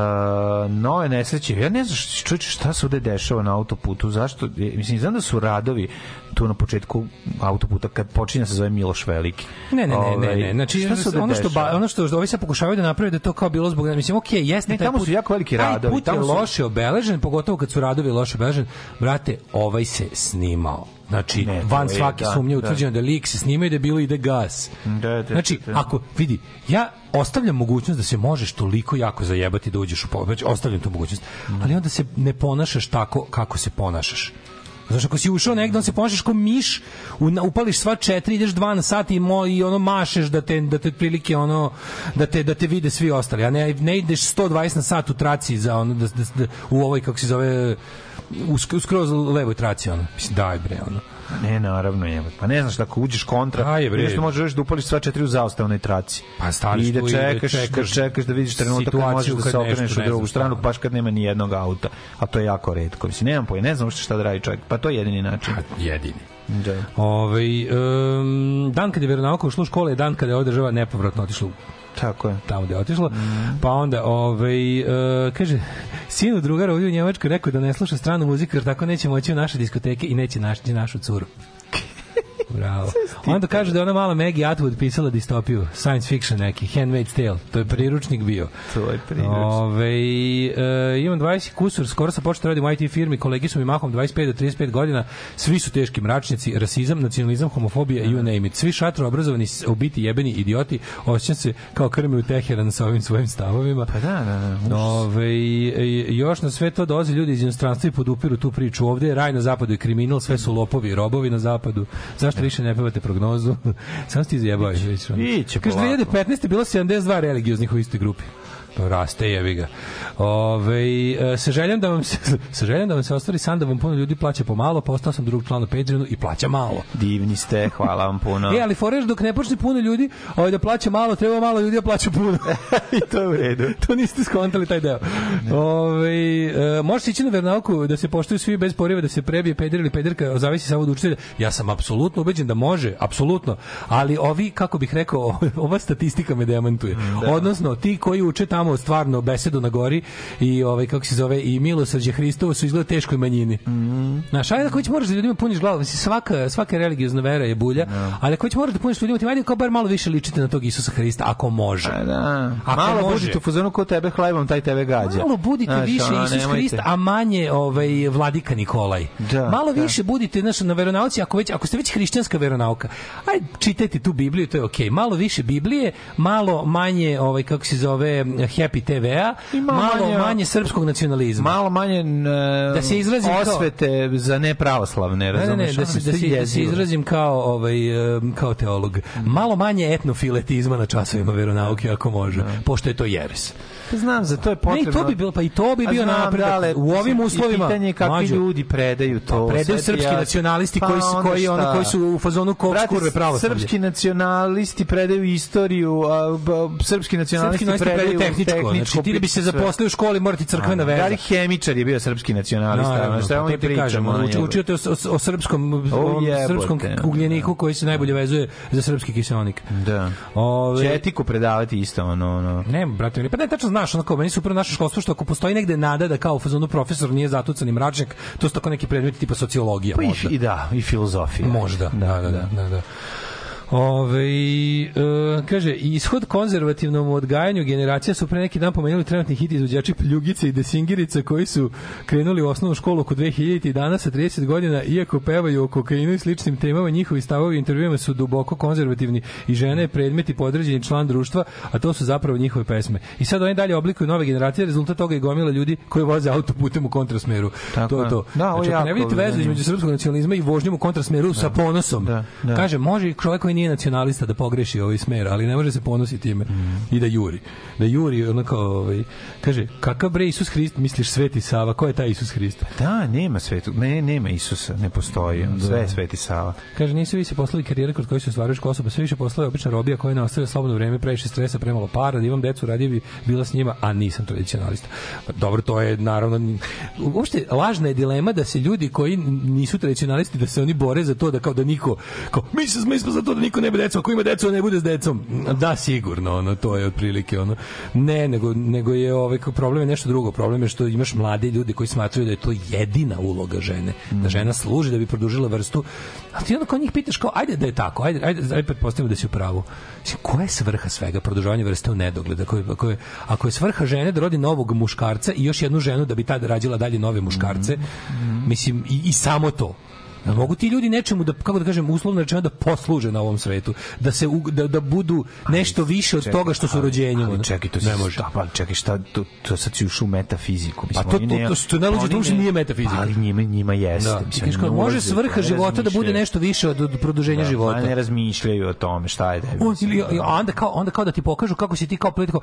nove nesreće. Ja ne znam čuče šta se ovde dešava na autoputu, zašto, e, mislim, znam da su radovi tu na početku autoputa kad počinje da se zove Miloš Veliki. Ne, ne, ne, ne, ne. Ovaj, znači, šta se ono što, ba, ono što, što ovi sad pokušavaju da naprave da to kao bilo zbog, mislim, okej, okay, jeste ne, taj tamo put, su jako veliki radovi. Taj put je tamo su... loše obeležen, pogotovo kad su radovi loše obeležen. Brate, ovaj se snimao Znači, ne, van svake da, sumnje da. utvrđeno da, da lik se snima da je bilo ide da gas. Da, da, znači, da, da. ako, vidi, ja ostavljam mogućnost da se možeš toliko jako zajebati da uđeš u pobač, znači, ostavljam tu mogućnost, mm. ali onda se ne ponašaš tako kako se ponašaš. Znaš, ako si ušao negde, on se ponašaš kao miš, upališ sva četiri, ideš dva na sat i, mo, i ono mašeš da te, da te prilike ono, da te, da te vide svi ostali. A ne, ne ideš 120 na sat u traci za ono, da, da, da, u ovoj, kako se zove, usk, skroz levoj traci, ono. Mislim, daj bre, ono. Ne, naravno, jebote. Pa ne znaš, ako uđeš kontra, da je, bre. možeš da upališ sva četiri u zaostavnoj traci. Pa staniš I da čekaš, da čekaš, da čekaš da vidiš trenutak kad možeš da se okreneš u drugu stranu, da. baš kad nema ni jednog auta. A to je jako redko. Mislim, nemam pojma, ne znam šta da radi čovjek. Pa to je jedini način. Pa, jedini. Da. Ove, ovaj, um, dan kada je Veronauka ušla u škole je dan kada je ova država nepovratno otišla u Tako je. Tamo gde je otišlo. Mm. Pa onda, ovaj, uh, kaže, sinu drugara ovdje u Njemačkoj rekao da ne sluša stranu muziku, jer tako neće moći u naše diskoteke i neće naći našu curu. Bravo. Onda kaže da ona mala Maggie Atwood pisala distopiju, science fiction neki, Handmaid's Tale. To je priručnik bio. To je priručnik. Ove, e, imam 20 kusur, skoro sam počeo da radim u IT firmi, kolegi su mi mahom 25 do 35 godina, svi su teški mračnici, rasizam, nacionalizam, homofobija, you name it. Svi šatro obrazovani, ubiti jebeni idioti, osjećam se kao krmi u Teheran sa ovim svojim stavovima. Pa da, da, da. Ove, e, još na sve to dolaze ljudi iz inostranstva i podupiru tu priču. Ovde raj na zapadu i kriminal, sve su lopovi i robovi na zapadu. Zašto više ne pevate prognozu. *laughs* Sam ti izjebali. Biće polako. Kaže, 2015. bilo 72 religioznih u istoj grupi raste jevi ga. Ove, e, sa željom da vam se, sa željom da vam se ostvari san da vam puno ljudi plaća pomalo, postao pa sam drug član na Patreonu i plaća malo. Divni ste, hvala vam puno. *laughs* e, ali foreš dok ne počne puno ljudi, ovaj da plaća malo, treba malo ljudi da plaća puno. *laughs* I to je u redu. *laughs* to niste skontali taj deo. Ove, e, možeš ići na vernauku da se poštuju svi bez poriva, da se prebije peder ili pederka, zavisi samo od učitelja. Ja sam apsolutno ubeđen da može, apsolutno. Ali ovi, kako bih rekao, ova statistika me demantuje. Mm, da. Odnosno, ti koji uče tamo tamo stvarno besedu na gori i ovaj kako se zove i milosrđe Hristovo su izgleda teškoj manjini. Mhm. Znaš, ajde ako već moraš da ljudima puniš glavu, mislim, svaka, svaka religiozna vera je bulja, no. Da. ali ako već moraš da puniš ljudima, ti ajde kao bar malo više ličite na tog Isusa Hrista, ako može. A, da. Ako malo može. budite u fuzonu ko tebe hlajbom, taj tebe gađa. Malo budite znaš, više ono, Isus Hrist, a manje ovaj, vladika Nikolaj. Da, malo da. više budite naš na veronauci, ako, već, ako ste već hrišćanska veronauka, Aj čitajte tu Bibliju, to je okej. Okay. Malo više Biblije, malo manje, ovaj, kako se zove, Happy TV-a, malo, malo manje, manje srpskog nacionalizma. Malo manje n, da se izrazim osvete kao, za nepravoslavne, razumeš? Ne, ne, da, da se, da, se, da se izrazim kao, ovaj, kao teolog. Mhm. Malo manje etnofiletizma na časovima veronauke, ako može, da. pošto je to jeres. Pa znam, za to je potrebno. Ne, to bi bilo, pa i to bi bio napredak. Da, u ovim uslovima. I pitanje je kako mađu, ljudi predaju to. Pa, predaju srpski ja, nacionalisti pa koji, su, koji, ono, koji su u fazonu kovskurve pravoslavlje. Srpski nacionalisti predaju istoriju, a, b, srpski nacionalisti, srpski predaju, predaju tehničko, znači ti da bi se zaposlio u školi, morati crkvena veza. Da Ali hemičar je bio srpski nacionalista, no, šta mi pa pričamo? Učio te o, o, o srpskom, o srpskom ugljeniku koji se najbolje vezuje za srpski kiseonik. Da. Ove, Četiku predavati isto, ono, ono. Ne, brate, pa ne, tačno znaš, onako, meni su prvo naše školstvo što ako postoji negde nada da kao u fazonu profesor nije zatucan i mračnjak, to su tako neki predmeti tipa sociologija. Pa možda. i da, i filozofija. Možda, da, da, da. da, da. da. Ove, e, kaže, ishod konzervativnom odgajanju generacija su pre neki dan pomenuli trenutni hit izvođači Pljugice i Desingirica koji su krenuli u osnovnu školu oko 2000 i danas sa 30 godina, iako pevaju o kokainu i sličnim temama, njihovi stavovi u intervjuima su duboko konzervativni i žene je predmet i podređeni član društva, a to su zapravo njihove pesme. I sad oni dalje oblikuju nove generacije, rezultat toga je gomila ljudi koji voze auto putem u kontrasmeru. Tako to je to. Da, znači, ako ne vidite vezu između srpskog nacionalizma i vožnjom u kontrasmeru da. sa ponosom, da, da. kaže, može i čovjek koji nije nacionalista da pogreši ovaj smer, ali ne može se ponositi time mm. i da juri. Da juri onako ovaj kaže kakav bre Isus Hrist misliš Sveti Sava, ko je taj Isus Hrist? Da, nema Svetu, ne, nema Isusa, ne postoji, on, da. sve je Sveti Sava. Kaže nisu više se poslali karijere kod koje se ostvaruješ kao osoba, pa sve više poslove obična robija koja nastavlja slobodno vreme, previše stresa, premalo para, da imam decu, radije bi bila s njima, a nisam tradicionalista. Dobro, to je naravno uopšte lažna je dilema da se ljudi koji nisu tradicionalisti da se oni bore za to da kao da niko kao mi mi smo za to da niko nema decu, ako ima decu, ne bude s decom. Da, sigurno, ono, to je otprilike ono. Ne, nego, nego je ovaj, problem je nešto drugo. Problem je što imaš mlade ljudi koji smatraju da je to jedina uloga žene. Mm. Da žena služi da bi produžila vrstu. A ti onda kao njih pitaš kao, ajde da je tako, ajde, ajde, ajde pretpostavimo da si u pravu. Mislim, koja je svrha svega produžavanje vrste u nedogled? Ako je, ako, je, ako je svrha žene da rodi novog muškarca i još jednu ženu da bi tad rađila dalje nove muškarce, mm. mislim, i, i samo to mogu ti ljudi nečemu da kako da kažem uslovno rečeno da posluže na ovom svetu, da se da, da budu nešto više od čekaj, toga što su rođenjem. Ali, čekaj, to ne može. pa čekaj, šta to, to sad si ušao u metafiziku, mislim. Pa to to, to, to ne logično uopšte nije metafizika. Pa, ali njima njima da. jeste, da. mislim. Kažeš, može svrha života da bude nešto više od, od produženja da, života. Ne razmišljaju o tome šta je da. Onda kao onda kao da ti pokažu kako si ti kao politiko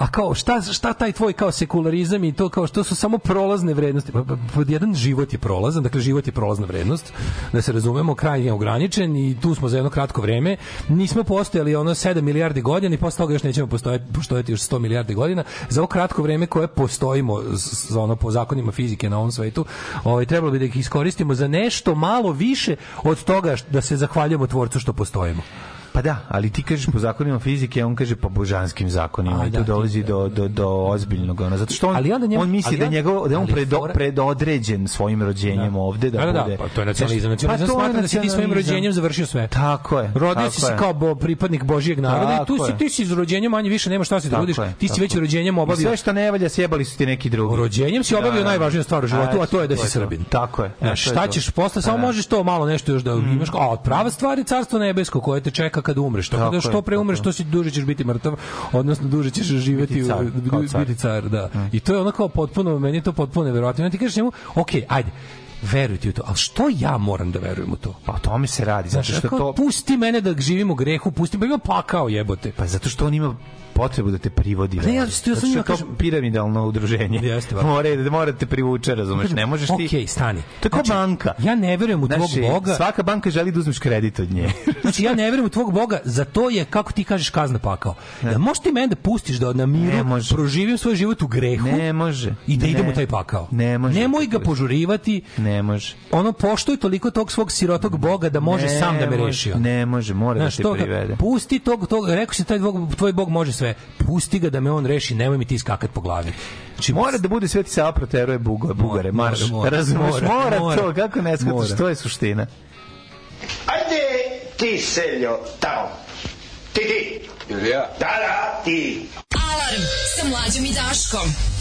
a kao šta, šta taj tvoj kao sekularizam i to kao što su samo prolazne vrednosti. Pa, pa jedan život je prolazan, dakle život je prolazna vrednost, da se razumemo, kraj je ograničen i tu smo za jedno kratko vreme. Nismo postojali ono 7 milijardi godina i posle toga još nećemo postojati, postojati još 100 milijardi godina. Za ovo kratko vreme koje postojimo za ono po zakonima fizike na ovom svetu, ovaj trebalo bi da ih iskoristimo za nešto malo više od toga da se zahvaljujemo tvorcu što postojimo. Pa da, ali ti kažeš po zakonima fizike, on kaže po božanskim zakonima. A, I tu da, dolazi da. do, do, do ozbiljnog. Ono, zato što on, ali onda njemu, on misli ali da, njegov, da on predo, fora... predodređen svojim rođenjem da. ovde. Da, da, da, bude, pa to je nacionalizam. Nacionalizam pa smatra da si ti svojim rođenjem završio sve. Tako je. Rodio tako si se kao bo, pripadnik Božijeg naroda tako i tu si, ti si iz rođenja manje više, nema šta se da trudiš. Ti si već rođenjem obavio. sve što ne valja, sjebali su ti neki drugi. Rođenjem si da, obavio najvažniju stvar u životu, a to je da si Srbin. Tako je. Šta ćeš posle, samo možeš to malo nešto još da mm. imaš. A prava stvar je carstvo nebesko koje te čeka veka kada umreš. Tako, tako da što pre umreš, to si duže ćeš biti mrtav, odnosno duže ćeš živeti biti car, u, car. biti car, da. Mm. I to je onako potpuno, meni je to potpuno neverovatno. Ja ti kažeš njemu, ok, ajde, verujte u to. Ali što ja moram da verujem u to? Pa o tome se radi. Zato što, zato što to... Pusti mene da živim u grehu, pusti, pa ima pakao jebote. Pa zato što on ima potrebu da te privodi. Pa ne, ja, što ja sam ja kažem piramidalno udruženje. *laughs* Jeste, ba. Pa. More, da mora te privuče, razumeš? ne možeš ti. Okej, okay, stani. Tako znači, banka. Ja ne verujem u tvog znači, boga. Svaka banka želi da uzmeš kredit od nje. *laughs* znači ja ne verujem u tvog boga, za to je kako ti kažeš kazna pakao. Da ja, možeš ti mene da pustiš da na miru proživim svoj život u grehu. Ne može. I da ne, idem u taj pakao. Ne može. Nemoj da ga požurivati. Ne može. Ono poštuje toliko tog svog sirotog mm. boga da može sam da me reši. Ne može, mora da te privede. Pusti tog tog, rekao si taj tvoj bog može sve. Pusti ga da me on reši, nemoj mi ti skakat po glavi. Znači, mora da bude Sveti Sava proteruje Bugove, Bugare, mora, marš. Mora, Razumeš, mora, mora, to, kako ne skataš, to je suština. Ajde ti, Seljo, tamo. Ti, ti. Ili ja? Da, da, ti. Alarm sa mlađom i Daškom.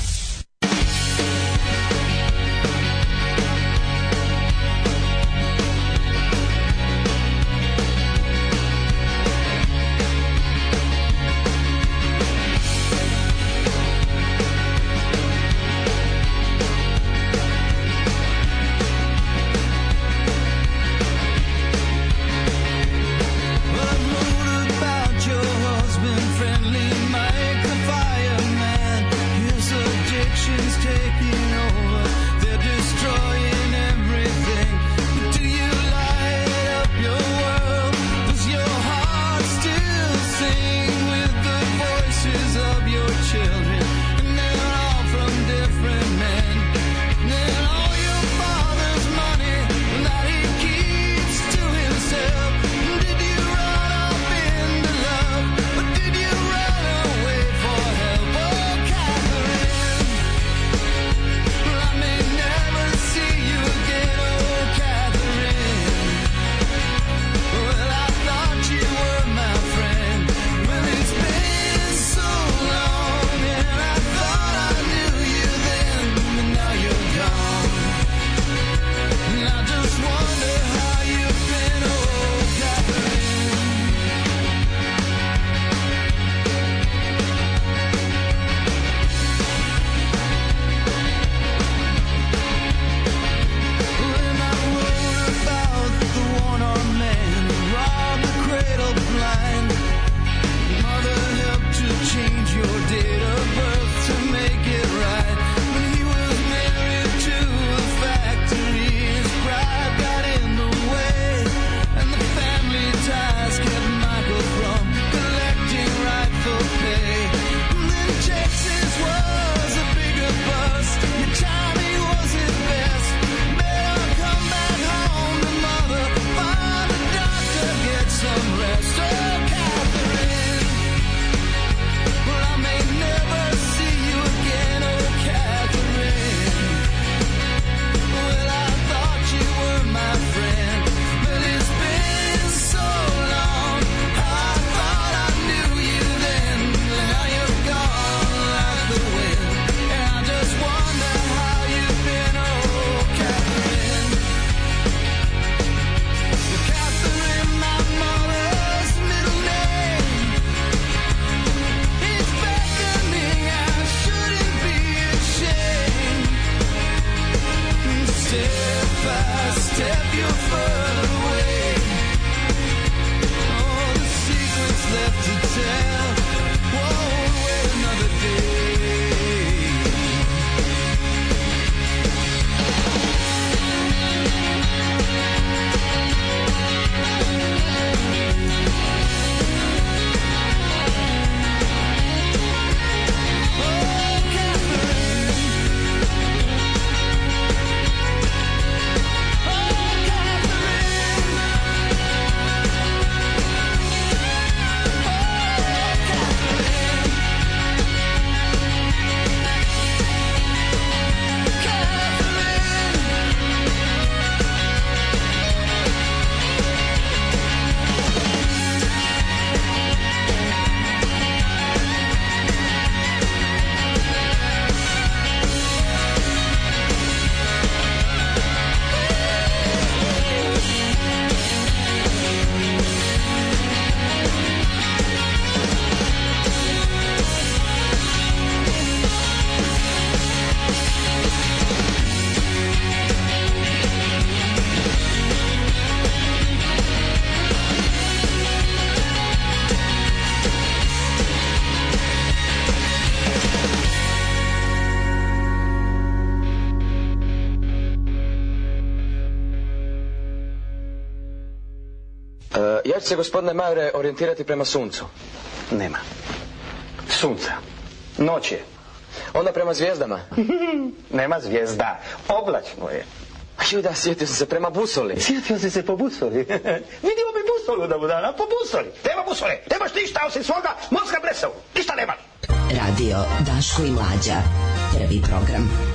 se gospodine Majore orijentirati prema suncu? Nema. Sunca. Noć je. Onda prema zvijezdama? *laughs* Nema zvijezda. Oblačno je. Ju da, sjetio sam se prema busoli. Sjetio sam se po busoli. *laughs* Vidimo mi busolu da mu dana, po busoli. Nema busole, nemaš ništa osim svoga mozga blesavu. Ništa nema. Radio Daško i Mlađa. Prvi program.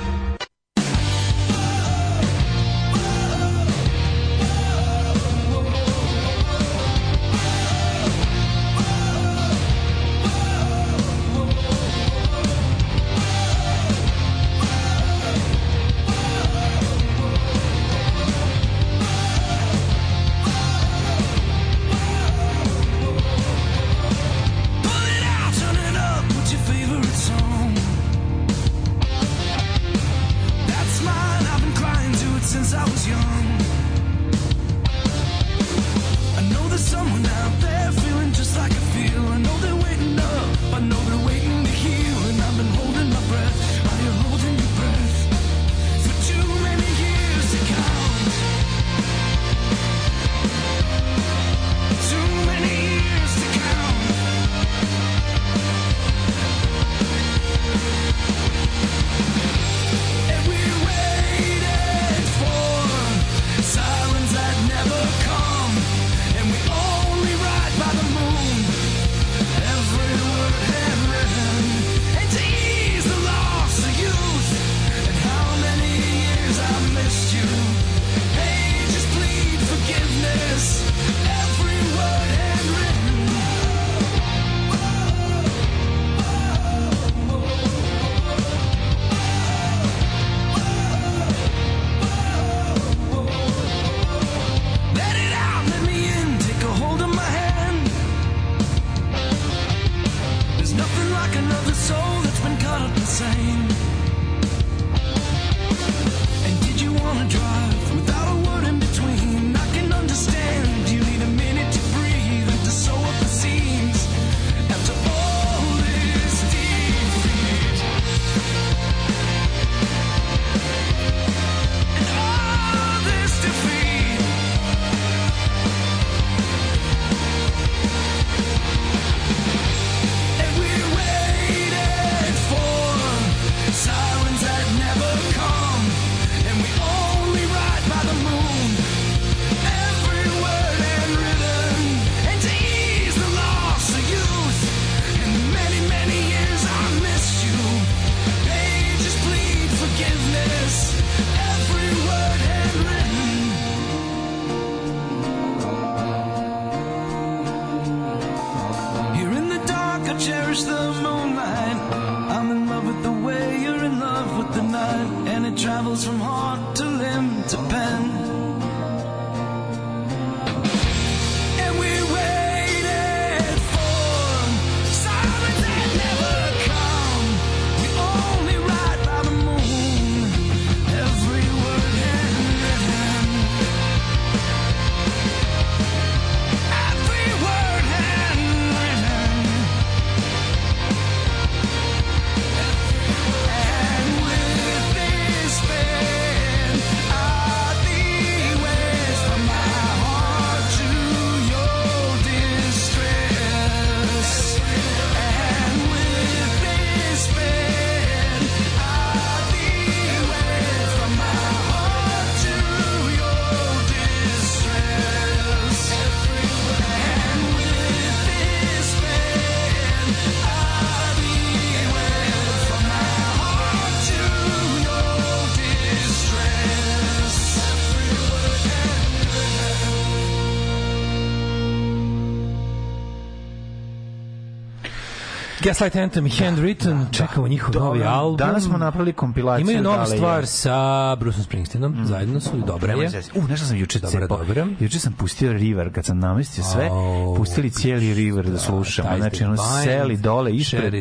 Gaslight Anthem, da, Handwritten, da, da, čekamo njihov da, novi album. Danas smo napravili kompilaciju. Imaju novu stvar sa Bruceom Springsteenom, mm. zajedno su i dobra je. U, nešto sam juče dobro, dobro. Juče sam pustio River, kad sam namestio sve, oh, pustili cijeli da, River da slušamo. Znači, ono seli dole, ispred.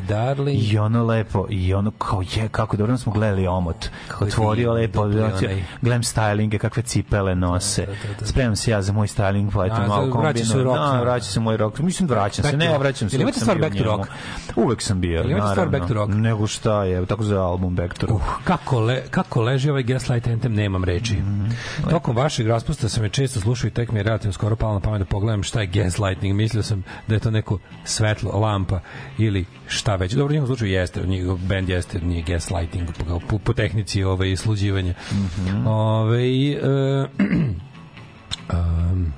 I ono lepo, i ono kao je, kako dobro smo gledali omot. Otvorio lepo, znači, gledam stylinge, kakve cipele nose. Spremam se ja za moj styling, pa eto malo kombinu. Vraća se rock. Vraća se moj rock. Mislim, vraćam se, ne, vraćam se. Imate stvar Back to Rock? Uvek sam bio, Ali naravno. Stvar Back to Rock. Nego šta je, tako za album Back to Rock. Uh, kako, le, kako leži ovaj Gaslight Anthem, nemam reči. Mm -hmm. Tokom vašeg raspusta sam je često slušao i tek mi je relativno skoro palo na pamet da pogledam šta je gaslighting. Mislio sam da je to neko svetlo, lampa ili šta već. Dobro, u njegovom slučaju jeste, njegov band jeste, nije gaslighting po, po, po tehnici ovaj, sluđivanja. Mm -hmm. Ove, ovaj, e, *clears throat* um,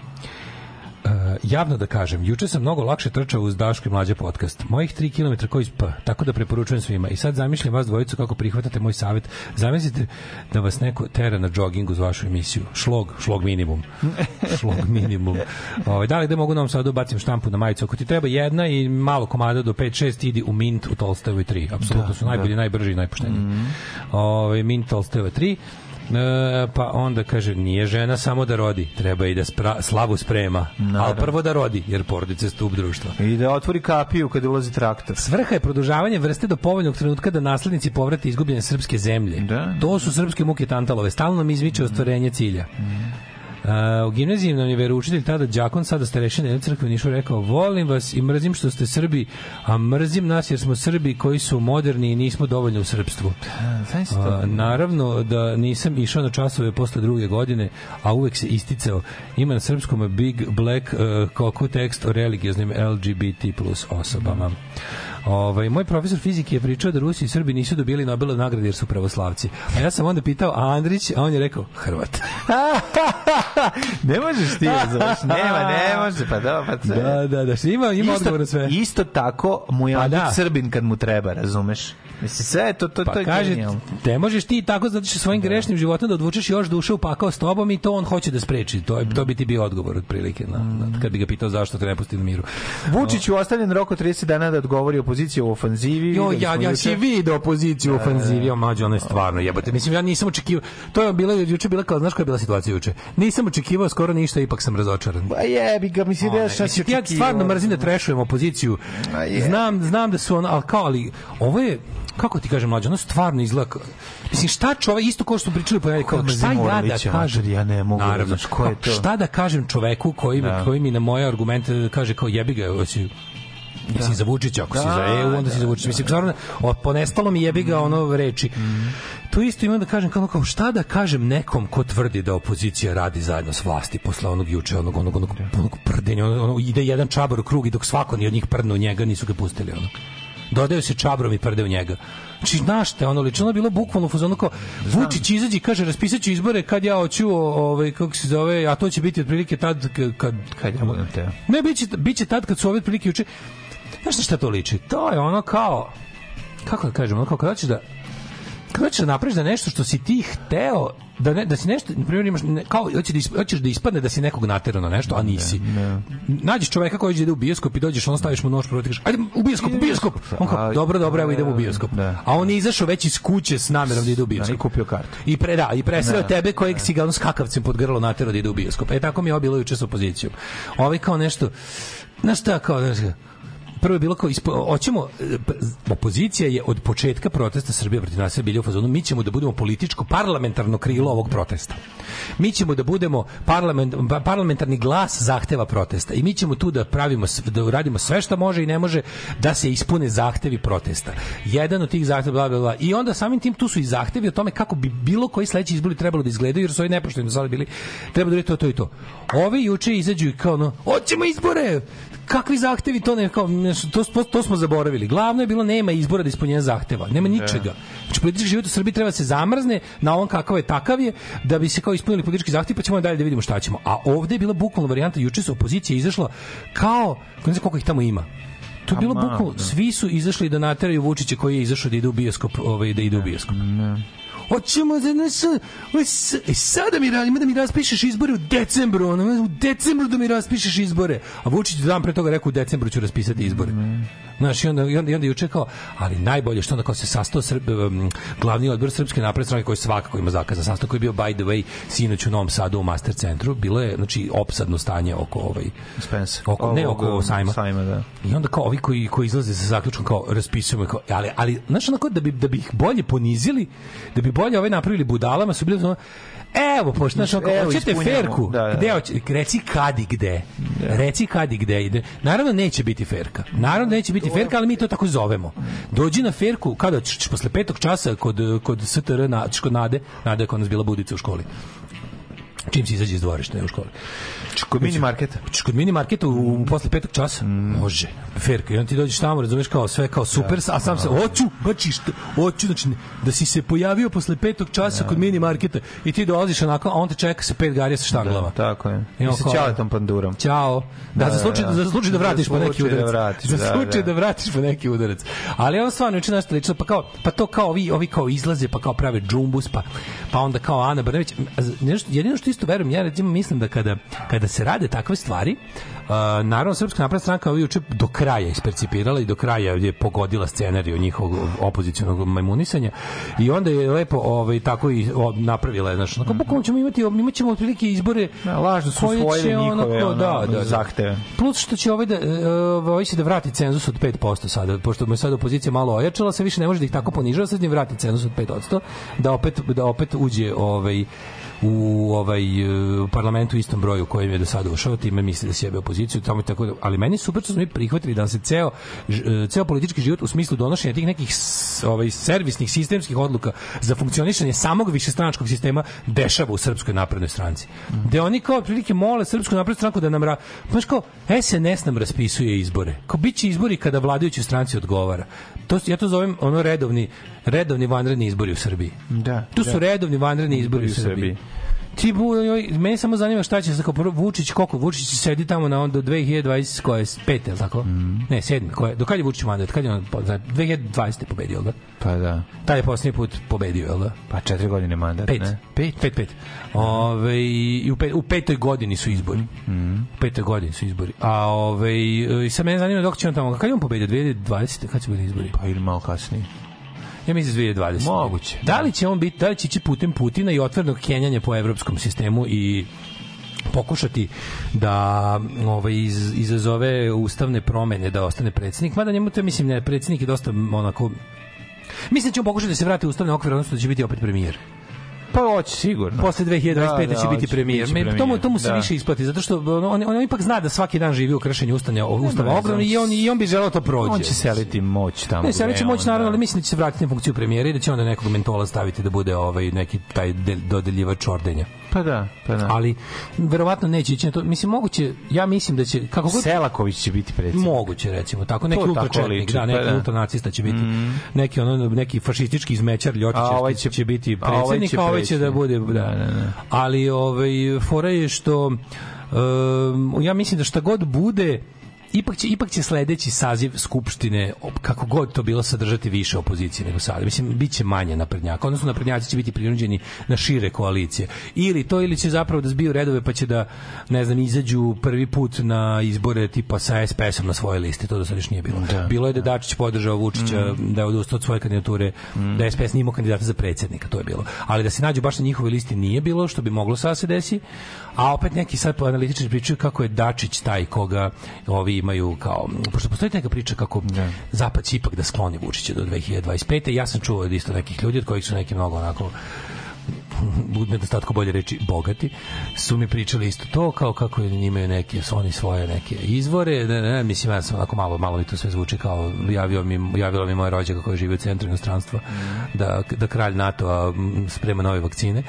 Uh, javno da kažem, juče sam mnogo lakše trčao uz Daško i Mlađe podcast. Mojih 3 km koji spa, tako da preporučujem svima. I sad zamišljam vas dvojicu kako prihvatate moj savet. Zamislite da vas neko tera na jogging uz vašu emisiju. Šlog, šlog minimum. *laughs* šlog minimum. Ovaj da li gde mogu nam sad ubacim štampu na majicu ako ti treba jedna i malo komada do 5 6 idi u Mint u Tolstojevoj 3. Apsolutno da, su najbolji, da. najbrži i najpošteniji. Mm -hmm. Ovaj Mint Tolstojeva 3. E, pa onda kaže, nije žena samo da rodi, treba i da spra, slavu sprema, Naravno. ali prvo da rodi, jer porodica je stup društva. I da otvori kapiju kad ulazi traktor. Svrha je produžavanje vrste do povoljnog trenutka da naslednici povrate izgubljene srpske zemlje. Da. To da. su srpske muke Tantalove, stalno mi izmiče ostvarenje cilja. Mm. Uh, u gimnaziji nam je veroučitelj tada đakon sada starešina jedne crkve Nišu rekao volim vas i mrzim što ste Srbi, a mrzim nas jer smo Srbi koji su moderni i nismo dovoljno u srpstvu. Uh, naravno da nisam išao na časove posle druge godine, a uvek se isticao. Ima na srpskom Big Black uh, tekst o religioznim LGBT plus osobama. Ovaj, moj profesor fizike je pričao da Rusi i Srbi nisu dobili Nobelove nagrade jer su pravoslavci. A ja sam onda pitao, a Andrić, a on je rekao, Hrvat. *laughs* *laughs* ne možeš ti, znaš, nema, ne može, pa da, pa sve. Da, da, da, ima, ima odgovor na sve. Isto tako mu je pa da. Srbin kad mu treba, razumeš? Mislim, sve to, to, pa to je kaže, genijalno. Te možeš ti tako, zato što svojim da. grešnim životom da odvučeš još duše u pakao s tobom i to on hoće da spreči. To, je, to bi ti bio odgovor, otprilike, na, na, mm. kad bi ga pitao zašto te ne pusti na miru. Vučić u ostavljen rok 30 dana da odgovori opoziciji u ofanzivi. Jo, ja, ja, ja si vidio opoziciju u da, da, da. ofanzivi, o mađo, ono je stvarno jebote. Mislim, ja nisam očekivao. To je bila, juče bila kao, znaš koja je bila situacija juče? Nisam očekivao skoro ništa, ipak sam razočaran. Ba pa jebi ga, mislim da šta si Ja stvarno mrzim da trešujem opoziciju. Znam, znam da su on, ali kao, ali ovo je, kako ti kažem mlađe, ono stvarno izgleda mislim šta čovek isto kao što pričali po kao šta ja da kažem ja ne mogu naravno, ko je to šta da kažem čoveku koji mi da. koji mi na moje argumente kaže kao jebi ga hoće da. si za Vučića, ako da, si za EU, onda da, si za Vučića. Da, Mislim, naravno, da. ponestalo mi jebi ga mhm. ono reči. Mm. Tu isto imam da kažem, kao, kao šta da kažem nekom ko tvrdi da opozicija radi zajedno s vlasti posle onog juče, onog, onog, onog, da. onog prdenja, ono, ono, ide jedan čabar u krug i dok svako ni od njih prdnu njega, nisu ga pustili. Ono. Dodaju se čabrom i prdeo njega. Znači, znaš te, ono lično, bilo bukvalno fuzono kao, Vučić izađi, kaže, raspisaću izbore kad ja hoću, ovaj, kako se zove, a to će biti otprilike tad, kad, kad ja budem te. Ne, biće, biće tad kad su ove otprilike juče, Znaš šta to liči? To je ono kao, kako da kažem, ono kao kada ćeš da kada ćeš da napraviš da nešto što si ti hteo da ne da si nešto na primjer imaš ne, kao hoćeš da hoćeš da ispadne da si nekog naterao na nešto a nisi. Ne, ne. Nađeš čovjeka koji ide u bioskop i dođeš on staviš mu nož protiv kažeš ajde u bioskop u bioskop. On kao dobro dobro evo idemo u bioskop. Ne. A on je izašao već iz kuće s namerom da ide u da, bioskop. Da, kupio kartu. I pre da i presreo tebe kojeg si ga on skakavcem pod grlo naterao da ide u bioskop. E tako mi je bilo juče sa opozicijom. Ovaj kao nešto Znaš šta, kao, znaš, prvo je bilo kao hoćemo e, opozicija je od početka protesta Srbije protiv nasilja bila u fazonu mi ćemo da budemo političko parlamentarno krilo ovog protesta. Mi ćemo da budemo parlament, pa, parlamentarni glas zahteva protesta i mi ćemo tu da pravimo da radimo sve što može i ne može da se ispune zahtevi protesta. Jedan od tih zahteva bla, bla, bla. i onda samim tim tu su i zahtevi o tome kako bi bilo koji sledeći izbori trebalo da izgledaju jer su oni nepošteni sada bili treba da to to i to. Ovi juče izađu i kao ono hoćemo izbore. Kakvi zahtevi to ne kao ne, znači, to, to, to smo zaboravili. Glavno je bilo nema izbora da ispunjenja zahteva, nema ničega. Znači, politički život u Srbiji treba da se zamrzne na on kakav je, takav je, da bi se kao ispunili politički zahtev, pa ćemo dalje da vidimo šta ćemo. A ovde je bila bukvalno varijanta, juče su opozicija izašla kao, ne znam koliko ih tamo ima, To je pa bilo bukvalno, da. svi su izašli da nateraju Vučića koji je izašao da ide u bioskop, ovaj, da ide u bioskop. Ne hoćemo za nas, e, e sada mi, ima da mi raspišeš izbore u decembru, ono, u decembru da mi raspišeš izbore. A Vučić dan pre toga rekao u decembru ću raspisati izbore. Mm -hmm. Znaš, i onda, i onda, i onda juče kao, ali najbolje što onda kao se sastao Srb, um, glavni odbor Srpske napred stranke koji svakako ima zakazan sastanak koji je bio by the way sinoć u Novom Sadu u Master centru, bilo je znači opsadno stanje oko ovaj Spence. Oko, Ovog, ne oko sajma. sajma da. I onda kao ovi koji koji izlaze sa zaključkom kao raspisujemo kao ali ali znaš onako da bi da bi ih bolje ponizili, da bi bolje ove ovaj, napravili budalama su bili Evo, pošto, znaš, ako hoćete ferku, da, da, da. Gde hoće, reci kad i gde. Da. Reci kad i gde ide. Naravno neće biti ferka. Naravno neće biti ferka, ali mi to tako zovemo. Dođi na ferku, kada ćeš posle petog časa kod, kod STR, na, kod Nade, Nade je kod nas bila budica u školi čim se izađe iz dvorišta u školi. Hoćeš kod mini marketa? Hoćeš kod mini marketa u, mm. posle petog časa? Mm. Može. Ferka, i on ti dođeš tamo, razumeš kao sve kao super, da. a sam se da. hoću, znači što, hoću, znači da si se pojavio posle petog časa da. kod mini marketa i ti dolaziš onako, a on te čeka sa pet garija sa da, štanglama. Da, tako je. I, I sa ćaletom pandurom. Ćao. Da, da, za da, slučaj da, da, za slučaj da vratiš pa neki udarac. Da vratiš, za slučaj da, da. vratiš pa neki udarac. Ali on stvarno učini nešto lično, pa kao pa to kao vi, ovi kao izlaze, pa kao prave džumbus, pa pa onda kao Ana Brnavić, nešto jedino što isto verujem, ja recimo mislim da kada kada kada se rade takve stvari, uh, naravno Srpska napredna stranka ovo juče do kraja ispercipirala i do kraja je pogodila scenariju njihovog opozicionog majmunisanja i onda je lepo ovaj, tako i napravila. Znaš, onako, mm -hmm. ćemo imati, imaćemo otprilike izbore ja, da, lažno su usvojili njihove onako, da, da, da, zahteve. Plus što će ovaj, da, e, ovaj, ovaj da vrati cenzus od 5% sada, pošto mu je sad opozicija malo ojačala, se više ne može da ih tako ponižava, sad im vrati cenzus od 5% da opet, da opet uđe ovaj, u ovaj e, u parlamentu istom broju kojim je do sada ušao, time misli da sjebe opoziciju, tamo tako, da- ali meni super što smo mi prihvatili da se ceo, e, ceo politički život u smislu donošenja tih nekih ovaj, servisnih sistemskih odluka za funkcionisanje samog višestranačkog sistema dešava u Srpskoj naprednoj stranci. Mm. Gde oni kao prilike mole Srpsku naprednu stranku da nam ra... Znaš kao, SNS nam raspisuje izbore. Kao, biće izbori kada vladajućoj stranci odgovara to ja to zovem ono redovni redovni vanredni izbori u Srbiji. Da. Tu da. su redovni vanredni izbori, izbori u Srbiji. U Srbiji. Ti bu, joj, meni samo zanima šta će se kao Vučić, koliko Vučić sedi tamo na onda 2020 koje pete, al tako? Mm. Ne, sedme, koje. Do kad je Vučić mandat? Kad je on za 2020 pobedio, da? Pa da. Taj je poslednji put pobedio, al da? Pa četiri godine mandat, pet. ne? 5, 5, 5. Ove i u, pet, u petoj godini su izbori. Mm. U petoj godini su izbori. A ove i sa mene zanima dok će on tamo, kad je on pobedio 2020, kad će biti izbori? Pa ili malo kasnije. Ja mislim 2020. Moguće. Da. da li će on biti, da li će ići putem Putina i otvornog kenjanja po evropskom sistemu i pokušati da ovaj iz, izazove ustavne promene da ostane predsednik, mada njemu to mislim ne predsednik je dosta onako Mislim da će on pokušati da se vrati u ustavni okvir, odnosno da će biti opet premijer. Pa hoće sigurno. Posle 2025 da, da će biti premijer. Me Tomu tomu se da. više isplati zato što on, on, on ipak zna da svaki dan živi u kršenju ustane, ustava obrane i on i on bi želeo to prođe. On će seliti moć tamo. Ne, seliće moć da- naravno, ali mislim da će se vratiti na funkciju premijera i da će onda nekog mentola staviti da bude ovaj neki taj dodeljivač ordenja. Pa da, pa da. Ali verovatno neće ići na to. Mislim moguće, ja mislim da će kako god Selaković će biti predsednik. Moguće recimo, tako neki ultračetnik, da, neki pa, da. ultranacista će biti. Mm. Neki ono neki fašistički izmečar Ljotić ovaj će, će biti ovaj predsednik, a ovaj će, ovaj će da bude, da. da. da, da, Ali ovaj fora je što um, ja mislim da šta god bude ipak će, ipak će sledeći saziv Skupštine, kako god to bilo, sadržati više opozicije nego sada. Mislim, biće će manje naprednjaka, odnosno naprednjaci će biti prinuđeni na šire koalicije. Ili to, ili će zapravo da zbiju redove, pa će da, ne znam, izađu prvi put na izbore tipa sa SPS-om na svoje liste, to do sada još nije bilo. Da, bilo je da Dačić podržao Vučića, mm. da je odustao od svoje kandidature, mm. da SPS nimo kandidata za predsednika, to je bilo. Ali da se nađu baš na njihovoj listi nije bilo, što bi moglo sada da se desi, a opet neki sad analitičari pričaju kako je Dačić taj koga ovi koji imaju kao pošto postoji neka priča kako ne. Da. zapad će ipak da skloni Vučića do 2025. Ja sam čuo od isto nekih ljudi od kojih su neki mnogo onako u nedostatku bolje reči bogati su mi pričali isto to kao kako je imaju neke oni svoje neke izvore ne, ne, mislim ja sam onako malo malo i to sve zvuči kao javio mi javila mi moja rođaka koja živi u centru inostranstva mhm. da da kralj NATO sprema nove vakcine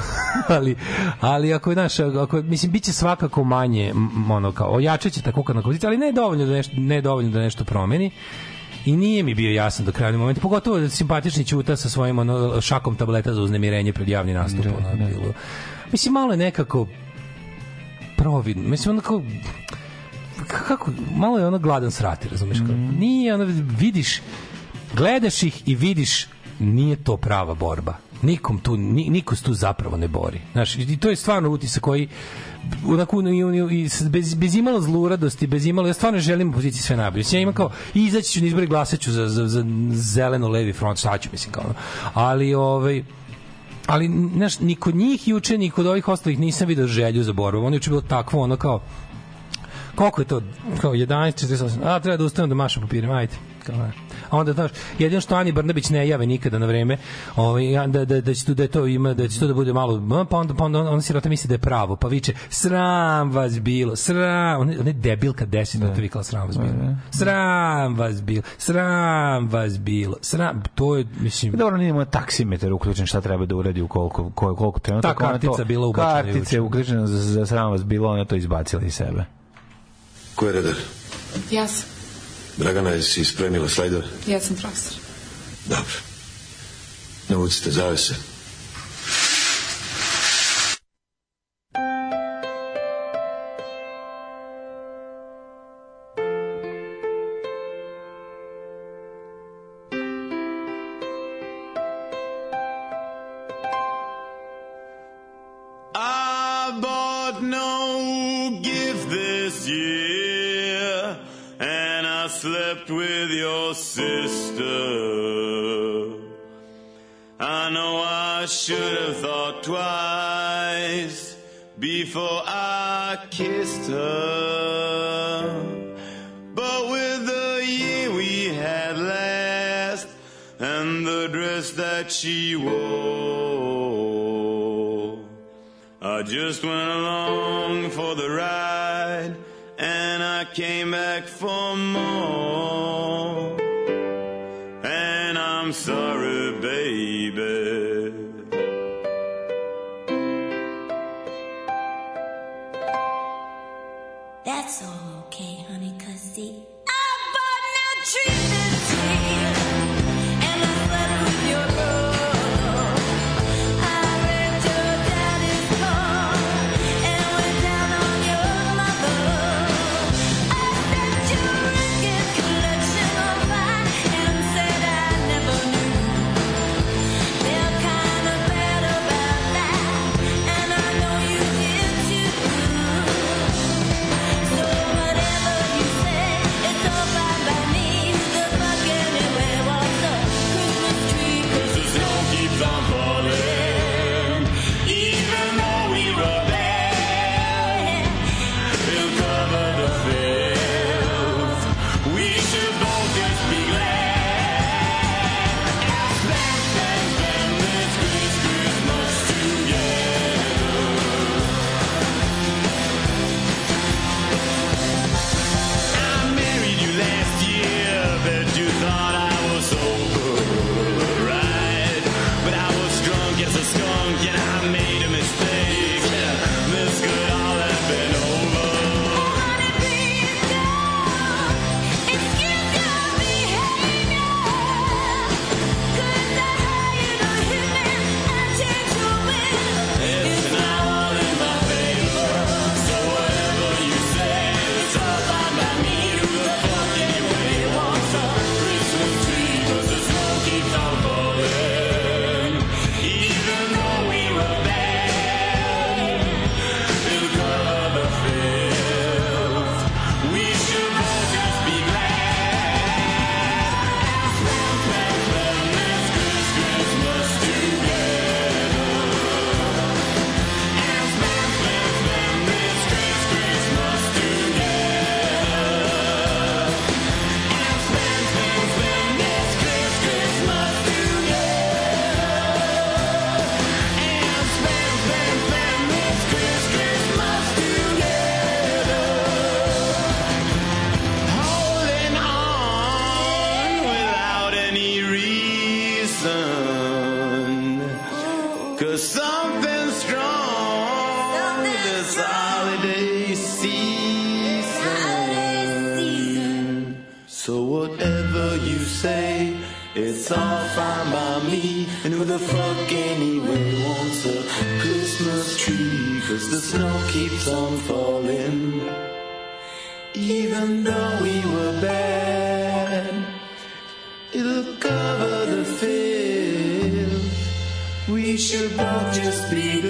*laughs* ali ali ako je naš ako mislim biće svakako manje ono kao ojačaće tako kako na ali ne dovoljno da nešto ne dovoljno da nešto promeni I nije mi bio jasan do kraja momenta, pogotovo da simpatični Ćuta sa svojim ono, šakom tableta za uznemirenje pred javni nastup. Da, ono, bilo. Da. Mislim, malo je nekako providno. Mislim, onako kako, malo je ono gladan srati, razumeš? Mm. Nije, ono, vidiš, gledaš ih i vidiš nije to prava borba nikom tu, niko se tu zapravo ne bori. Znaš, i to je stvarno utisak koji onako i, i, i, bez, bez imalo zluradosti, bez imalo, ja stvarno želim opoziciji sve najbolje. Ja imam kao, izaći ću na izbore, glasaću za, za, za zeleno-levi front, šta ću, mislim, kao. Ali, ovaj, ali, znaš, ni kod njih juče, ni kod ovih ostalih nisam video želju za borbu. Ono juče bilo takvo, ono kao, koliko je to? Kao 11.48. A, treba da ustanem da mašem papirima, ajde. Kao, da. a onda znaš, jedino što Ani Brnabić ne jave nikada na vreme, ovaj da da da će tu da to ima, da će to da bude malo pa onda pa onda ona sirota misli da je pravo, pa viče sram vas bilo, sram, on, on je kad 10 minuta vikao sram vas da, bilo. Da. Sram vas bilo, sram vas bilo. Sram, to je mislim pa Dobro, nije imao taksimetar uključen, šta treba da uradi u koliko koliko koliko trenutaka. Ta kartica to, bila ubačena. Kartica je uključena za, za sram vas bilo, ona to izbacila iz sebe. Ko je redar? Ja sam. Dragana, jesi spremila slajdove? Ja sam profesor. Dobro. Navucite zavese. slept with your sister. I know I should have thought twice before I kissed her. But with the year we had last and the dress that she wore, I just went along for the ride came back for more. And I'm sorry, baby. That's all. all fine by me. And who the fuck anyway wants a Christmas tree? Cause the snow keeps on falling. Even though we were bad, it'll cover the field. We should both just be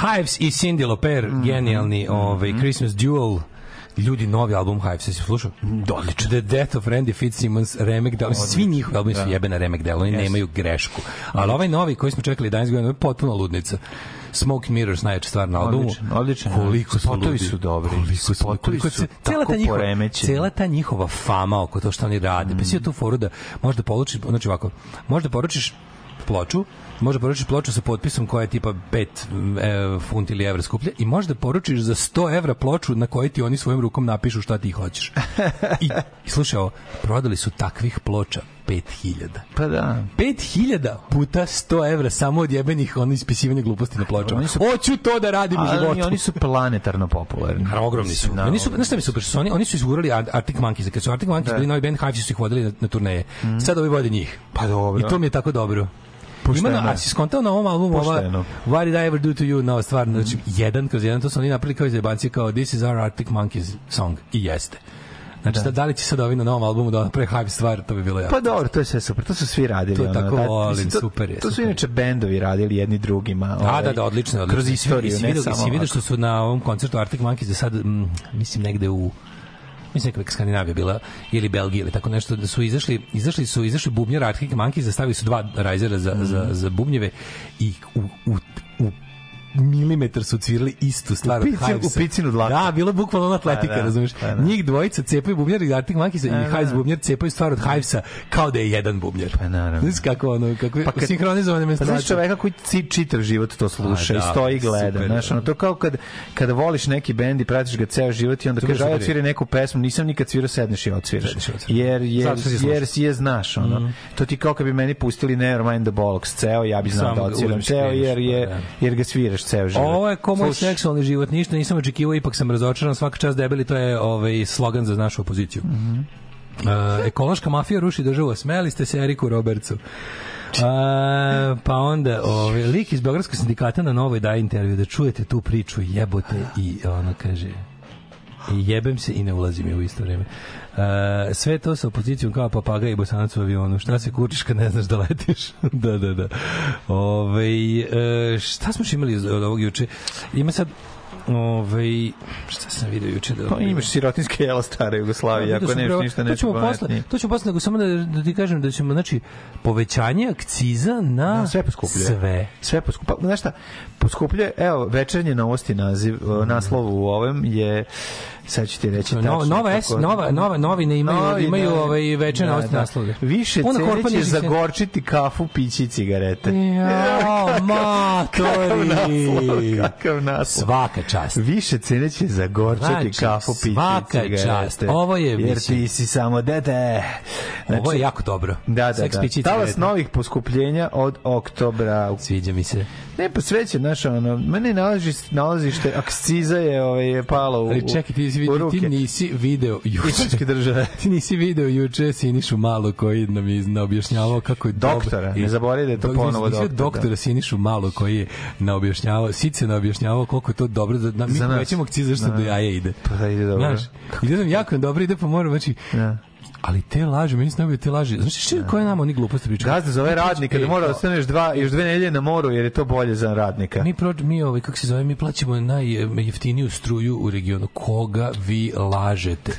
Hives i Cindy Loper, mm -hmm. genijalni mhm. ovaj, Christmas Duel ljudi novi album Hive se slušao? Mm, odlično. The Death of Randy Fitzsimmons remek da svi njihovi albumi su da. jebena remek delo, oni yes. nemaju grešku. Ali ovaj novi koji smo čekali danas godina je potpuno ludnica. Smoke Mirrors najče stvar na albumu. Odličan, odličan. Koliko su ludi. su dobri. Koliko su, koliko su cela ta njihova, poremećeni. Cela ta njihova fama oko to što oni rade. Mm. Pa si mm. tu foru da možda polučiš, znači ovako, možda poručiš ploču, Može poručiš ploču sa potpisom koja je tipa 5 mm, e, funti ili evra skuplja i možda poručiš za 100 evra ploču na kojoj ti oni svojim rukom napišu šta ti hoćeš. I, i slušaj prodali su takvih ploča 5000. Pa da. 5000 puta 100 evra samo od jebenih ono ispisivanja gluposti na pločama. Oni su, Hoću to da radim ali u životu. Oni su planetarno popularni. Naravno, ogromni su. Na, oni su, znaš šta mi super, su oni, oni su izgurali Arctic Monkeys. Kad su Arctic Monkeys da. bili novi band, Hives su ih vodili na, na turneje. Mm. Sad ovi vode njih. Pa dobro. I to mi je tako dobro. Pušteno. Ima na, a si skontao na ovom albumu ova What Did I Ever Do To You, na no, stvarno, znači, mhm. jedan kroz jedan, to su oni napravili kao izjebanci, kao This is our Arctic Monkeys song. I jeste. Znači, da. da li će sad ovi na novom albumu da pre hype stvar, to bi bilo jako. Pa dobro, to je sve super, to su svi radili. To je ono, tako da, volim, to, super je. To su super. inače bendovi radili jedni drugima. A, ovaj, da, da, odlično, odlično. Kroz istoriju, si, ne vidio, samo. Si vidio što su na ovom koncertu Arctic Monkeys da sad, m, mm, mislim, negde u mislim da Skandinavija bila ili Belgija ili tako nešto da su izašli izašli su izašli bubnjari Arctic Monkeys zastavili su dva rajzera za, mm -hmm. za, mhm. za bubnjeve i u, u, u milimetar su cvirali istu stvar. U, pici, u picinu dlaka. Da, bilo bukvalno pa atletika, da, razumiješ. Pa da, Njih dvojica cepaju bubnjar i Arctic Monkeys pa da, i Hives bubnjar cepaju stvar od Hivesa kao da je jedan bubnjar. Pa naravno. Znaš kako ono, kako pa kad, sinhronizovane menstruacije. Pa znaš čoveka koji čitav život to sluša da, i stoji i gleda. Znaš, da. ono, to kao kad, kad voliš neki bend i pratiš ga ceo život i onda kaže, aj da odsvire neku pesmu, nisam nikad svirao, sedneš i odsviraš. Jer, jer, jer si je znaš, ono. Mhm. To ti kao kad bi meni pustili Nevermind the Bollocks, ceo, ja bi znao da odsviram ceo, jer, jer, da. jer ga sviraš ceo život. Ovo je ko moj Sluš... seksualni život, ništa nisam očekivao, ipak sam razočaran, svaka čast debeli, to je ovaj slogan za našu opoziciju. Mm -hmm. uh, ekološka mafija ruši državu, smeli ste se Eriku Robertsu. A, uh, pa onda ovaj lik iz beogradskog sindikata na Novoj daje intervju da čujete tu priču jebote i ona kaže jebem se i ne ulazim u isto vreme. Uh, e, sve to sa opozicijom kao papaga i bosanac u avionu. Šta se kučiš kad ne znaš da letiš? *laughs* da, da, da. Ove, uh, e, šta smo još imali od ovog juče? Ima sad Ove, ovaj, šta sam video juče da... Pa imaš sirotinske jela stare Jugoslavije, da, ako nemaš pravo, ništa nešto pametnije. To ćemo posle, nego samo da, da ti kažem da ćemo, znači, povećanje akciza na, na da, sve poskuplje. Sve. Sve poskuplje. Pa, znaš šta, poskuplje, evo, večernje novosti naziv, mm. naslov u ovom je sad ću ti reći no, tačno. Nova, S, nova, nova, novine imaju, novi, imaju novi, ovaj večerne da, da. naslove. Više cene će zagorčiti kafu, pići i cigarete. Ja, *laughs* matori! Kakav naslov, kakav naslov. Svaka čast čast. Više cene će zagorčati znači, kafu piti. Svaka cigarete, čast. Ovo je mislim, jer ti si samo dete. Znači, ovo je znači, jako dobro. Da, da, da. Talas novih poskupljenja od oktobra. Sviđa mi se. Ne, pa sveće, znaš, ono, meni nalazi, nalazište, akciza je, ovaj, je palo u, Ali čekaj, ti, vidi, ti nisi video juče. države. *laughs* ti nisi video juče Sinišu Malo koji nam je objašnjavao kako je doktora, dobro. ne zaboravi da je to ponovo doktor. Da. Doktora Sinišu Malo koji je na objašnjavao, Sice na objašnjavao koliko je to dobro za, da, na, da, mi za povećamo akcize što da. do jaja ide. Pa da ide dobro. Znaš, ide nam jako dobro, ide po moru, znači, Ja. Da. ali te laže, meni se najbolje te laže. Znaš što koje nam oni gluposti pričaju? Gazda zove radnika da mora e, da ostaneš dva, još dve nedelje na moru jer je to bolje za radnika. Mi, pro, mi ovaj, kako se zove, mi plaćamo najjeftiniju struju u regionu. Koga vi lažete?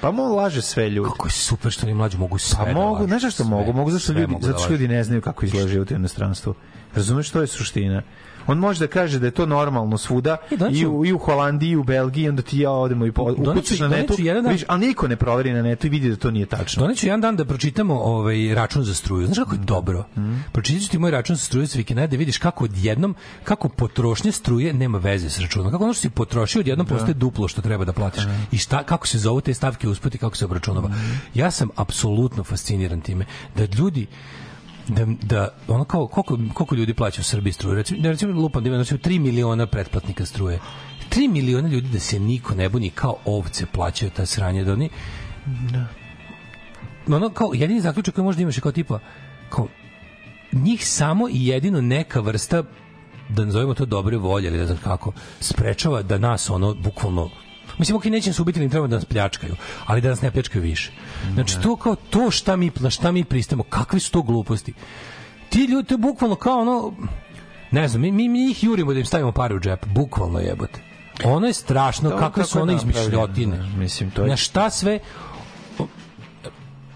Pa mo laže sve ljudi. Kako je super što oni mlađi mogu pa sve. Pa mogu, da lažu, znaš što mogu? Mogu zato što ljudi, zato što ljudi ne znaju kako izgleda život u inostranstvu. Razumeš što je suština? On može da kaže da je to normalno svuda e, doneću, i, u, i u Holandiji i u Belgiji, onda ti ja odemo i po, na netu, jedan dan, viš, ali niko ne proveri na netu i vidi da to nije tačno. Doneću jedan dan da pročitamo ovaj račun za struju. Znaš kako je mm. dobro? Mm. Pročitaću ti moj račun za struju s Wikinedia da vidiš kako odjednom, kako potrošnje struje nema veze s računom. Kako ono što si potrošio odjednom da. postaje duplo što treba da platiš. Mm. I šta, kako se zovu te stavke usputi, kako se obračunava. Mm. Ja sam apsolutno fasciniran time da ljudi da, da ono kao, koliko, koliko ljudi plaća u Srbiji struje? Recimo, recimo lupam da ima, 3 znači, miliona pretplatnika struje. 3 miliona ljudi da se niko ne buni kao ovce plaćaju ta sranja da oni da. ono kao jedini zaključak koji možda imaš je kao tipa kao njih samo i jedino neka vrsta da nazovemo to dobre volje ili ne znam kako sprečava da nas ono bukvalno Mislim, ok, neće nas ubiti, ni treba da nas pljačkaju, ali da nas ne pljačkaju više. Znači, to kao to šta mi, na šta mi pristamo, kakve su to gluposti. Ti ljudi, to je bukvalno kao ono, ne znam, mi, mi, ih jurimo da im stavimo pare u džep, bukvalno jebote. Ono je strašno, to da, kakve su one izmišljotine. Da, mislim, to je... Na šta sve,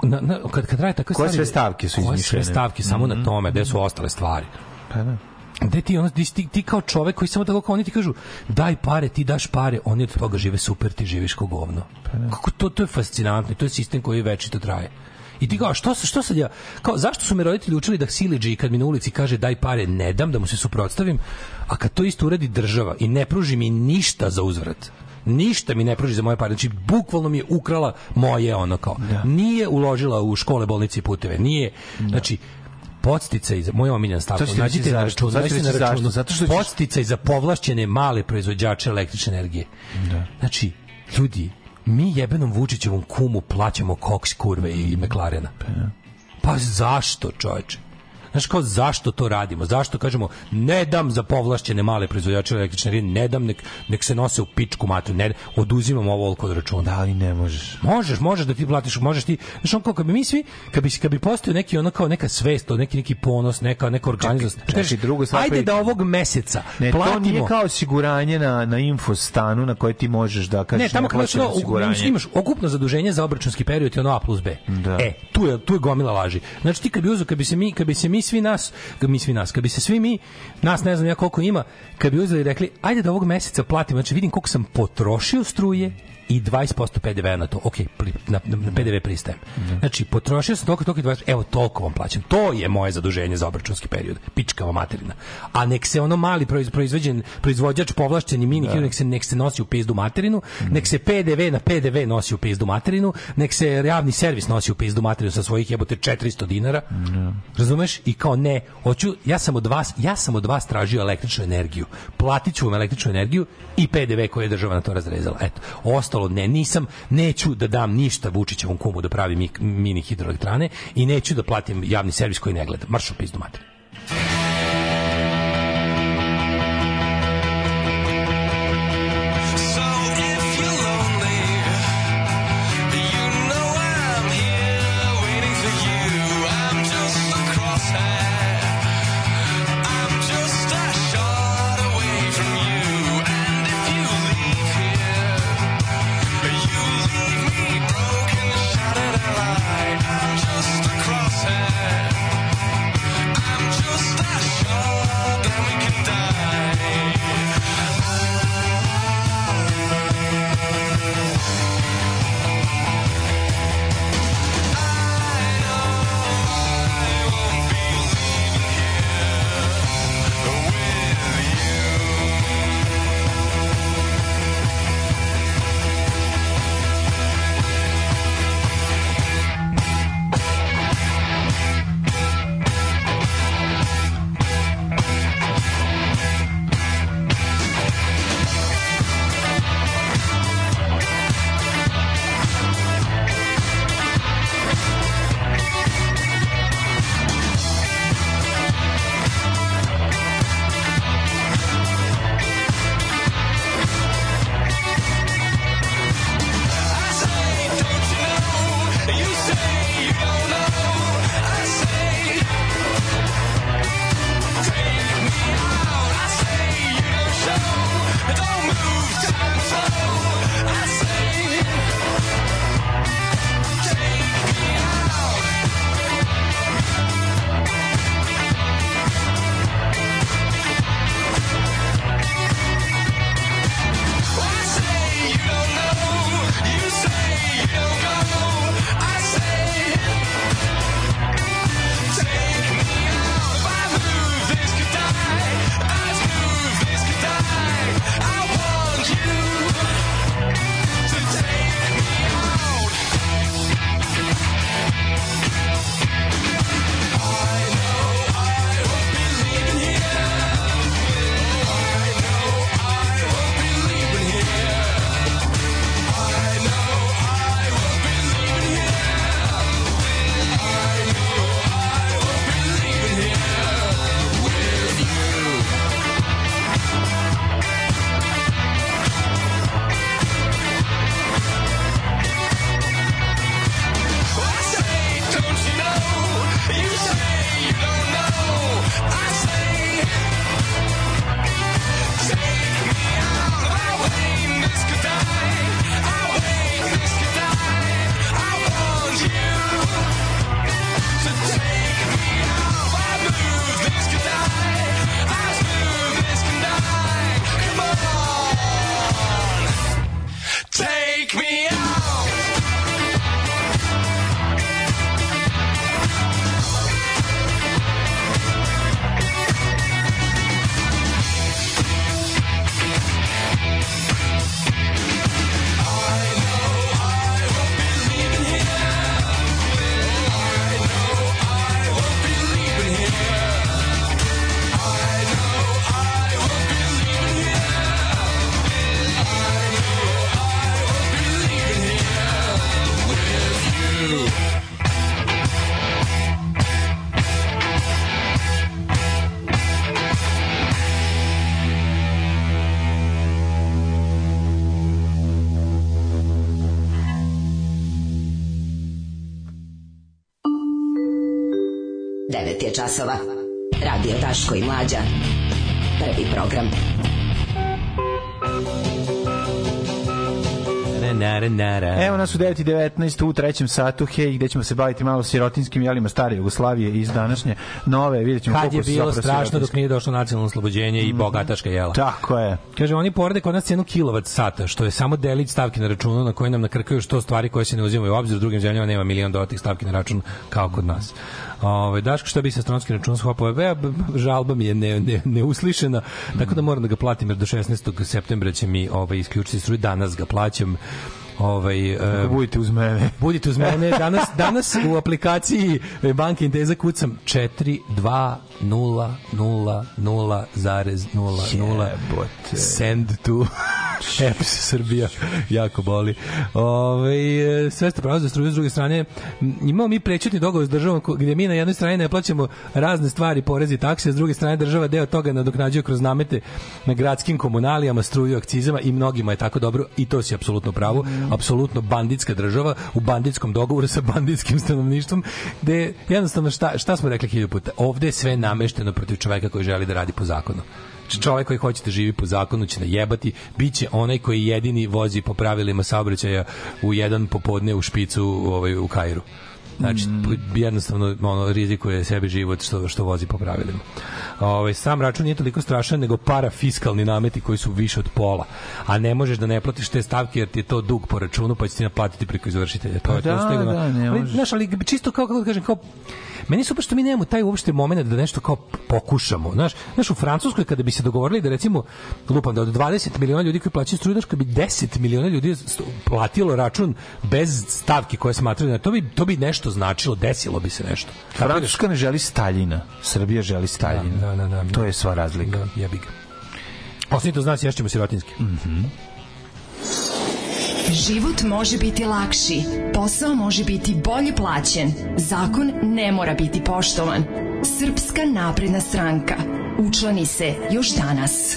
na, na, kad, kad traje takve stvari... Koje sve stavke su izmišljene? Koje sve stavke, samo mm -hmm. na mhm. tome, gde su ostale stvari. Pa da gde ti, ono, ti, ti kao čovek koji samo tako kao oni ti kažu daj pare, ti daš pare, oni od toga žive super, ti živiš kao govno. Pa Kako to, to je fascinantno i to je sistem koji večito traje. I ti kao, što, što sad ja, kao, zašto su me roditelji učili da sileđi kad mi na ulici kaže daj pare, ne dam, da mu se suprotstavim, a kad to isto uradi država i ne pruži mi ništa za uzvrat, ništa mi ne pruži za moje pare. Znači, bukvalno mi je ukrala moje ono kao. Da. Nije uložila u škole, bolnice i puteve. Nije. Da. Znači, podsticaj za moj omiljen stav. Nađite na računu, nađite na računu. Zato što podsticaj za povlašćene male proizvođače električne energije. Da. Znači, ljudi, mi jebenom Vučićevom kumu plaćamo koks kurve i McLarena. Pa, pa zašto, čoveče? Znaš kao zašto to radimo? Zašto kažemo ne dam za povlašćene male proizvođače električne energije, ne dam nek, nek se nose u pičku matru, ne oduzimam ovo od računa. Da, ali ne možeš. Možeš, možeš da ti platiš, možeš ti. Znaš on kao kad bi mi svi, kad bi kad bi postao neki ono kao neka svest, neki neki ponos, neka neka organizovanost. Čekaj, čekaj, drugo stvar. Ajde priči. da ovog meseca ne, platimo. To nije kao osiguranje na na infostanu na koje ti možeš da kažeš. Ne, tamo kad no, imaš okupno zaduženje za obračunski period je ono A plus B. Da. E, tu je tu je gomila laži. Znači ti kad bi uzeo, kad bi se mi, kad bi se mi svi nas, mi svi nas, kad bi se svi mi, nas ne znam ja koliko ima, kad bi uzeli i rekli, ajde da ovog meseca platim, znači vidim koliko sam potrošio struje, i 20% PDV na to. Ok, na, na PDV pristajem. Mm. Znači, potrošio sam toliko, toliko 20%. Evo, toliko vam plaćam. To je moje zaduženje za obračunski period. Pičkava materina. A nek se ono mali proiz, proizvođen, proizvođač povlašćeni mini, da. nek, se, nek se nosi u pizdu materinu, mm. nek se PDV na PDV nosi u pizdu materinu, nek se javni servis nosi u pizdu materinu sa svojih jebote 400 dinara. Mm. Razumeš? I kao ne, hoću, ja sam od vas, ja sam od vas tražio električnu energiju. Platit ću vam električnu energiju i PDV koje je država na to razrezala. Eto, ostalo ostalo ne, nisam, neću da dam ništa Vučićevom kumu da pravi mini hidroelektrane i neću da platim javni servis koji ne gleda. Maršu pizdu materiju. časova. Radio Taško i Mlađa. Prvi program. Nara, nara. Evo nas u 9.19 u trećem satu, hej, gde ćemo se baviti malo sirotinskim jelima stare Jugoslavije iz današnje nove, vidjet ćemo Kad je bilo strašno dok nije došlo nacionalno oslobođenje mm. i mhm. bogataška jela. Tako je. Kaže, oni porade kod nas cenu kilovat sata, što je samo delić stavke na računu na koje nam nakrkaju što stvari koje se ne uzimaju u obzir, u drugim zemljama nema milion dodatih stavki na račun kao kod nas. Ovaj Daško šta bi se astronomski račun shvapao? Ja, žalba mi je ne, ne, neuslišena, tako da moram da ga platim jer do 16. septembra će mi ovaj isključiti struju. Danas ga plaćam Ovaj, uh, e, budite uz mene. *laughs* Budite uz mene. Danas, danas u aplikaciji Banke Inteza kucam 42000000 send to Eps Srbija. jako boli. Ove, ovaj, sve ste pravo za s druge strane imamo mi prečutni dogovor s državom gdje mi na jednoj strani ne plaćamo razne stvari, porezi takse, s druge strane država deo toga nadoknađuje kroz namete na gradskim komunalijama, struju, akcizama i mnogima je tako dobro i to si apsolutno pravo Mhm. apsolutno banditska država u banditskom dogovoru sa banditskim stanovništvom, gde jednostavno šta, šta smo rekli hiljadu puta, ovde je sve namešteno protiv čoveka koji želi da radi po zakonu znači, čovek koji hoće da živi po zakonu će najebati, bit će onaj koji jedini vozi po pravilima saobraćaja u jedan popodne u špicu ovaj, u Kairu. Znači, mm. jednostavno ono, rizikuje sebi život što, što vozi po pravilima. Ovaj, sam račun nije toliko strašan, nego para fiskalni nameti koji su više od pola. A ne možeš da ne platiš te stavke jer ti je to dug po računu, pa će ti naplatiti preko izvršitelja. To je pa da, to da, da, ne ali, znaš, ali čisto kao, kako da kažem, kao meni su što mi nemamo taj uopšte momenat da nešto kao pokušamo. Znaš, znaš u Francuskoj kada bi se dogovorili da recimo lupam da od 20 miliona ljudi koji plaćaju struju, znaš, kada bi 10 miliona ljudi platilo račun bez stavki koje smatraju, to bi to bi nešto nešto značilo, desilo bi se nešto. Da- Francuska ne želi Staljina, Srbija želi Staljina. Da, da, da, da. To je sva razlika. Da, jebi ga. Osim to znači, ješćemo sirotinski. Mm -hmm. Život može biti lakši, posao može biti bolje plaćen, zakon ne mora biti poštovan. Srpska napredna stranka. Učlani se još danas.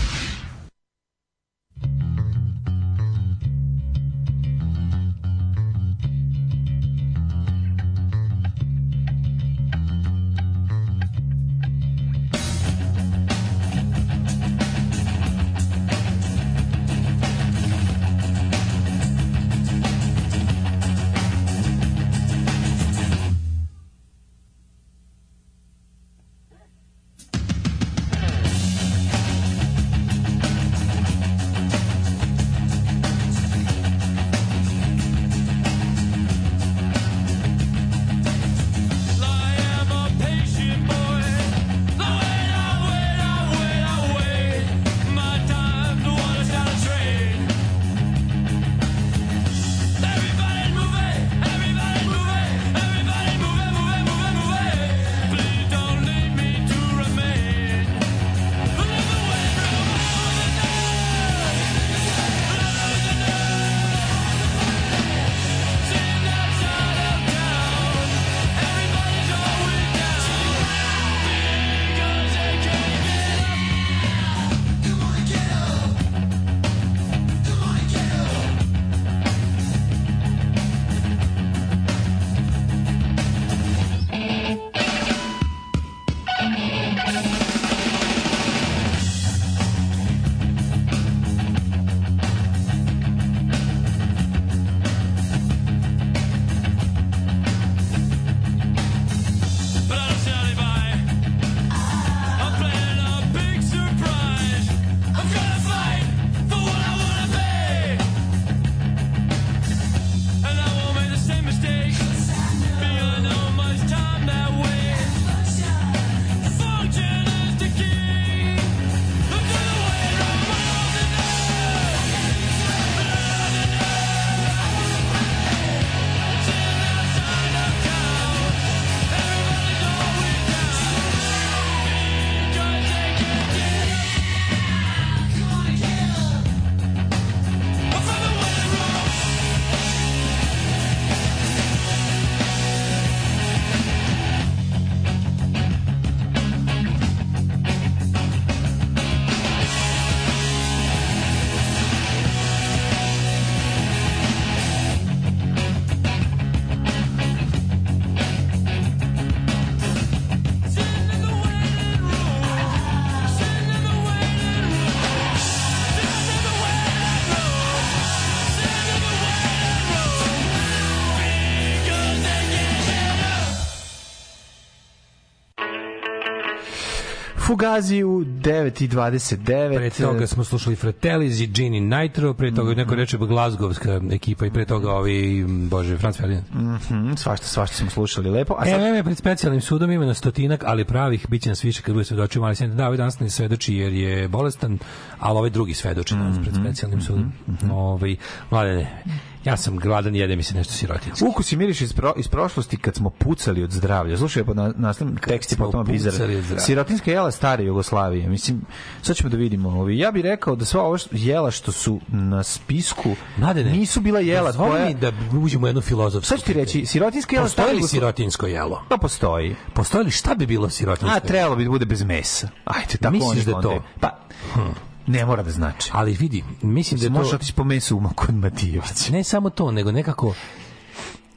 Fugazi u 9.29. Pre toga eh, smo slušali Fratellis i Gini Nitro, pre toga mm -hmm. neko reče glazgovska ekipa i pre toga mhm. ovi, bože, Franz Ferdinand. Mm -hmm, svašta, svašta smo slušali lepo. A e, sad... MM je pred specijalnim sudom ima na stotinak, ali pravih biće nas više kad bude svedočio Mali Sentin. Da, ovaj danas ne svedoči jer je bolestan, ali ovaj drugi svedoči mm -hmm. pred mhm, specijalnim mhm, sudom. Mm -hmm. Ovaj, mladene, Ja sam gladan, jede mi se nešto sirotinski. Ukus i miriš iz, pro, iz prošlosti kad smo pucali od zdravlja. Slušaj, pa na, nastavim tekst je potom bizar. Sirotinska jela stare Jugoslavije. Mislim, sad ćemo da vidimo. Ovi. Ja bih rekao da sva ova jela što su na spisku Mladene, nisu bila da jela. Dozvoli koja... da uđemo jednu filozofsku. Sad ću ti reći, sirotinska jela Postoji li sirotinsko jelo? Da postoji. Postoji li šta bi bilo sirotinsko? A, trebalo bi da bude bez mesa. Ajde, tako Misliš da to? Pa, hmm Ne mora da znači. Ali vidi, mislim da je to... Možeš otići po mesu umak kod Matijevića. Ne samo to, nego nekako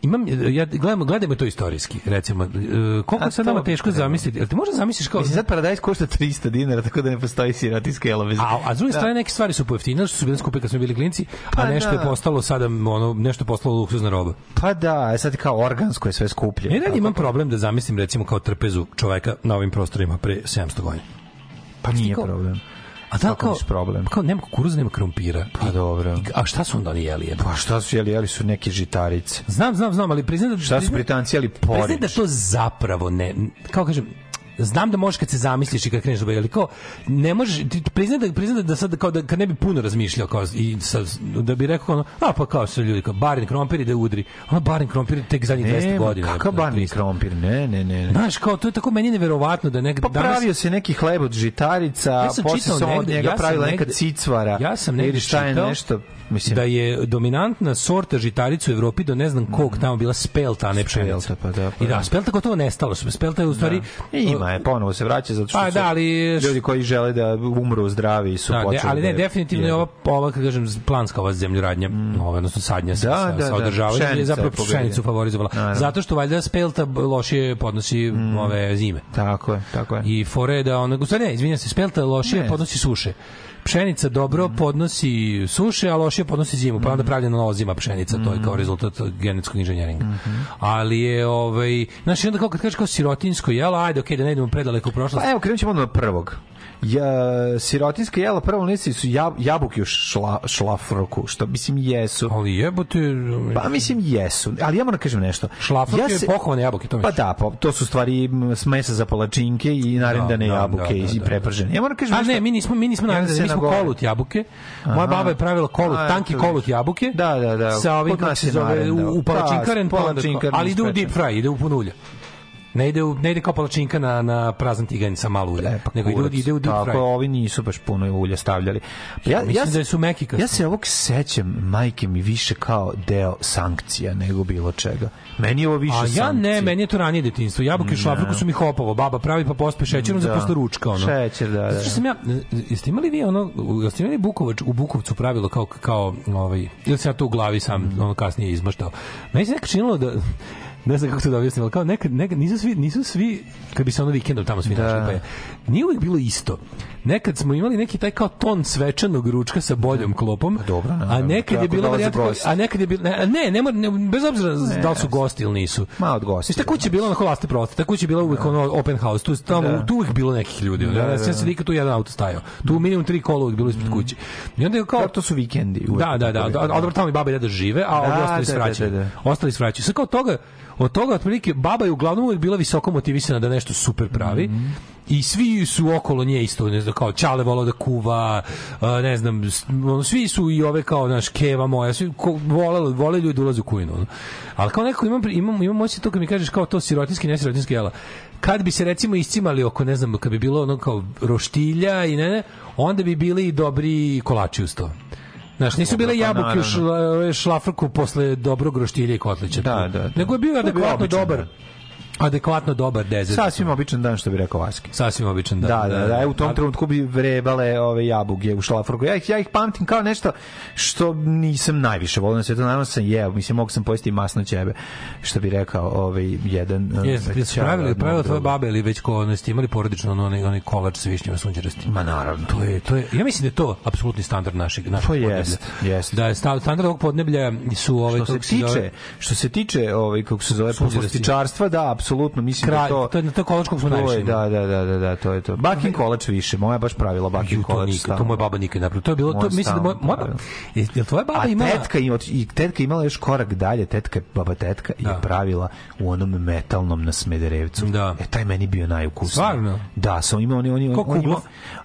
imam ja gledamo gledamo to istorijski recimo e, koliko se nama teško zamisliti Ali ti možeš zamisliš kao mislim sad Paradajs košta 300 dinara tako da ne postoji sirati skela bez a a s druge da. strane neke stvari su pojeftinile što su bile skupe kad smo bili glinci, pa a nešto da. je postalo sada ono nešto je postalo luksuzna roba pa da e sad kao organsko je sve skuplje ne da imam problem da zamislim recimo kao trpezu čoveka na ovim prostorima pre 700 godina pa nije problem A da, kao, problem. Pa kao nema kukuruza, nema krompira. Pa dobro. I, a šta su onda oni jeli? Jedan? Pa šta su jeli? Jeli su neke žitarice. Znam, znam, znam, ali priznam da... Šta su Britanci jeli porič? Priznam da to zapravo ne... Kao kažem, znam da možeš kad se zamisliš i kad kreneš da ali kao ne možeš ti priznaj da priznaj da sad kao da kad ne bi puno razmišljao kao i sa, da bi rekao ono, a pa kao su ljudi kao Barin Krompir ide udri. Ono Barin Krompir tek zadnjih 200 godina. Kakav da, Barin Krompir? Ne, ne, ne, ne. Znaš, kao to je tako meni neverovatno da nek pa danas pravio se neki hleb od žitarica, ja posle se od njega ja pravila neka cicvara. Ja sam negde čitao, nešto Mislim. da je dominantna sorta žitarica u Evropi do ne znam kog tamo bila spelta, a ne pšenica. Spelta, pa da, pa I da, da. spelta gotovo nestalo. Spelta je u stvari... Da. E, ima je, ponovo se vraća zato što pa, da, ali, ljudi koji žele da umru zdravi su da, počeli. Ali ne, da definitivno je ova, ova kako kažem, planska ova zemljoradnja, mm. ova, odnosno sadnja da, sa, da, sa održavanjem, da, je zapravo pšenicu favorizovala. Naravno. Zato što valjda spelta lošije podnosi mm. ove zime. Tako je, tako je. I fore da ona, u stvari ne, izvinjam se, spelta lošije ne. podnosi suše pšenica dobro mhm. podnosi suše, a loše podnosi zimu, pa onda mhm. pravljena nova pšenica, to je kao mhm. rezultat genetskog inženjeringa. Ali je, ovaj, znaš, onda kao kad kažeš kao sirotinsko jelo, ajde, okej, okay, da ne idemo predaleko u prošlost. Pa evo, krenut ćemo odmah prvog ja, sirotinska jela prvo listi su jab, jabuke u šla, šlafroku, što mislim jesu. Ali jebote... Pa mislim jesu, ali ja moram da kažem nešto. Šlafrok ja se, je pohovane jabuke, to Pa da, pa, to su stvari smesa za palačinke i narendane da, da, jabuke da, da, da, i prepržene. Ja moram da kažem A nešto. ne, mi nismo, mi nismo narendane, mi smo kolut jabuke. Moja Aha. baba je pravila kolut, A, tanki kolut jabuke. Da, da, da. Sa ovim, kako se zove, u, u palačinkaren, pa, ali ide u deep fry, ide u punulja. Ne ide, u, ne ide kao palačinka na, na prazan tiganj sa malo ulja, e, pa nego kurac, ide, u deep fry. Tako, ovi nisu baš puno ulja stavljali. Pa ja, ja, mislim ja, da su mekikasti. Ja se ovog sećam, majke mi, više kao deo sankcija nego bilo čega. Meni je ovo više A ja sankcija. ne, meni je to ranije detinjstvo. Jabuke ne. u su mi hopovo. Baba pravi pa pospe šećerom da. za posle ručka. Ono. Šećer, da, da. Zato sam ja, jeste imali vi ono, jeste imali Bukovac, u Bukovcu pravilo kao, kao ovaj, ili se ja to u glavi sam mm. ono kasnije izmaštao. Meni se nekako činilo da ne znam kako to da objasnim, ali kao nekad, nekad nisu svi, nisu svi, kad bi se ono vikendom tamo svi da. našli, pa je, nije uvijek bilo isto. Nekad smo imali neki taj kao ton svečanog ručka sa boljom pa klopom, Dobro, a nekad je bilo varijanta, a nekad je bilo, ne, ne, ne, ne, bez obzira ne, da li su gosti ili nisu. Ma od gosti. Tako će bilo na holaste proste, tako će bilo uvijek da. ono open house, tu, tamo, da. tu uvijek bilo nekih ljudi. Da, da, da. Ja nikad da, da. tu jedan auto stajao. Tu minimum tri kola uvijek bilo ispred mm. kuće. I onda je kao... Da, to su vikendi. Da, da, da. A dobro, tamo i baba da, deda žive, a ostali svraćaju. Ostali svraćaju. Sve kao toga, Od toga otprilike baba je uglavnom uvek bila visoko motivisana da nešto super pravi. Mm -hmm i svi su okolo nje isto, ne znam, kao Čale volao da kuva, ne znam, svi su i ove kao, naš, Keva moja, svi ko, voleli, vole ljudi da ulaze u kujinu. Ono. Ali kao neko imam, imam, imam moći to kad mi kažeš kao to sirotinski, ne sirotinski, jela. Kad bi se recimo iscimali oko, ne znam, kad bi bilo ono kao roštilja i ne, ne onda bi bili i dobri kolači uz to. Znaš, nisu bile pa jabuke u šlafrku posle dobrog roštilja i kotlića. Da, da, da. Nego je bio adekvatno dobar. Da adekvatno dobar dezert. Sasvim običan dan što bi rekao Vaski. Sasvim običan dan. Da, da, da, da, da. u tom trenutku bi vrebale ove jabuke u šlafroku. Ja ih ja ih pamtim kao nešto što nisam najviše volio na svetu, naravno sam jeo, mislim mogu sam pojesti masno ćebe, što bi rekao ovaj jedan um, Jeste, su pravili, pravili tvoje babe ili već ko ono, ste imali porodično ono, onaj, onaj kolač s višnjama sunđerasti? Ma naravno. To je, to je, ja mislim da je to apsolutni standard našeg, našeg to jest, jest. Da je standard ovog podneblja su ovaj, što se tiče, što se tiče ovaj, kako se zove, postičarstva, da, apsolutno mislim da Kralj, da to to je na to kolač smo najviše. Da, da, da, da, da, to je to. Bakin kolač više, moja baš pravila bakin kolač. Nikad, to moja baba nikad napravila. To je bilo to mislim da moja, moja da. jel tvoja baba imala? A tetka ima i tetka imala još korak dalje, tetka baba tetka da. je pravila u onom metalnom na Smederevcu. Da. E taj meni bio najukusniji. Stvarno? Da, sam imao oni oni on, ima,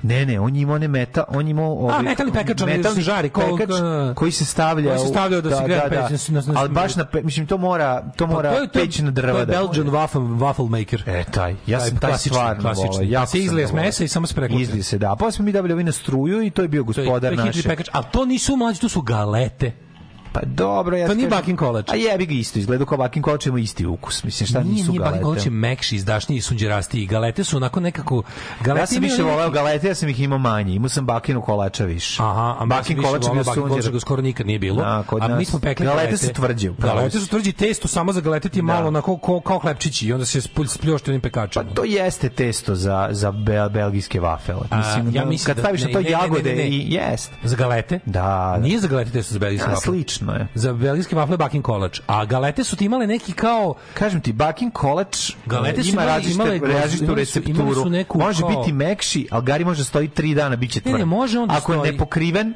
ne, ne, on ima one meta, on ima ovaj metalni pekač, metalni žari, pekač koji se stavlja koji se stavlja da se greje da, da, da, ali baš na mislim to mora to pa mora peći na drva. To da. je Belgian waffle, waffle maker. E, taj. Ja sam taj, taj stvarno klasični. Volao. Ja se izlije s mesa i samo se preklopio. Izlije se, da. Posle mi davljavine struju i to je bio gospodar naš. To je, to je ali to nisu mlađi, to su galete. Pa dobro, ja. To nije bakin kolač. A jebi ga isto, izgleda kao bakin kolač ima isti ukus. Mislim šta nije, nisu nije galete. Bakin kolač je mekši, izdašniji i sunđerastiji. Galete su onako nekako galete. Ja sam više voleo galete, ja sam ih imao manje. Imao sam bakinu kolača više. Aha, a bakin kolač je bio sunđer. Ga skoro nikad nije bilo. Na, da, a mi smo pekli galete. Galete su tvrđe. Galete su tvrđi, testo samo za galete ti da. malo onako kao, kao hlebčići i onda se spljošte onim pekačima. Pa to jeste testo za za bel, belgijske vafele. Mislim, ja da, mislim kad staviš na to jagode i jest. Za galete? Da. Nije za galete testo za belgijske vafele odlično je. Za belgijske vafle bakin kolač. A galete su ti imale neki kao... Kažem ti, bakin kolač galete e, su ima različitu recepturu. Imali su neku može kao... biti mekši, ali gari može da stoji tri dana, bit će tvrd. Ne, ne, može on da Ako stoji. je nepokriven,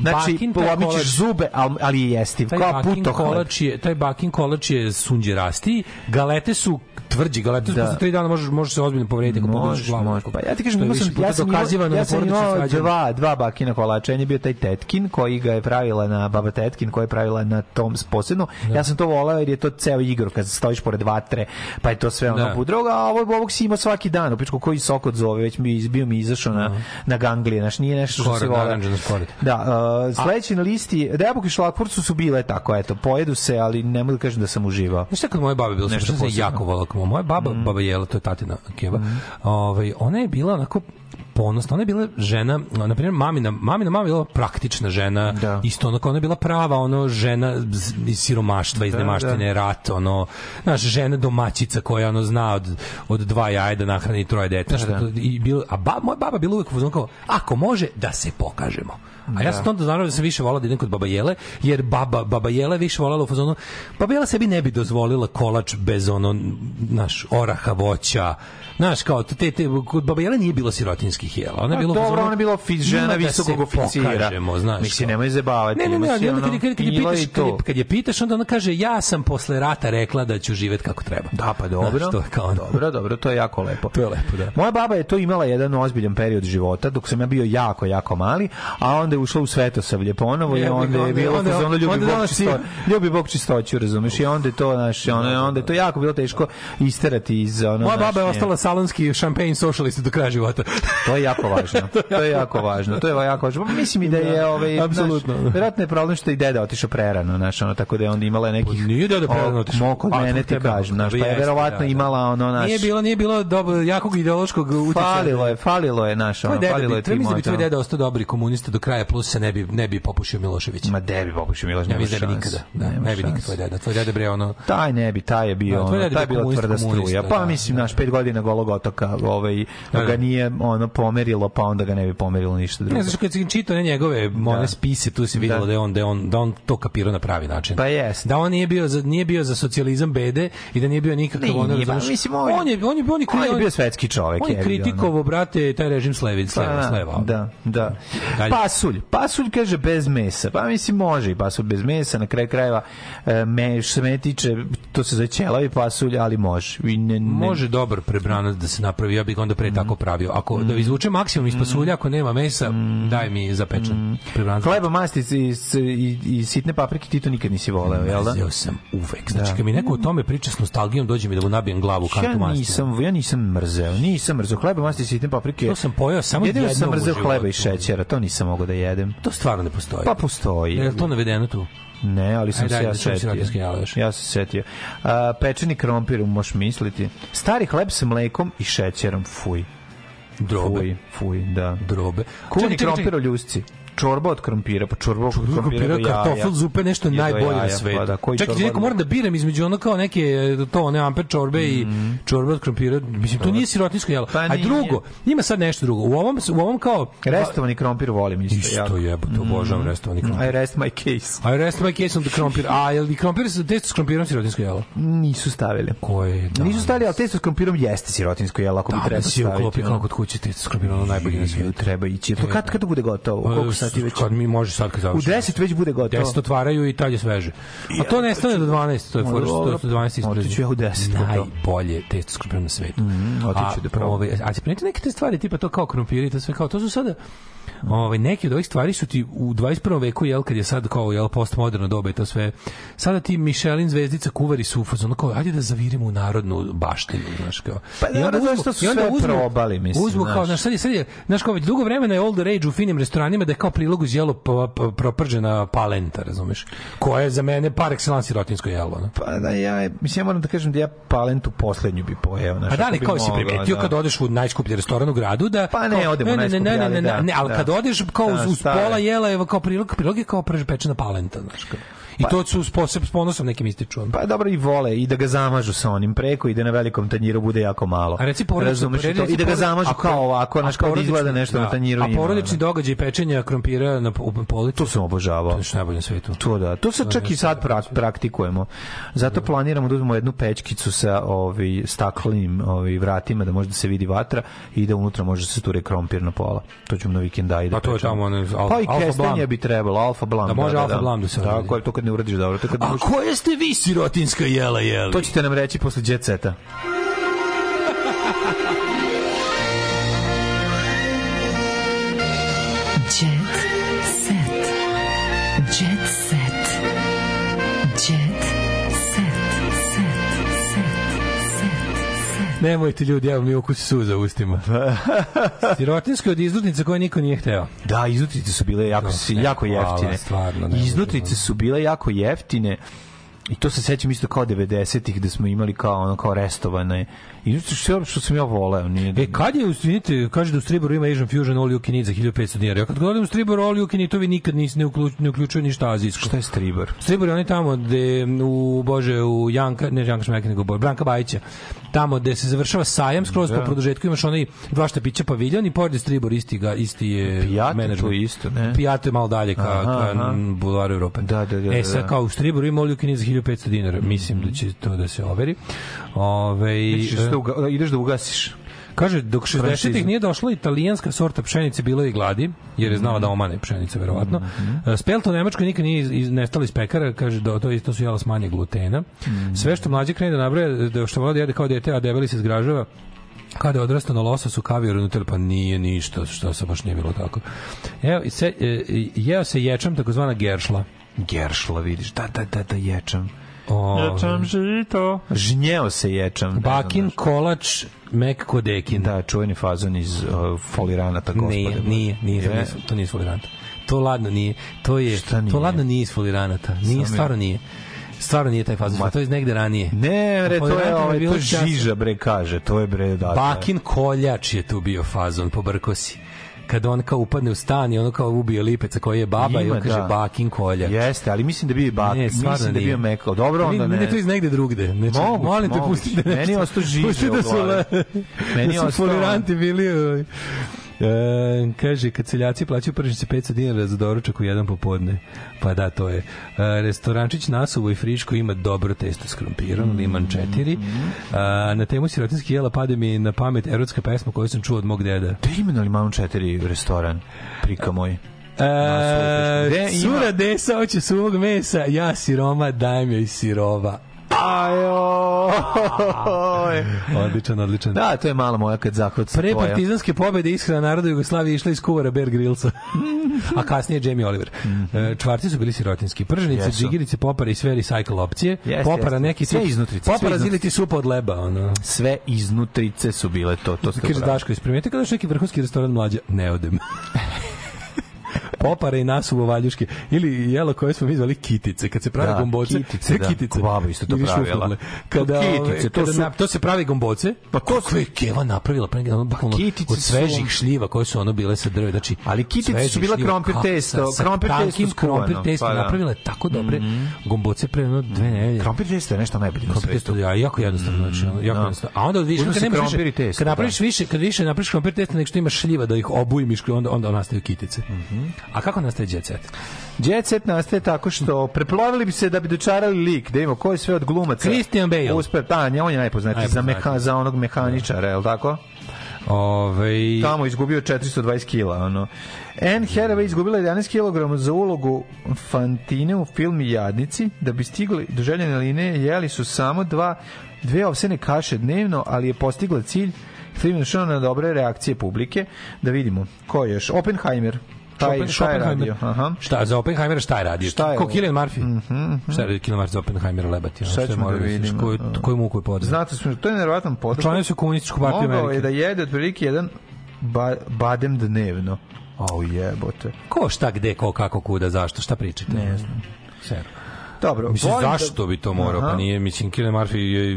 Znači, polomićeš zube, ali, je jestiv. Taj bakin, kolač je, taj bakin kolač je sunđerasti. Galete su tvrđi galeta, da. posle 3 dana možeš možeš se ozbiljno povrediti ako pogledaš glavu. Može, pa ja ti kažem, imao sam ja sam dokazivano ja sam imao da dva, dva bakina kolača, je bio taj tetkin koji ga je pravila na baba tetkin koji je pravila na tom posebno. Da. Ja sam to voleo jer je to ceo igro kad stojiš pored vatre, pa je to sve ono da. a ovo ovog si ima svaki dan, u pičku koji sok od zove, već mi izbio mi izašao na, da. na ganglije, znači nije nešto što se vole. Da, uh, sledeći na listi, Debok i Šlakfurt su bile tako, eto, pojedu se, ali ne mogu da kažem da sam uživao. Znaš, kad moje babe bilo, sam jako volao Moja baba, mm. baba Jela, to je tatina Keva, mm. ovaj, ona je bila onako ponosna. Ona je bila žena, na primjer, mamina, mamina mama je bila praktična žena, da. isto onako, ona je bila prava, ono, žena iz siromaštva, iz da, nemaštine, da. rat, ono, znaš, žena domaćica koja, ono, zna od, od dva jaja da nahrani troje deta. Da, što, da. I bilo, a ba, moja baba bila uvek uzman kao, ako može, da se pokažemo. A ja da. sam onda naravno da sam više volao da idem kod Baba Jele, jer baba, baba Jele više volela u fazonu, Baba Jela sebi ne bi dozvolila kolač bez ono, naš, oraha, voća, Znaš, kao, te, te, kod Baba Jela nije bilo sirotinskih jela. Ona je pa bila Dobro, ona je bila fiz žena da visokog oficira. Pokažemo, znaš. Mislim, nemoj zabavati. Ne, ne, ne, ne, onda kad, kad, kad, je pitaš, kad, kad je pitaš, onda ona kaže, ja sam posle rata rekla da ću živeti kako treba. Da, pa dobro. Znaš, to je kao ono. Dobro, dobro, to je jako lepo. To je lepo, da. Moja baba je to imala jedan ozbiljan period života, dok sam ja bio jako, jako mali, a onda je ušla u Svetosavlje ponovo i e, onda je bilo, onda, onda, ljubi, onda, Bog čisto, ljubi Bog čistoću, razumeš, i onda je to, znaš, onda, onda je to jako bilo teško isterati iz ona Moja baba je ostala salonski champagne socialist do kraja života. to je jako važno. *laughs* to je jako važno. To je jako važno. Pa mislim i da je da, ovaj apsolutno. Verovatno je problem što i deda otišao prerano, znači ono tako da je onda imala neki pa Nije deda prerano otišao. Moko pa, mene ti kažem, znači pa je verovatno da, da. imala ono naš Nije bilo, nije bilo dobro jakog ideološkog uticaja. Falilo je, falilo je naš, ono, falilo je ti. Mislim tvoj deda ostao dobri komunista do kraja plus se ne bi ne bi popušio Milošević. Ma ne bi popušio Milošević. Ne bi nikada. Ne bi nikad tvoj deda. Tvoj deda bre ono. Taj ne bi, taj je bio, taj je bila tvrda struja. Pa mislim naš 5 godina malog otoka ovaj, da, ga da. nije ono pomerilo, pa onda ga ne bi pomerilo ništa drugo. Ne, znaš, kad si čitao ne njegove one da. spise, tu se videlo da. da. on, da on, da on to kapirao na pravi način. Pa jest. Da on nije bio za, nije bio za socijalizam bede i da nije bio nikakav ne, ono, pa znaš, mislim, on, on, je, on, je, on, je, on, je, bio svetski čovek. On je kritikovao brate, taj režim slevi, pa, sleva, pa, sleva. Da, da. Dalje. Pasulj, pasulj kaže bez mesa. Pa mislim, može i pasulj bez mesa, na kraj krajeva, e, me, što se tiče, to se zove ćelavi pasulj, ali može. I ne, ne, može dobro prebran dana da se napravi, ja bih onda pre tako mhm. pravio. Ako mm. da mhm. izvuče maksimum iz mhm. pasulja, ako nema mesa, mm. daj mi zapečen. Mm. Hleba, mastice i, i, i sitne paprike ti to nikad nisi voleo, jel da? Mrzeo sam uvek. Da. Znači, da. kad mi neko o tome priča s nostalgijom, dođe mi da mu nabijem glavu kantu ja Nisam, ja nisam mrzeo, nisam mrzeo. Hleba, mastice i sitne paprike. To sam pojeo samo jedno sam mrzeo hleba i šećera, to nisam mogao da jedem. To stvarno ne postoji. Pa postoji. Je to navedeno tu? Ne, ali sam Ajde, se ja da setio. Ja se setio. A, pečeni krompir, možeš misliti. Stari hleb sa mlekom i šećerom, fuj. Drobe. Fuj, fuj, da. Drobe. Kuni krompir u ljusci čorba od krompira, pa čorba od krompira, krompira kartofel, zupe, nešto najbolje na pa svetu. Pa da, koji Čekaj, neko moram da biram između ono kao neke, e, to, ne amper čorbe mm i mhm. čorba od krompira, mislim, to nije sirotinsko jelo. Pa A drugo, ima sad nešto drugo. U ovom, u ovom kao... Restovani krompir volim isto. Isto jebote, pa mhm. obožavam mm. restovani krompir. I rest my case. I rest my case on the krompir. A, jel i krompir, testo s krompirom sirotinsko jelo? Nisu stavili. Koje? Da, Nisu stavili, ali testo s krompirom jeste sirotinsko jelo, ako bi da, trebalo staviti. Da, si uklopi kao kod kuće testo s krompirom, ono najbolje na svijetu. Treba ići. Pa to kad, da. kad bude gotovo? Koliko ti već. Kad mi može sad kad završi. U 10 već bude gotovo. 10 otvaraju i tad je sveže. A to ne stane do 12, to je fora što do 12 ispred. Otiću ja u 10. Najbolje testo skrpeno na svetu. Mm, otiću da probam. Ovaj, a se primeti neke te stvari tipa to kao krompiri, to sve kao to su sada ovaj neke od ovih stvari su ti u 21. veku jel kad je sad kao jel postmoderno doba i to sve sada ti Michelin zvezdica kuvari su fazon kao ajde da zavirimo u narodnu baštinu znaš kao pa, i onda uzmu, što su i onda uzmu, probali mislim uzmu kao znaš sad je, sad je znaš kao već dugo vremena je old rage u finim restoranima da je kao prilogu uz jelo pa, pa, propržena palenta, razumeš? Koja je za mene par excellence rotinsko jelo. No? Pa da, ja, mislim, ja moram da kažem da ja palentu poslednju bi pojeo. Znaš, A da li, kao si primetio da. kad odeš u najskuplji restoran u gradu? Da, pa ne, kao, odemo u ne, ne, ne, ne, ne, ne, da, ne, ali da, kad odeš kao da, uz, uz pola jela, evo, kao prilog, prilog je kao pečena palenta, znaš. Kao. I pa, to su s posebno s ponosom nekim ističu. Pa dobro i vole i da ga zamažu sa onim preko i da na velikom tanjiru bude jako malo. A reci porodično, i da ga zamažu ako, kao ovako, znači kao da izgleda nešto da, na tanjiru. A porodični događaj pečenja krompira na polici. To sam obožavao. To je najbolje na svetu. To da. To se čak i sad praktikujemo. Zato da. planiramo da uzmemo jednu pečkicu sa ovi staklenim ovi vratima da može da se vidi vatra i da unutra može da se ture krompir na pola. To ćemo na vikend da ide. Da pa to je tamo onaj Pa i kestenje bi trebalo, alfa blam. Da može da, alfa blam da se. Tako je, to kad ne uradiš dobro. To kad A koje ste vi sirotinska jela jeli? To ćete nam reći posle džetseta. Nemojte ljudi, evo mi ukus suza u ustima. *laughs* Sirotinske od izlutnica koje niko nije hteo. Da, izlutnice su bile jako, no, jako jeftine. Stvarno, izlutnice da- su bile jako jeftine. I to se sećam isto kao 90-ih da smo imali kao ono kao restovane I što, što sam ja voleo. Nije... Da- e, kad je, ustinite, kaže da u Striboru ima Asian Fusion All You Can Eat za 1500 dinara. Ja kad govorim u Striboru All You Can Eatovi nikad nis, ne, uključ, ne uključuje ništa azijsko. Šta je Stribor? Stribor je onaj tamo gde, u, bože, u Janka, ne Janka Šmekin, nego bože, Branka Bajića, tamo gde se završava sajam, skroz da. po produžetku imaš onaj dva pića paviljon i pored Stribor isti, ga, isti je Pijate menadžment. to isto, ne? Pijate malo dalje ka, aha, ka Bulvaru Evrope. Da, da, da. E, da, sad da. kao u Striboru ima All You Can Eat za 1500 dinara. Mhm. Mislim da će to da se overi. Ove, znači, da uga, da ideš da ugasiš. Kaže, dok 60-ih nije došla italijanska sorta pšenice, bilo je i gladi, jer je znala da omane pšenice, verovatno. Mm -hmm. E, Spelta u nikad nije iz, iz, pekara, kaže, da, to, to su jela s manje glutena. Mm -hmm. Sve što mlađe krene da nabraja, da, što vodi jede kao dete, a debeli se zgražava, kada je odrastao na lososu kavijer unutar, pa nije ništa, što se baš nije bilo tako. Evo, se, e, jeo se ječam, takozvana geršla. Geršla, vidiš, da, da, da, da, ječam O, ječam žito. Žnjeo se ječam. Bakin, kolač, Mek Kodekin. Da, čuveni fazon iz uh, foliranata, gospode. Nije, nije, nije, to nije to foliranata. To ladno nije. To je, Šta nije? to ladno nije iz foliranata. Nije, stvarno nije stvarno nije taj fazon, to je negde ranije. Ne, bre, to je ovaj, to žiža, bre, kaže, to je bre, da. Bakin koljač je tu bio fazon, pobrko si kad on kao upadne u stan i ono kao ubije lipeca koji je baba Ima, i on kaže da. bakin kolja. Jeste, ali mislim da bio bak, ne, mislim da bio meko. Dobro, onda ne. Ne, ne to iz negde drugde. Ne, znači, mogu, molim te pusti da nešto. Meni je ostao žiže. Pusti da su, meni da su foliranti bili. Ovaj. E, kaže, kad seljaci plaćaju pržnice 500 dinara za doručak u jedan popodne. Pa da, to je. E, restorančić Nasovo i Friško ima dobro testo s krompirom, mm. liman 4. A, e, na temu sirotinskih jela pade mi na pamet erotska pesma koju sam čuo od mog deda. Da ima na limanu 4 restoran, prika moj. E, sura desa hoće suvog mesa, ja siroma, daj mi joj sirova. Ajoj. *laughs* odličan, odličan. Da, to je malo moja kad zahod Pre tvoja. partizanske pobede ishrana naroda Jugoslavije išla iz kuvara Bear Grillsa. *laughs* A kasnije Jamie Oliver. Mm -hmm. Čvarci su bili sirotinski. Prženice, yes. džigirice, popara i sve recycle opcije. Yes, popara yes. neki sve iznutrice. Popara ti supa od leba. Ono. Sve iznutrice su bile to. to Kaže Daško, isprimetite kada što neki vrhunski restoran mlađa? Ne odem. *laughs* popare i u valjuške. Ili jelo koje smo mi zvali kitice. Kad se prave da, gomboce, kitice, sve da. kitice. Baba isto to pravila. Kada, ovaj, kitice, to, kada su... to se pravi gomboce. Pa to su... je Keva napravila? Pre, ono, pa bukvalno, kitice od svežih su... šljiva koje su ono bile sa drve. Znači, Ali kitice su bila krompir testo. krompir testo krompir testo pa, da. napravila tako dobre mm gomboce pre jedno dve nedelje. Krompir testo je nešto najbolje. Krompir testo ja jako jednostavno, znači jako da. jednostavno. A onda vidiš kad nemaš više, kad da. napraviš više, kad više napraviš krompir testo nego što imaš šljiva da ih obujmiš, onda onda nastaju kitice. Mhm. A kako nastaje Jet Set? Jet Set nastaje tako što preplovili bi se da bi dočarali lik, da ima ko je sve od glumaca. Christian Bale. Uspe, ta, on je najpoznatiji za, meha, za onog mehaničara, je li tako? Ove... Tamo izgubio 420 kila, ono. Anne Hathaway izgubila 11 kg za ulogu Fantine u filmu Jadnici. Da bi stigli do željene linije, jeli su samo dva, dve ovsene kaše dnevno, ali je postigla cilj Film je na dobre reakcije publike. Da vidimo. Ko je još? Oppenheimer taj, pa šta je radio? Aha. Šta, za Oppenheimer šta je radio? Šta je? Ko Killian Murphy? Mm -hmm. Šta je radio Killian Murphy za Oppenheimera lebati? Ono, šta ćemo da, da vidimo? Koju, da. koju muku je podao? Znate, smo, to je nevjerojatan podao. Članio se komunističku partiju Amerike. Mogao je da jede otprilike jedan ba, badem dnevno. Au oh, jebote. Ko šta gde, ko kako kuda, zašto, šta pričate? Ne znam. Serno. Dobro. Mislim, volim da- zašto da... bi to morao? Pa Aha. Pa nije, mislim, Killian Murphy je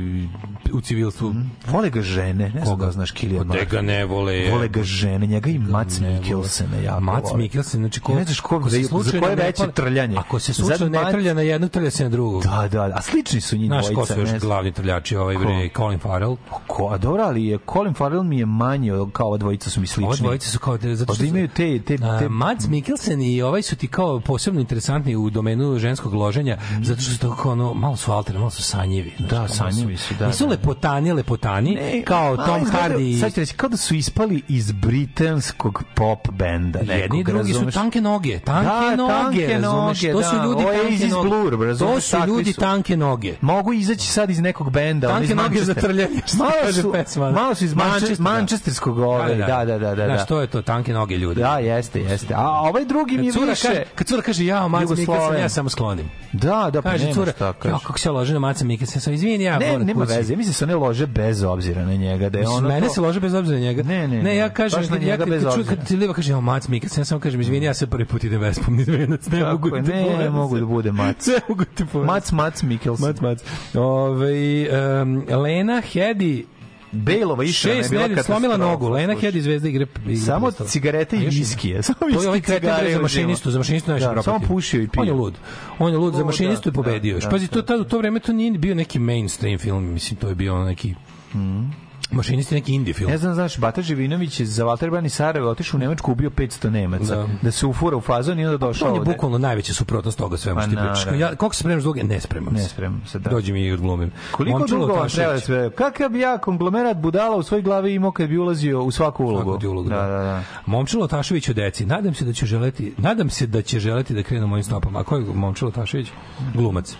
u civilstvu... Mm. Vole ga žene, ne znam da znaš Killian Murphy. Odega ne vole. Vole ga žene, njega i Mac Mikkelsen jako Mac Mikkelsen, znači ko... Ne znaš ko, ko se za koje veće trljanje. Ako se slučajno ne trlja na jednu, trlja se na drugu. Da, da, da. a slični su njih dvojica. Znaš ko su još glavni trljači, ovaj bre, Colin Farrell. Pa ko, a dobro, ali je Colin Farrell mi je manji, kao ova dvojica su mi slični. Ova dvojica su kao... Zato što imaju te... te, te... Mac Mikkelsen i ovaj su ti kao posebno interesantni u domenu ženskog loženja -hmm. zato što su tako ono, malo su alterne, malo su sanjivi. Znači, da, sanjivi su, da. Nisu da, lepotani, lepotani, ne, kao Tom Hardy. Izgledaju, sad ću reći, kao da su ispali iz britanskog pop benda. Nekog, Jedni i drugi razumeš? su tanke noge, tanke da, noge, tanke noge, da. to su ljudi da, tanke iz Blur, to su ljudi su. tanke noge. Mogu izaći sad iz nekog benda. Tanke noge za trljanje, malo su, da. Malo su iz mančestirskog da. ove, da, da, da. da, da. da što je to, tanke noge ljudi. Da, jeste, jeste. A ovaj drugi mi je više... Kad cura kaže, ja, sam ja samo sklonim. Da, Da, da, pa kaže, cura, šta, kaže. Ja, kako se lože na maca Mikkelsen, sam izvini, ja ne, nema kući. veze, ja mislim da se ne lože bez obzira na njega, da je ono Mene to... se lože bez obzira na njega. Ne, ne, ne ja kažem, ja njega kad, bez ču, kad ti liva kaže, ja mac Mikkelsen, ja samo kažem, izvini, ja se prvi put idem vespom, ni dvenac, ne Tako, mogu da ne, ne, da *laughs* ne mogu da bude mac. ne mogu ti povedati. Mac, mac Mikkelsen. Mac, mac. Ove, ovaj, um, Lena Hedi Bejlova išla je bila kad slomila nogu. Lena Head iz Zvezde igre. samo cigarete i viskije. Samo to je ovaj kreten za mašinistu, za mašinistu najviše da, propatio. Samo pušio i pio. On je lud. On je lud, za mašinistu da, je pobedio. Da, Pazi, to, da. u to vreme to nije bio neki mainstream film, mislim, to je bio neki Mm. Mašinisti neki indie film. Ne znam, znaš, Bata Živinović je za Valter Bani Sarajevo otišao u Nemačku, ubio 500 Nemaca. Da, da se ufura u fazon i onda pa došao ovde. To je bukvalno najveća suprotnost toga svemu pa što ti pričaš. Da. Ja, koliko se spremaš dugo? Ne spremam se. Ne spremam se, da. Dođi mi i odglumim. Koliko Momčilo dugo vam treba da spremam? Kakav ja konglomerat budala u svoj glavi imao kad bi ulazio u svaku ulogu? Svaku ulogu, da. da, da, da. Momčilo Tašević u deci. Nadam se da će želeti, nadam se da će želeti da krenu mojim stopama. A ko je Momčilo Tašević? Glumac.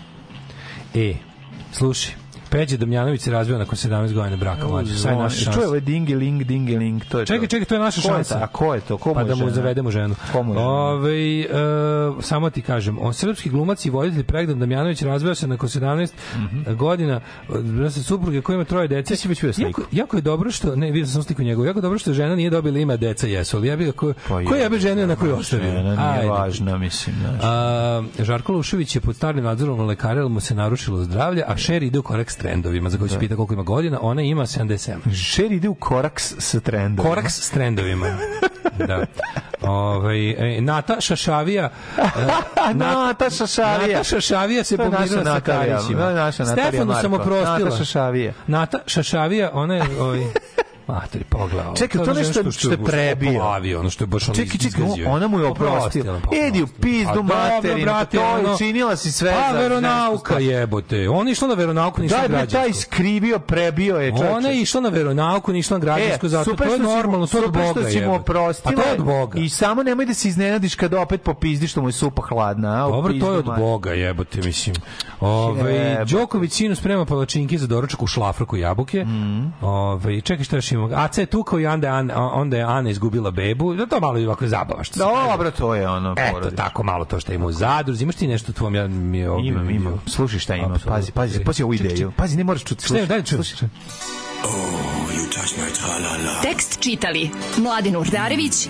E, slušaj, Peđa Damjanović se razveo nakon 17 godina braka, mlađe. Saj naša šansa. Čuje ovaj dingi ling, dingi ling, to je Čekaj, čekaj, to je naša šansa. A ko je to? Ko pa da mu zavedemo ženu. Komu Ove, e, samo ti kažem, on srpski glumac i voditelj Pregdan Damjanović razveo se nakon 17 mm -hmm. godina od e, supruge koja ima troje dece. Ti si već jako, jako je dobro što, ne, vidio sam sliku njegovu, jako dobro što žena nije dobila ima deca, jesu, ali ja bih ko, pa ko ja bih žene na koju ostavio? Žena nije Ajde. važna, mislim. Znaš. A, Žarko Lušević je pod starnim nadzorom lekara, mu se narušilo zdravlje, a Šer ide u korak trendovima, za koji se da. pita koliko ima godina, ona ima 77. Šer ide u koraks sa trendovima. Koraks s trendovima. da. Ove, ovaj, Nata Šašavija *laughs* e, Nata, Nata Šašavija Nata Šašavija se pomirila sa Karićima. Stefanu sam oprostila. Nata Šašavija. Nata Šašavija, ona je... Oj, ovaj, *laughs* Mater, poglavo. Čekaj, to, nešto, nešto što je prebio. Poplavio, ono što je baš ono Čekaj, čekaj, ona mu je oprostila. Edi u pizdu materinu, brate, pa to je činila si sve A, pa za... Pa veronauka jebote. Ona išla na veronauku, ništa na građansku. Da, taj skrivio, prebio je, čovječe. Ona je išla na veronauku, nišla na građansku, e, zato to je normalno, to od Boga Super što si mu oprostila. Pa to je od Boga. I samo nemoj da se iznenadiš kada opet popizdiš što mu je supa hladna. A, Dobro, to je od Boga jebote, mislim. Ove, ovaj, Đoković sinu sprema palačinke za doručak u šlafroku jabuke. Mm. Ove, ovaj, čekaj, šta još Šimog. Aca je tukao i onda je Ana, onda je Ana izgubila bebu. Da to malo je ovako zabava što Dobro, to je ono. Eto, tako malo to što ima u zadruzi. Imaš ti nešto tvojom? ja mi je ovdje. Imam, imam. Slušaj šta ima. Absolut. Pazi, pazi, pazi ovu ideju. Pazi, ne moraš čuti. Slušaj, daj da čuti. Oh, Tekst čitali Mladin Urdarević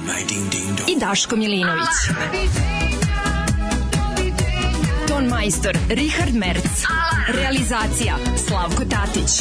i Daško Milinović. Ton majstor Richard Merc. Realizacija Slavko Tatić.